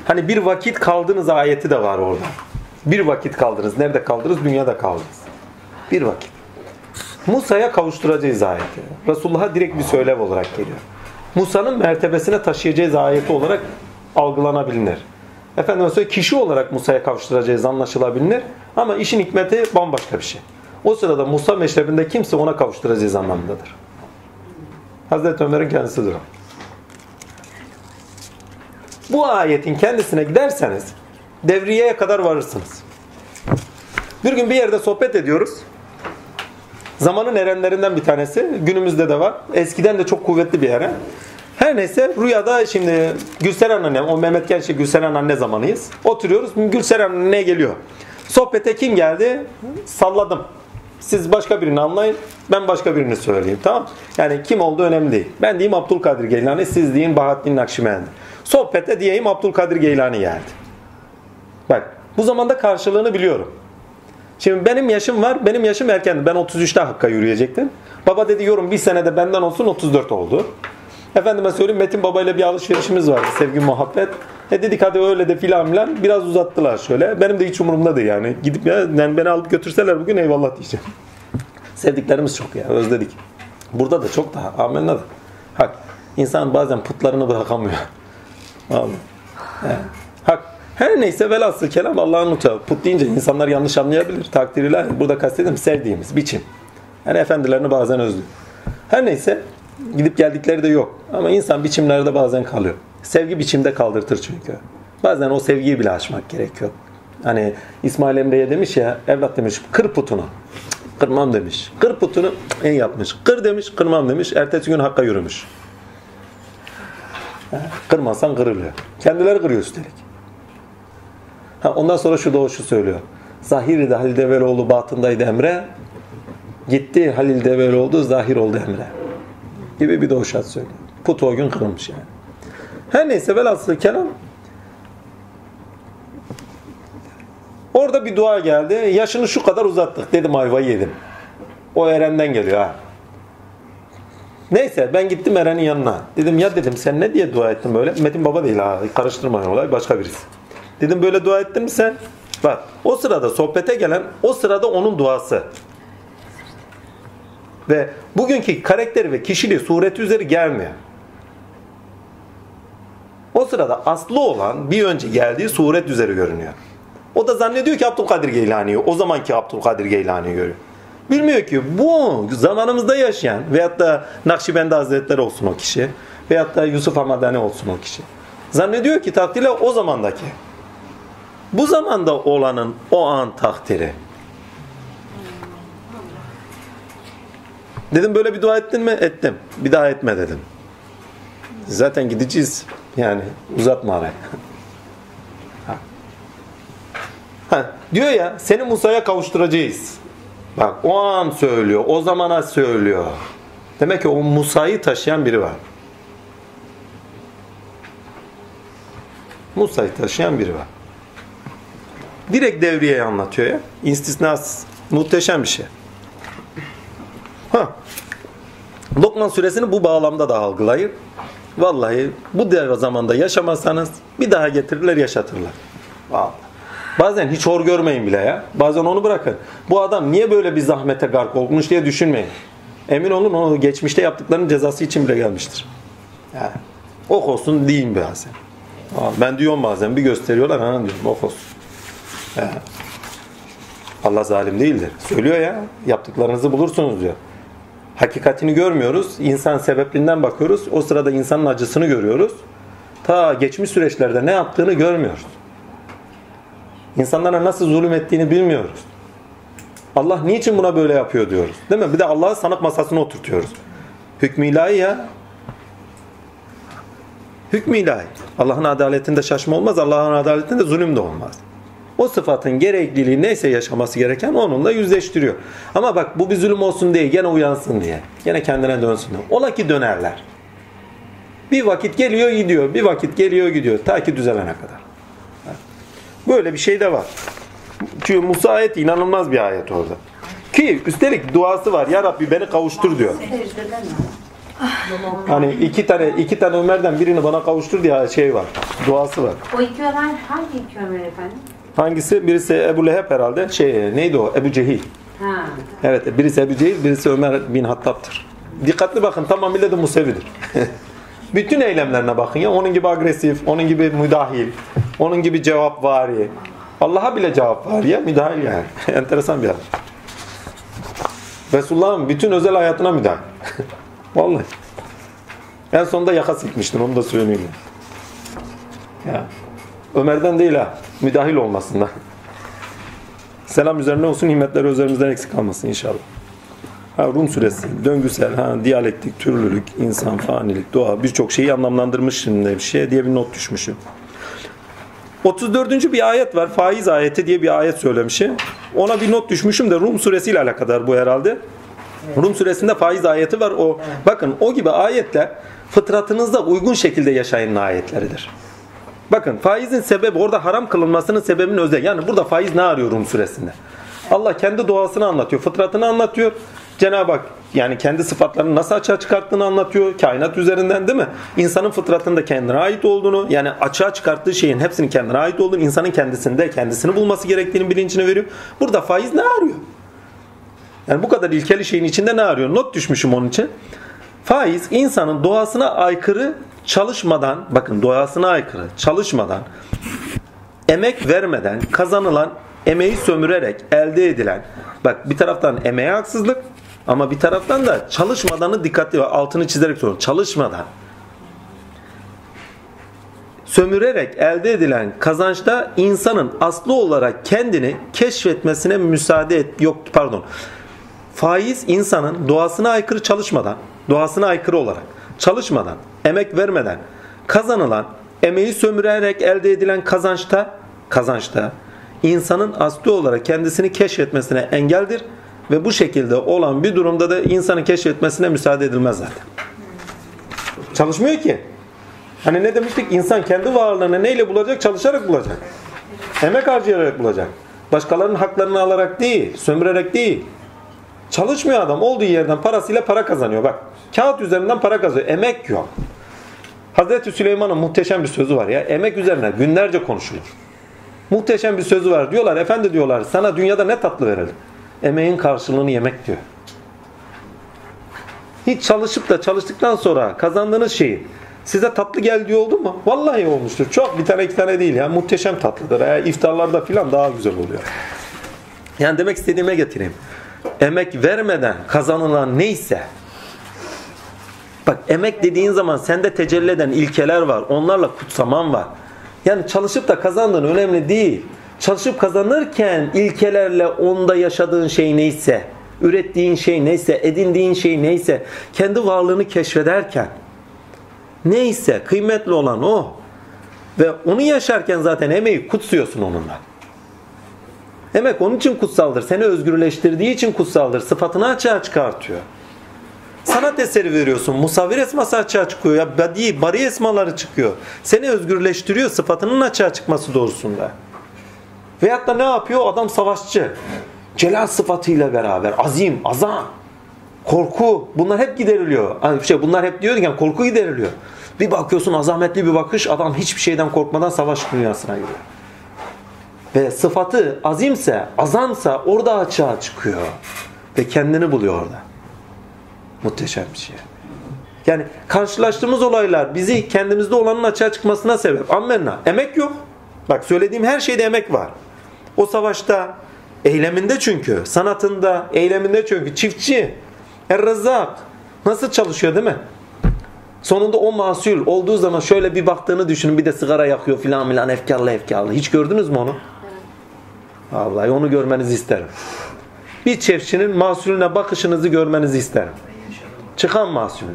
Hani bir vakit kaldınız ayeti de var orada. Bir vakit kaldınız. Nerede kaldınız? Dünyada kaldınız. Bir vakit. Musa'ya kavuşturacağız ayeti. Resulullah'a direkt bir söylev olarak geliyor. Musa'nın mertebesine taşıyacağız ayeti olarak algılanabilir. Efendim söyle kişi olarak Musa'ya kavuşturacağız anlaşılabilir. Ama işin hikmeti bambaşka bir şey. O sırada Musa meşrebinde kimse ona kavuşturacağız anlamındadır. Hazreti Ömer'in kendisidir o. Bu ayetin kendisine giderseniz devriyeye kadar varırsınız. Bir gün bir yerde sohbet ediyoruz. Zamanın erenlerinden bir tanesi. Günümüzde de var. Eskiden de çok kuvvetli bir eren. Her neyse rüyada şimdi Gülseren anne, o Mehmet Genç'e Gülseren anne zamanıyız. Oturuyoruz. Gülseren anne geliyor. Sohbete kim geldi? Salladım. Siz başka birini anlayın. Ben başka birini söyleyeyim. Tamam Yani kim olduğu önemli değil. Ben diyeyim Abdülkadir Geylani. Siz deyin Bahattin Nakşibendi. Sohbete diyeyim Abdülkadir Geylani geldi. Bak bu zamanda karşılığını biliyorum. Şimdi benim yaşım var. Benim yaşım erkendi. Ben 33'te Hakk'a yürüyecektim. Baba dedi yorum bir senede benden olsun 34 oldu. Efendime söyleyeyim Metin Baba ile bir alışverişimiz vardı. Sevgi muhabbet. E dedik hadi öyle de filan filan. Biraz uzattılar şöyle. Benim de hiç umurumda değil yani. Gidip ya yani beni alıp götürseler bugün eyvallah diyeceğim. Sevdiklerimiz çok ya özledik. Burada da çok daha. Amenna da. Hak. İnsan bazen putlarını bırakamıyor. Hak. Her neyse velhasıl kelam Allah'ın lütfu. Put deyince insanlar yanlış anlayabilir. Takdir ilahi. Burada kastediyorum sevdiğimiz biçim. Yani efendilerini bazen özlüyor. Her neyse gidip geldikleri de yok. Ama insan biçimlerde bazen kalıyor. Sevgi biçimde kaldırtır çünkü. Bazen o sevgiyi bile aşmak gerekiyor. Hani İsmail Emre'ye demiş ya evlat demiş kır putunu. Kırmam demiş. Kır putunu en yapmış. Kır demiş kırmam demiş. Ertesi gün Hakk'a yürümüş. Kırmazsan kırılıyor. Kendileri kırıyor üstelik. Ha, ondan sonra şu doğuşu söylüyor. Zahir'de Halil Develoğlu batındaydı Emre. Gitti Halil Develoğlu zahir oldu Emre. Gibi bir doğuşat söylüyor. Put o gün kırılmış yani. Her neyse velhasıl kelam Orada bir dua geldi. Yaşını şu kadar uzattık. Dedim ayvayı yedim. O Eren'den geliyor ha. Neyse ben gittim Eren'in yanına. Dedim ya dedim sen ne diye dua ettin böyle? Metin Baba değil ha. Karıştırmayın olay başka birisi. Dedim böyle dua ettin mi sen? Bak o sırada sohbete gelen o sırada onun duası. Ve bugünkü karakteri ve kişiliği sureti üzeri gelmiyor. O sırada aslı olan bir önce geldiği suret üzeri görünüyor. O da zannediyor ki Abdülkadir Geylani'yi, o zamanki Abdülkadir Geylani'yi görüyor. Bilmiyor ki bu zamanımızda yaşayan veyahut da Nakşibendi Hazretleri olsun o kişi veyahut da Yusuf Hamadani olsun o kişi. Zannediyor ki takdirle o zamandaki. Bu zamanda olanın o an takdiri. Dedim böyle bir dua ettin mi? Ettim. Bir daha etme dedim. Zaten gideceğiz. Yani uzatma arayı. Ha. Ha, diyor ya seni Musa'ya kavuşturacağız. Bak o an söylüyor. O zamana söylüyor. Demek ki o Musa'yı taşıyan biri var. Musa'yı taşıyan biri var. Direkt devriyeyi anlatıyor ya. İstisnasız. Muhteşem bir şey. Ha. Lokman suresini bu bağlamda da algılayın. Vallahi bu devre zamanda yaşamazsanız bir daha getirirler yaşatırlar. Vallahi. Bazen hiç hor görmeyin bile ya. Bazen onu bırakın. Bu adam niye böyle bir zahmete gark olmuş diye düşünmeyin. Emin olun onu geçmişte yaptıklarının cezası için bile gelmiştir. Yani, ok olsun deyin bazen. Ben diyorum bazen bir gösteriyorlar ha diyorum ok olsun. Yani. Allah zalim değildir. Söylüyor ya yaptıklarınızı bulursunuz diyor. Hakikatini görmüyoruz. İnsan sebepliğinden bakıyoruz. O sırada insanın acısını görüyoruz. Ta geçmiş süreçlerde ne yaptığını görmüyoruz. İnsanlara nasıl zulüm ettiğini bilmiyoruz. Allah niçin buna böyle yapıyor diyoruz. Değil mi? Bir de Allah'ı sanık masasına oturtuyoruz. Hükmü ilahi ya. Hükmü ilahi. Allah'ın adaletinde şaşma olmaz. Allah'ın adaletinde zulüm de olmaz. O sıfatın gerekliliği neyse yaşaması gereken onunla yüzleştiriyor. Ama bak bu bir zulüm olsun diye gene uyansın diye. Gene kendine dönsün diye. Ola ki dönerler. Bir vakit geliyor gidiyor. Bir vakit geliyor gidiyor. Ta ki düzelene kadar. Böyle bir şey de var. Çünkü Musa ayeti inanılmaz bir ayet orada. Ki üstelik duası var. Ya Rabbi beni kavuştur diyor. Hani iki tane iki tane Ömer'den birini bana kavuştur diye şey var. Duası var. O iki Ömer hangi iki Ömer efendim? Hangisi? Birisi Ebu Leheb herhalde. Şey neydi o? Ebu Cehil. Ha. Evet birisi Ebu Cehil, birisi Ömer bin Hattab'tır. Dikkatli bakın tamamıyla da Musevidir. Bütün eylemlerine bakın ya. Onun gibi agresif, onun gibi müdahil, onun gibi cevap vari. Allah'a bile cevap var ya müdahil yani. Enteresan bir adam. Resulullah'ın bütün özel hayatına müdahil. Vallahi. En sonunda yaka sikmiştin onu da söyleyeyim. Ya. Ömer'den değil ha. Müdahil olmasından. Selam üzerine olsun, nimetleri üzerimizden eksik kalmasın inşallah. Ha, Rum suresi, döngüsel, ha, diyalektik, türlülük, insan, fanilik, doğa birçok şeyi anlamlandırmış şimdi bir şey diye bir not düşmüşüm. 34. bir ayet var. Faiz ayeti diye bir ayet söylemişim. Ona bir not düşmüşüm de Rum suresiyle alakadar bu herhalde. Rum suresinde faiz ayeti var. O bakın o gibi ayetler fıtratınızda uygun şekilde yaşayın ayetleridir. Bakın faizin sebebi orada haram kılınmasının sebebinin özel. Yani burada faiz ne arıyor Rum suresinde? Allah kendi doğasını anlatıyor, fıtratını anlatıyor. Cenab-ı Hak yani kendi sıfatlarını nasıl açığa çıkarttığını anlatıyor. Kainat üzerinden değil mi? İnsanın fıtratında kendine ait olduğunu yani açığa çıkarttığı şeyin hepsinin kendine ait olduğunu, insanın kendisinde kendisini bulması gerektiğini bilincini veriyor. Burada faiz ne arıyor? Yani bu kadar ilkeli şeyin içinde ne arıyor? Not düşmüşüm onun için. Faiz insanın doğasına aykırı çalışmadan, bakın doğasına aykırı çalışmadan, emek vermeden kazanılan emeği sömürerek elde edilen, bak bir taraftan emeğe haksızlık ama bir taraftan da çalışmadanı dikkatli ve altını çizerek sorun. Çalışmadan sömürerek elde edilen kazançta insanın aslı olarak kendini keşfetmesine müsaade et yok pardon. Faiz insanın doğasına aykırı çalışmadan, doğasına aykırı olarak çalışmadan, emek vermeden kazanılan, emeği sömürerek elde edilen kazançta kazançta insanın aslı olarak kendisini keşfetmesine engeldir ve bu şekilde olan bir durumda da insanı keşfetmesine müsaade edilmez zaten. Çalışmıyor ki. Hani ne demiştik? İnsan kendi varlığını neyle bulacak? Çalışarak bulacak. Emek harcayarak bulacak. Başkalarının haklarını alarak değil, sömürerek değil. Çalışmıyor adam. Olduğu yerden parasıyla para kazanıyor. Bak kağıt üzerinden para kazanıyor. Emek yok. Hazreti Süleyman'ın muhteşem bir sözü var ya. Emek üzerine günlerce konuşulur. Muhteşem bir sözü var. Diyorlar efendi diyorlar sana dünyada ne tatlı verelim. Emeğin karşılığını yemek diyor. Hiç çalışıp da çalıştıktan sonra kazandığınız şeyi size tatlı geldiği oldu mu? Vallahi olmuştur. Çok bir tane iki tane değil ya. Muhteşem tatlıdır. Yani iftarlarda filan daha güzel oluyor. Yani demek istediğime getireyim. Emek vermeden kazanılan neyse bak emek dediğin zaman sende tecelli eden ilkeler var. Onlarla kutsaman var. Yani çalışıp da kazandığın önemli değil. Çalışıp kazanırken ilkelerle onda yaşadığın şey neyse ürettiğin şey neyse, edindiğin şey neyse, kendi varlığını keşfederken neyse kıymetli olan o. Ve onu yaşarken zaten emeği kutsuyorsun onunla. Emek onun için kutsaldır. Seni özgürleştirdiği için kutsaldır. Sıfatını açığa çıkartıyor. Sanat eseri veriyorsun. Musavvir esması açığa çıkıyor. Ya badi, bari esmaları çıkıyor. Seni özgürleştiriyor sıfatının açığa çıkması doğrusunda. Veyahut da ne yapıyor? Adam savaşçı. Celal sıfatıyla beraber. Azim, azam, korku. Bunlar hep gideriliyor. Hani şey, bunlar hep diyor yani korku gideriliyor. Bir bakıyorsun azametli bir bakış. Adam hiçbir şeyden korkmadan savaş dünyasına giriyor. Ve sıfatı azimse, azamsa orada açığa çıkıyor. Ve kendini buluyor orada. Muhteşem bir şey. Yani karşılaştığımız olaylar bizi kendimizde olanın açığa çıkmasına sebep. Ammenna. Emek yok. Bak söylediğim her şeyde emek var. O savaşta eyleminde çünkü, sanatında, eyleminde çünkü çiftçi, Er-Rezzak nasıl çalışıyor değil mi? Sonunda o mahsul olduğu zaman şöyle bir baktığını düşünün bir de sigara yakıyor filan filan efkarlı efkarlı. Hiç gördünüz mü onu? Vallahi onu görmenizi isterim. Bir çiftçinin mahsulüne bakışınızı görmenizi isterim. Çıkan mahsulüne,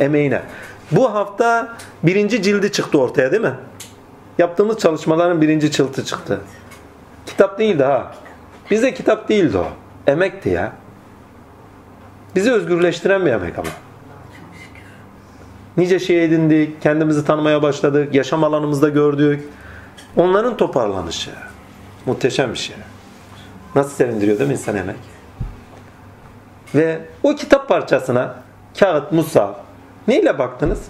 emeğine. Bu hafta birinci cildi çıktı ortaya değil mi? Yaptığımız çalışmaların birinci çıltı çıktı. Kitap değildi ha. Bize kitap değildi o. Emekti ya. Bizi özgürleştiren bir emek ama. Nice şey edindik, kendimizi tanımaya başladık, yaşam alanımızda gördük. Onların toparlanışı. Muhteşem bir şey. Nasıl sevindiriyor değil mi insan emek? Ve o kitap parçasına kağıt, musaf neyle baktınız?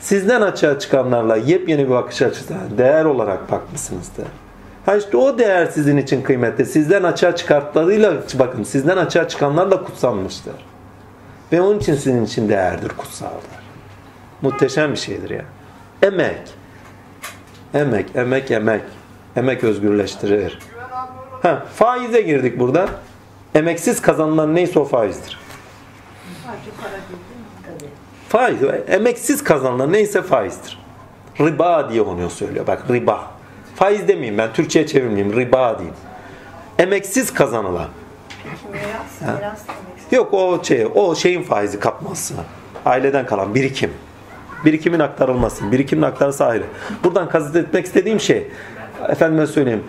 Sizden açığa çıkanlarla yepyeni bir bakış açısına değer olarak bakmışsınızdır. Ha işte o değer sizin için kıymetli. Sizden açığa çıkartlarıyla bakın sizden açığa çıkanlarla kutsanmıştır. Ve onun için sizin için değerdir, kutsaldır. Muhteşem bir şeydir ya. Emek. Emek, emek, emek. Emek özgürleştirir. Ha, faize girdik burada. Emeksiz kazanılan neyse o faizdir. Faiz, emeksiz kazanılan neyse faizdir. Riba diye onu söylüyor. Bak riba. Faiz demeyeyim ben, Türkçe'ye çevirmeyeyim. Riba diyeyim. Emeksiz kazanılan. Miras, miras. Yok o şey, o şeyin faizi kapması. Aileden kalan birikim. Birikimin aktarılması. Birikimin aktarısı ayrı. Buradan kastetmek istediğim şey, efendime söyleyeyim,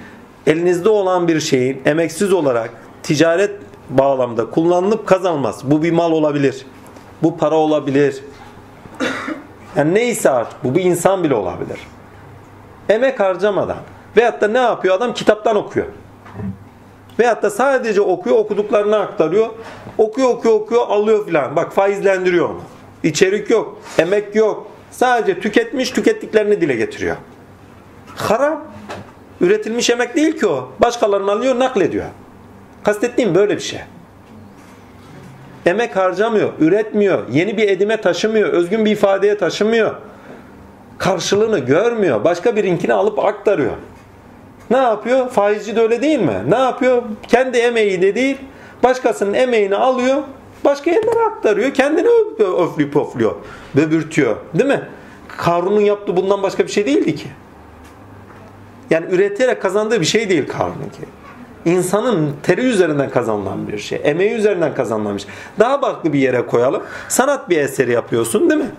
elinizde olan bir şeyin emeksiz olarak ticaret bağlamda kullanılıp kazanılmaz. Bu bir mal olabilir. Bu para olabilir. Yani neyse artık bu bir insan bile olabilir. Emek harcamadan. Veyahut da ne yapıyor adam? Kitaptan okuyor. Veyahut da sadece okuyor, okuduklarını aktarıyor. Okuyor, okuyor, okuyor, alıyor filan. Bak faizlendiriyor onu. İçerik yok, emek yok. Sadece tüketmiş, tükettiklerini dile getiriyor. Haram. Üretilmiş emek değil ki o. Başkalarının alıyor, naklediyor. Kastettiğim böyle bir şey. Emek harcamıyor, üretmiyor, yeni bir edime taşımıyor, özgün bir ifadeye taşımıyor. Karşılığını görmüyor. Başka birinkini alıp aktarıyor. Ne yapıyor? Faizci de öyle değil mi? Ne yapıyor? Kendi emeği de değil, başkasının emeğini alıyor, başka yerlere aktarıyor, kendini öflüyor, pofluyor, böbürtüyor. Değil mi? Karun'un yaptığı bundan başka bir şey değildi ki. Yani üreterek kazandığı bir şey değil Karun'unki. İnsanın teri üzerinden kazanılan bir şey. Emeği üzerinden kazanılan bir şey. Daha farklı bir yere koyalım. Sanat bir eseri yapıyorsun değil mi?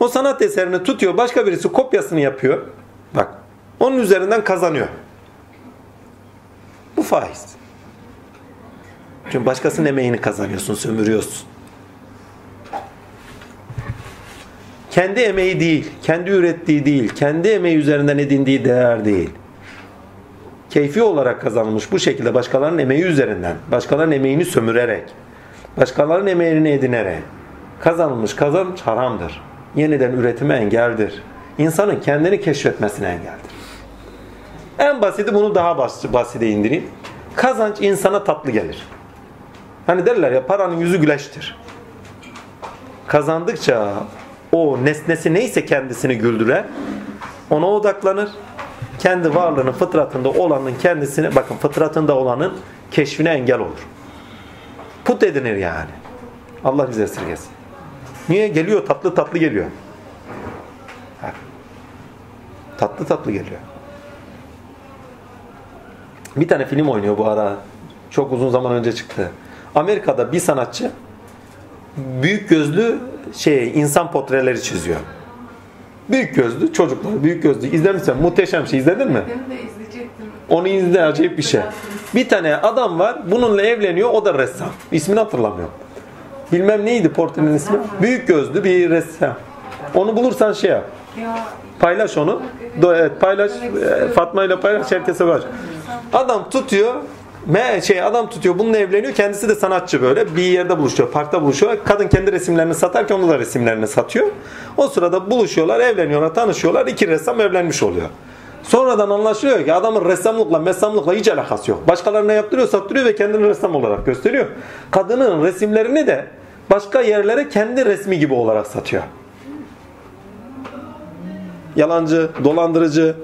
O sanat eserini tutuyor. Başka birisi kopyasını yapıyor. Bak. Onun üzerinden kazanıyor. Bu faiz. Çünkü başkasının emeğini kazanıyorsun, sömürüyorsun. Kendi emeği değil, kendi ürettiği değil, kendi emeği üzerinden edindiği değer değil. Keyfi olarak kazanılmış bu şekilde başkalarının emeği üzerinden, başkalarının emeğini sömürerek, başkalarının emeğini edinerek kazanılmış kazanç haramdır. Yeniden üretime engeldir. İnsanın kendini keşfetmesine engeldir. En basiti bunu daha bas basite indireyim. Kazanç insana tatlı gelir. Hani derler ya paranın yüzü güleştir. Kazandıkça o nesnesi neyse kendisini güldürer. Ona odaklanır. Kendi varlığının fıtratında olanın kendisine bakın fıtratında olanın keşfine engel olur. Put edinir yani. Allah bize esirgesin. Niye? Geliyor tatlı tatlı geliyor. Ha. Tatlı tatlı geliyor. Bir tane film oynuyor bu ara. Çok uzun zaman önce çıktı. Amerika'da bir sanatçı büyük gözlü şey insan portreleri çiziyor. Büyük gözlü çocuklar, büyük gözlü. İzlemişsen muhteşem şey izledin mi? Benim de izleyecektim. Onu izle acayip bir şey. Bir tane adam var bununla evleniyor o da ressam. İsmini hatırlamıyorum. Bilmem neydi portrenin ismi. Büyük gözlü bir ressam. Onu bulursan şey yap. Ya Paylaş onu. Evet, paylaş. E, Fatma ile paylaş herkese var. Adam tutuyor. Me şey adam tutuyor bununla evleniyor. Kendisi de sanatçı böyle. Bir yerde buluşuyor. Parkta buluşuyor. Kadın kendi resimlerini satarken onu da resimlerini satıyor. O sırada buluşuyorlar, evleniyorlar, tanışıyorlar. İki ressam evlenmiş oluyor. Sonradan anlaşılıyor ki adamın ressamlıkla, messamlıkla hiç alakası yok. Başkalarına yaptırıyor, sattırıyor ve kendini ressam olarak gösteriyor. Kadının resimlerini de başka yerlere kendi resmi gibi olarak satıyor. Yalancı, dolandırıcı,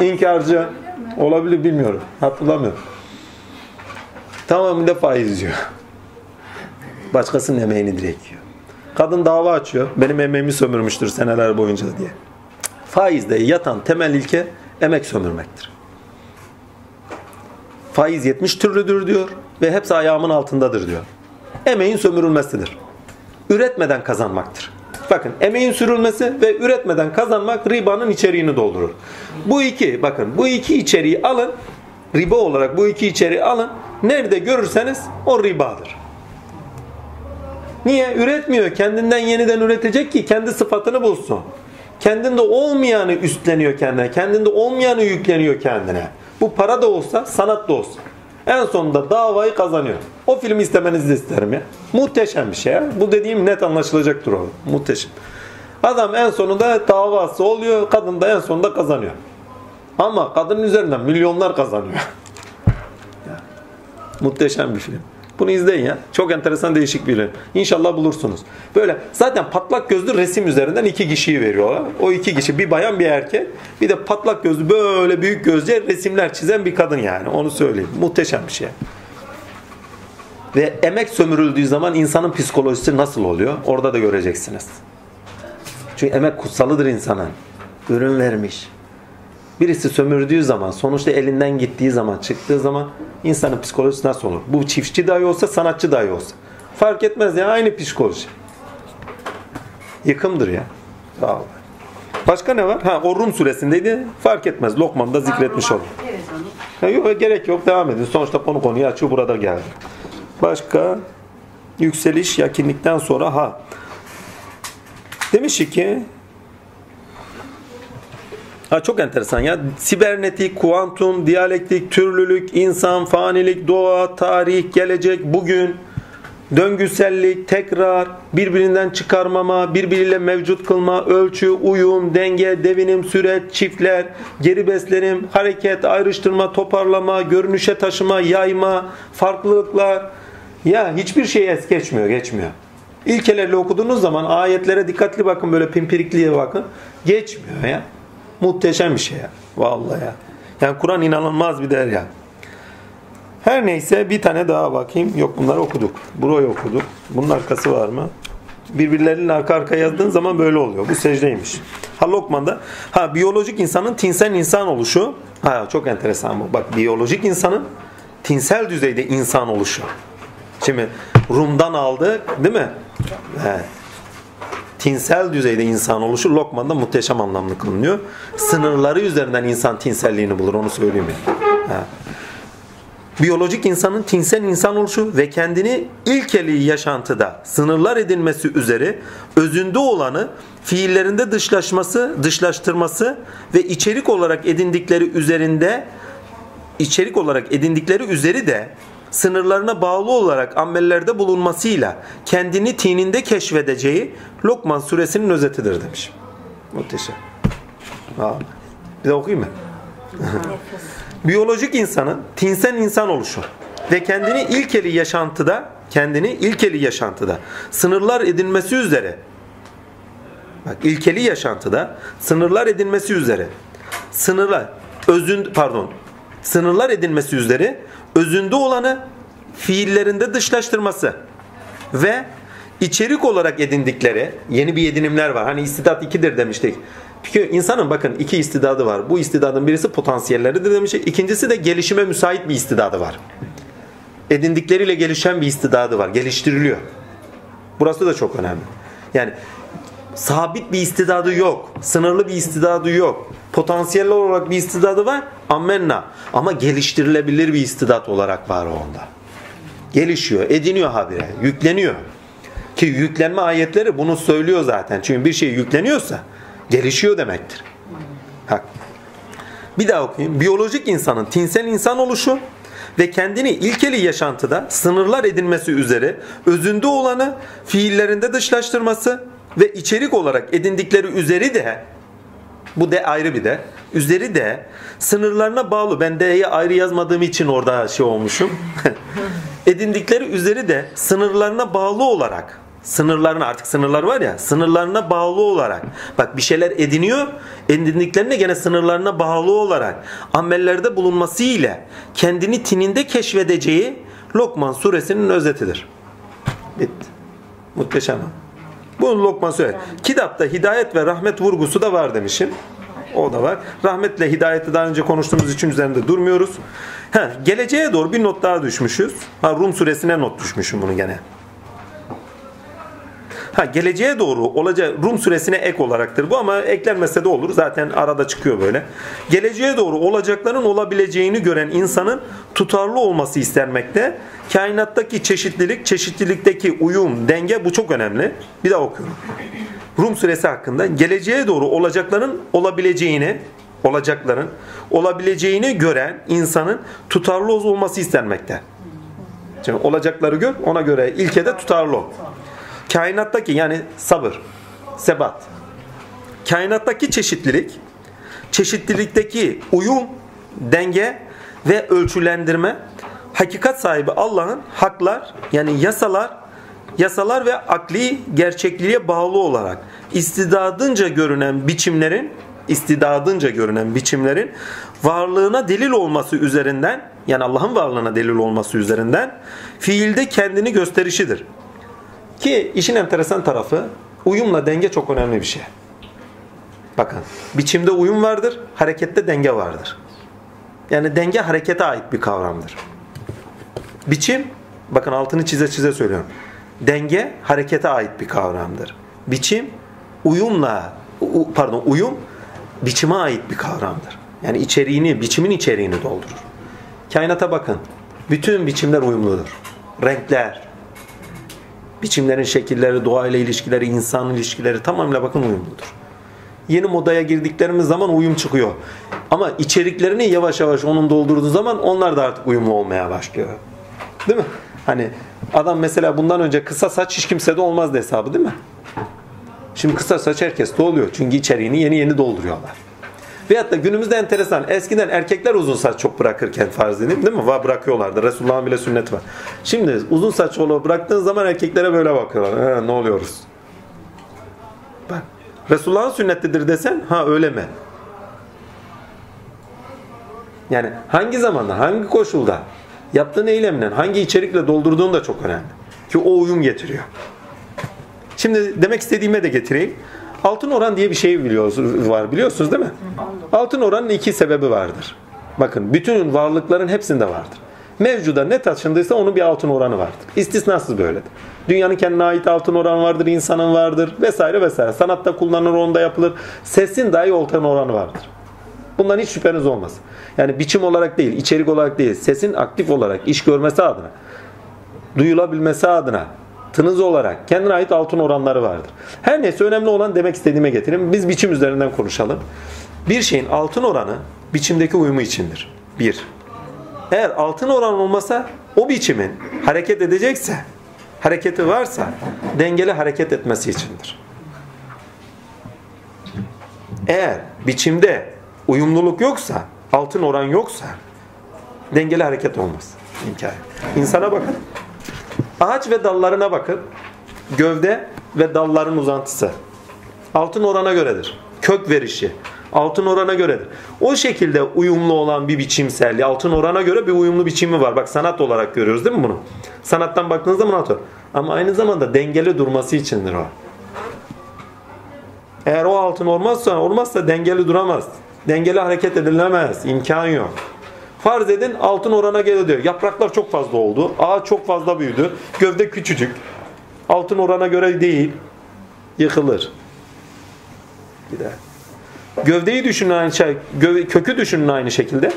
İnkarcı olabilir bilmiyorum. Hatırlamıyorum. Tamamıyla faiz yiyor. Başkasının emeğini direkt yiyor. Kadın dava açıyor. Benim emeğimi sömürmüştür seneler boyunca diye. Faizde yatan temel ilke emek sömürmektir. Faiz 70 türlüdür diyor ve hepsi ayağımın altındadır diyor. Emeğin sömürülmesidir. Üretmeden kazanmaktır. Bakın emeğin sürülmesi ve üretmeden kazanmak ribanın içeriğini doldurur. Bu iki bakın bu iki içeriği alın riba olarak bu iki içeriği alın nerede görürseniz o ribadır. Niye? Üretmiyor. Kendinden yeniden üretecek ki kendi sıfatını bulsun. Kendinde olmayanı üstleniyor kendine. Kendinde olmayanı yükleniyor kendine. Bu para da olsa, sanat da olsa. En sonunda davayı kazanıyor. O filmi istemenizi de isterim ya. Muhteşem bir şey ya. Bu dediğim net anlaşılacaktır o. Muhteşem. Adam en sonunda davası oluyor. Kadın da en sonunda kazanıyor. Ama kadının üzerinden milyonlar kazanıyor. Muhteşem bir film. Bunu izleyin ya. Çok enteresan değişik bir film. İnşallah bulursunuz. Böyle zaten patlak gözlü resim üzerinden iki kişiyi veriyorlar. O iki kişi bir bayan bir erkek. Bir de patlak gözlü böyle büyük gözle resimler çizen bir kadın yani. Onu söyleyeyim. Muhteşem bir şey. Ve emek sömürüldüğü zaman insanın psikolojisi nasıl oluyor? Orada da göreceksiniz. Çünkü emek kutsalıdır insanın. Ürün vermiş. Birisi sömürdüğü zaman, sonuçta elinden gittiği zaman, çıktığı zaman insanın psikolojisi nasıl olur? Bu çiftçi dahi olsa, sanatçı dahi olsa. Fark etmez ya aynı psikoloji. Yıkımdır ya. Ol. Başka ne var? Ha o Rum suresindeydi. Fark etmez. Lokman'da zikretmiş oldum. Ha, yok gerek yok devam edin. Sonuçta konu konuyu açıyor burada geldi. Başka yükseliş yakinlikten sonra ha. Demiş ki Ha çok enteresan ya. Sibernetik, kuantum, diyalektik, türlülük, insan, fanilik, doğa, tarih, gelecek, bugün, döngüsellik, tekrar, birbirinden çıkarmama, birbiriyle mevcut kılma, ölçü, uyum, denge, devinim, süreç, çiftler, geri beslenim, hareket, ayrıştırma, toparlama, görünüşe taşıma, yayma, farklılıklar. Ya hiçbir şey es geçmiyor, geçmiyor. İlkelerle okuduğunuz zaman ayetlere dikkatli bakın böyle pimpirikliye bakın. Geçmiyor ya. Muhteşem bir şey ya. Vallahi ya. Yani Kur'an inanılmaz bir değer ya. Her neyse bir tane daha bakayım. Yok bunları okuduk. Burayı okuduk. Bunun arkası var mı? Birbirlerinin arka arka yazdığın zaman böyle oluyor. Bu secdeymiş. Ha Lokman'da. Ha biyolojik insanın tinsel insan oluşu. Ha çok enteresan bu. Bak biyolojik insanın tinsel düzeyde insan oluşu. Şimdi Rum'dan aldı değil mi? Evet tinsel düzeyde insan oluşu Lokman'da muhteşem anlamlı kılınıyor. Sınırları üzerinden insan tinselliğini bulur onu söyleyeyim yani. Ha. Biyolojik insanın tinsel insan oluşu ve kendini ilkeli yaşantıda sınırlar edilmesi üzere özünde olanı fiillerinde dışlaşması, dışlaştırması ve içerik olarak edindikleri üzerinde içerik olarak edindikleri üzeri de sınırlarına bağlı olarak amellerde bulunmasıyla kendini tininde keşfedeceği Lokman suresinin özetidir demiş. Muhteşem. Aa, bir de okuyayım mı? Biyolojik insanın tinsel insan oluşu ve kendini ilkeli yaşantıda kendini ilkeli yaşantıda sınırlar edinmesi üzere bak ilkeli yaşantıda sınırlar edinmesi üzere sınırlar özün pardon sınırlar edinmesi üzere özünde olanı fiillerinde dışlaştırması ve içerik olarak edindikleri yeni bir edinimler var. Hani istidat ikidir demiştik. Çünkü insanın bakın iki istidadı var. Bu istidadın birisi potansiyelleridir demiştik. İkincisi de gelişime müsait bir istidadı var. edindikleriyle gelişen bir istidadı var. Geliştiriliyor. Burası da çok önemli. Yani sabit bir istidadı yok. Sınırlı bir istidadı yok. Potansiyel olarak bir istidadı var. Ammenna. Ama geliştirilebilir bir istidat olarak var onda. Gelişiyor, ediniyor habire, yükleniyor. Ki yüklenme ayetleri bunu söylüyor zaten. Çünkü bir şey yükleniyorsa gelişiyor demektir. Hak. Bir daha okuyayım. Biyolojik insanın tinsel insan oluşu ve kendini ilkeli yaşantıda sınırlar edinmesi üzere özünde olanı fiillerinde dışlaştırması ve içerik olarak edindikleri üzeri de bu de ayrı bir de üzeri de sınırlarına bağlı ben D'yi ayrı yazmadığım için orada şey olmuşum edindikleri üzeri de sınırlarına bağlı olarak sınırlarına artık sınırlar var ya sınırlarına bağlı olarak bak bir şeyler ediniyor edindiklerine gene sınırlarına bağlı olarak amellerde bulunması ile kendini tininde keşfedeceği Lokman suresinin özetidir. Bitti. Muhteşem. Bu Lokman suresi. Kitapta hidayet ve rahmet vurgusu da var demişim. O da var. Rahmetle hidayeti daha önce konuştuğumuz için üzerinde durmuyoruz. Ha, geleceğe doğru bir not daha düşmüşüz. Ha, Rum suresine not düşmüşüm bunu gene. Ha, geleceğe doğru olacak Rum suresine ek olaraktır bu ama eklenmese de olur. Zaten arada çıkıyor böyle. Geleceğe doğru olacakların olabileceğini gören insanın tutarlı olması istenmekte. Kainattaki çeşitlilik, çeşitlilikteki uyum, denge bu çok önemli. Bir daha okuyorum. Rum suresi hakkında geleceğe doğru olacakların olabileceğini olacakların olabileceğini gören insanın tutarlı olması istenmekte. Şimdi olacakları gör, ona göre ilkede tutarlı ol. Kainattaki yani sabır, sebat. Kainattaki çeşitlilik, çeşitlilikteki uyum, denge ve ölçülendirme hakikat sahibi Allah'ın haklar yani yasalar yasalar ve akli gerçekliğe bağlı olarak istidadınca görünen biçimlerin istidadınca görünen biçimlerin varlığına delil olması üzerinden yani Allah'ın varlığına delil olması üzerinden fiilde kendini gösterişidir. Ki işin enteresan tarafı uyumla denge çok önemli bir şey. Bakın biçimde uyum vardır, harekette denge vardır. Yani denge harekete ait bir kavramdır. Biçim, bakın altını çize çize söylüyorum. Denge harekete ait bir kavramdır. Biçim uyumla pardon uyum biçime ait bir kavramdır. Yani içeriğini, biçimin içeriğini doldurur. Kainata bakın. Bütün biçimler uyumludur. Renkler, biçimlerin şekilleri, doğayla ilişkileri, insan ilişkileri tamamıyla bakın uyumludur. Yeni modaya girdiklerimiz zaman uyum çıkıyor. Ama içeriklerini yavaş yavaş onun doldurduğu zaman onlar da artık uyumlu olmaya başlıyor. Değil mi? Hani adam mesela bundan önce kısa saç hiç kimsede olmazdı hesabı değil mi? Şimdi kısa saç herkeste oluyor. Çünkü içeriğini yeni yeni dolduruyorlar. Veyahut da günümüzde enteresan. Eskiden erkekler uzun saç çok bırakırken farz edeyim değil mi? Va bırakıyorlardı. Resulullah'ın bile sünneti var. Şimdi uzun saç olup bıraktığın zaman erkeklere böyle bakıyorlar. He, ne oluyoruz? Bak. Resulullah'ın sünnetidir desen ha öyle mi? Yani hangi zamanda, hangi koşulda yaptığın eylemle, hangi içerikle doldurduğun da çok önemli. Ki o uyum getiriyor. Şimdi demek istediğime de getireyim. Altın oran diye bir şey biliyoruz, var biliyorsunuz değil mi? Altın oranın iki sebebi vardır. Bakın bütün varlıkların hepsinde vardır. Mevcuda ne taşındıysa onun bir altın oranı vardır. İstisnasız böyledir. Dünyanın kendine ait altın oranı vardır, insanın vardır vesaire vesaire. Sanatta kullanılır, onda yapılır. Sesin dahi altın oranı vardır. Bundan hiç şüpheniz olmaz. Yani biçim olarak değil, içerik olarak değil, sesin aktif olarak iş görmesi adına, duyulabilmesi adına, tınız olarak kendine ait altın oranları vardır. Her neyse önemli olan demek istediğime getireyim. Biz biçim üzerinden konuşalım. Bir şeyin altın oranı biçimdeki uyumu içindir. Bir. Eğer altın oran olmasa o biçimin hareket edecekse, hareketi varsa dengeli hareket etmesi içindir. Eğer biçimde uyumluluk yoksa, altın oran yoksa dengeli hareket olmaz. İmkan. İnsana bakın. Ağaç ve dallarına bakın. Gövde ve dalların uzantısı. Altın orana göredir. Kök verişi. Altın orana göredir. O şekilde uyumlu olan bir biçimselliği, altın orana göre bir uyumlu biçimi var. Bak sanat olarak görüyoruz değil mi bunu? Sanattan baktığınız zaman altın. Ama aynı zamanda dengeli durması içindir o. Eğer o altın olmazsa, olmazsa dengeli duramaz. Dengeli hareket edilemez. İmkan yok. Farz edin altın orana geliyor diyor. Yapraklar çok fazla oldu. Ağaç çok fazla büyüdü. Gövde küçücük. Altın orana göre değil. Yıkılır. Gider. Gövdeyi düşünün aynı şey. gö- kökü düşünün aynı şekilde.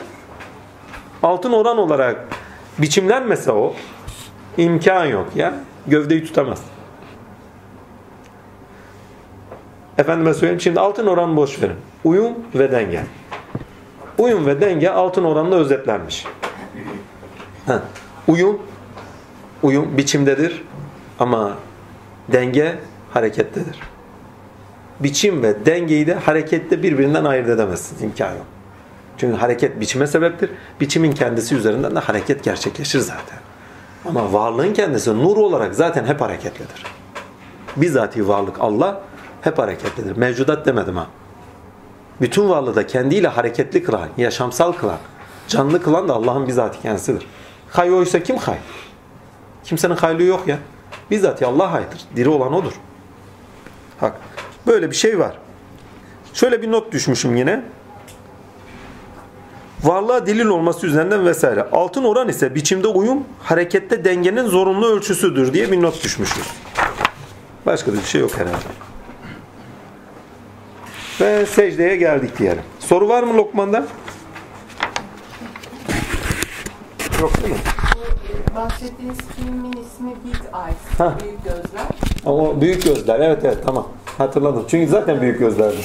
Altın oran olarak biçimlenmese o imkan yok ya. Gövdeyi tutamaz. Efendime söyleyeyim şimdi altın oran boş verin. Uyum ve denge. Uyum ve denge altın oranla özetlenmiş. Ha. Uyum uyum biçimdedir ama denge harekettedir. Biçim ve dengeyi de harekette birbirinden ayırt edemezsiniz. imkan yok. Çünkü hareket biçime sebeptir. Biçimin kendisi üzerinden de hareket gerçekleşir zaten. Ama varlığın kendisi nur olarak zaten hep hareketlidir. Bizatihi varlık Allah hep hareketlidir. Mevcudat demedim ha. Bütün varlığı da kendiyle hareketli kılan, yaşamsal kılan, canlı kılan da Allah'ın bizatihi kendisidir. Hay oysa kim hay? Kimsenin haylığı yok ya. Bizatihi Allah haydır. Diri olan odur. Bak böyle bir şey var. Şöyle bir not düşmüşüm yine. Varlığa delil olması üzerinden vesaire. Altın oran ise biçimde uyum, harekette dengenin zorunlu ölçüsüdür diye bir not düşmüşüz. Başka bir şey yok herhalde. Ve secdeye geldik diyelim. Soru var mı Lokman'da? Yok değil mi? Bahsettiğiniz filmin ismi Big Eyes. Ha. Büyük gözler. O büyük gözler. Evet evet tamam. Hatırladım. Çünkü zaten büyük gözlerdi.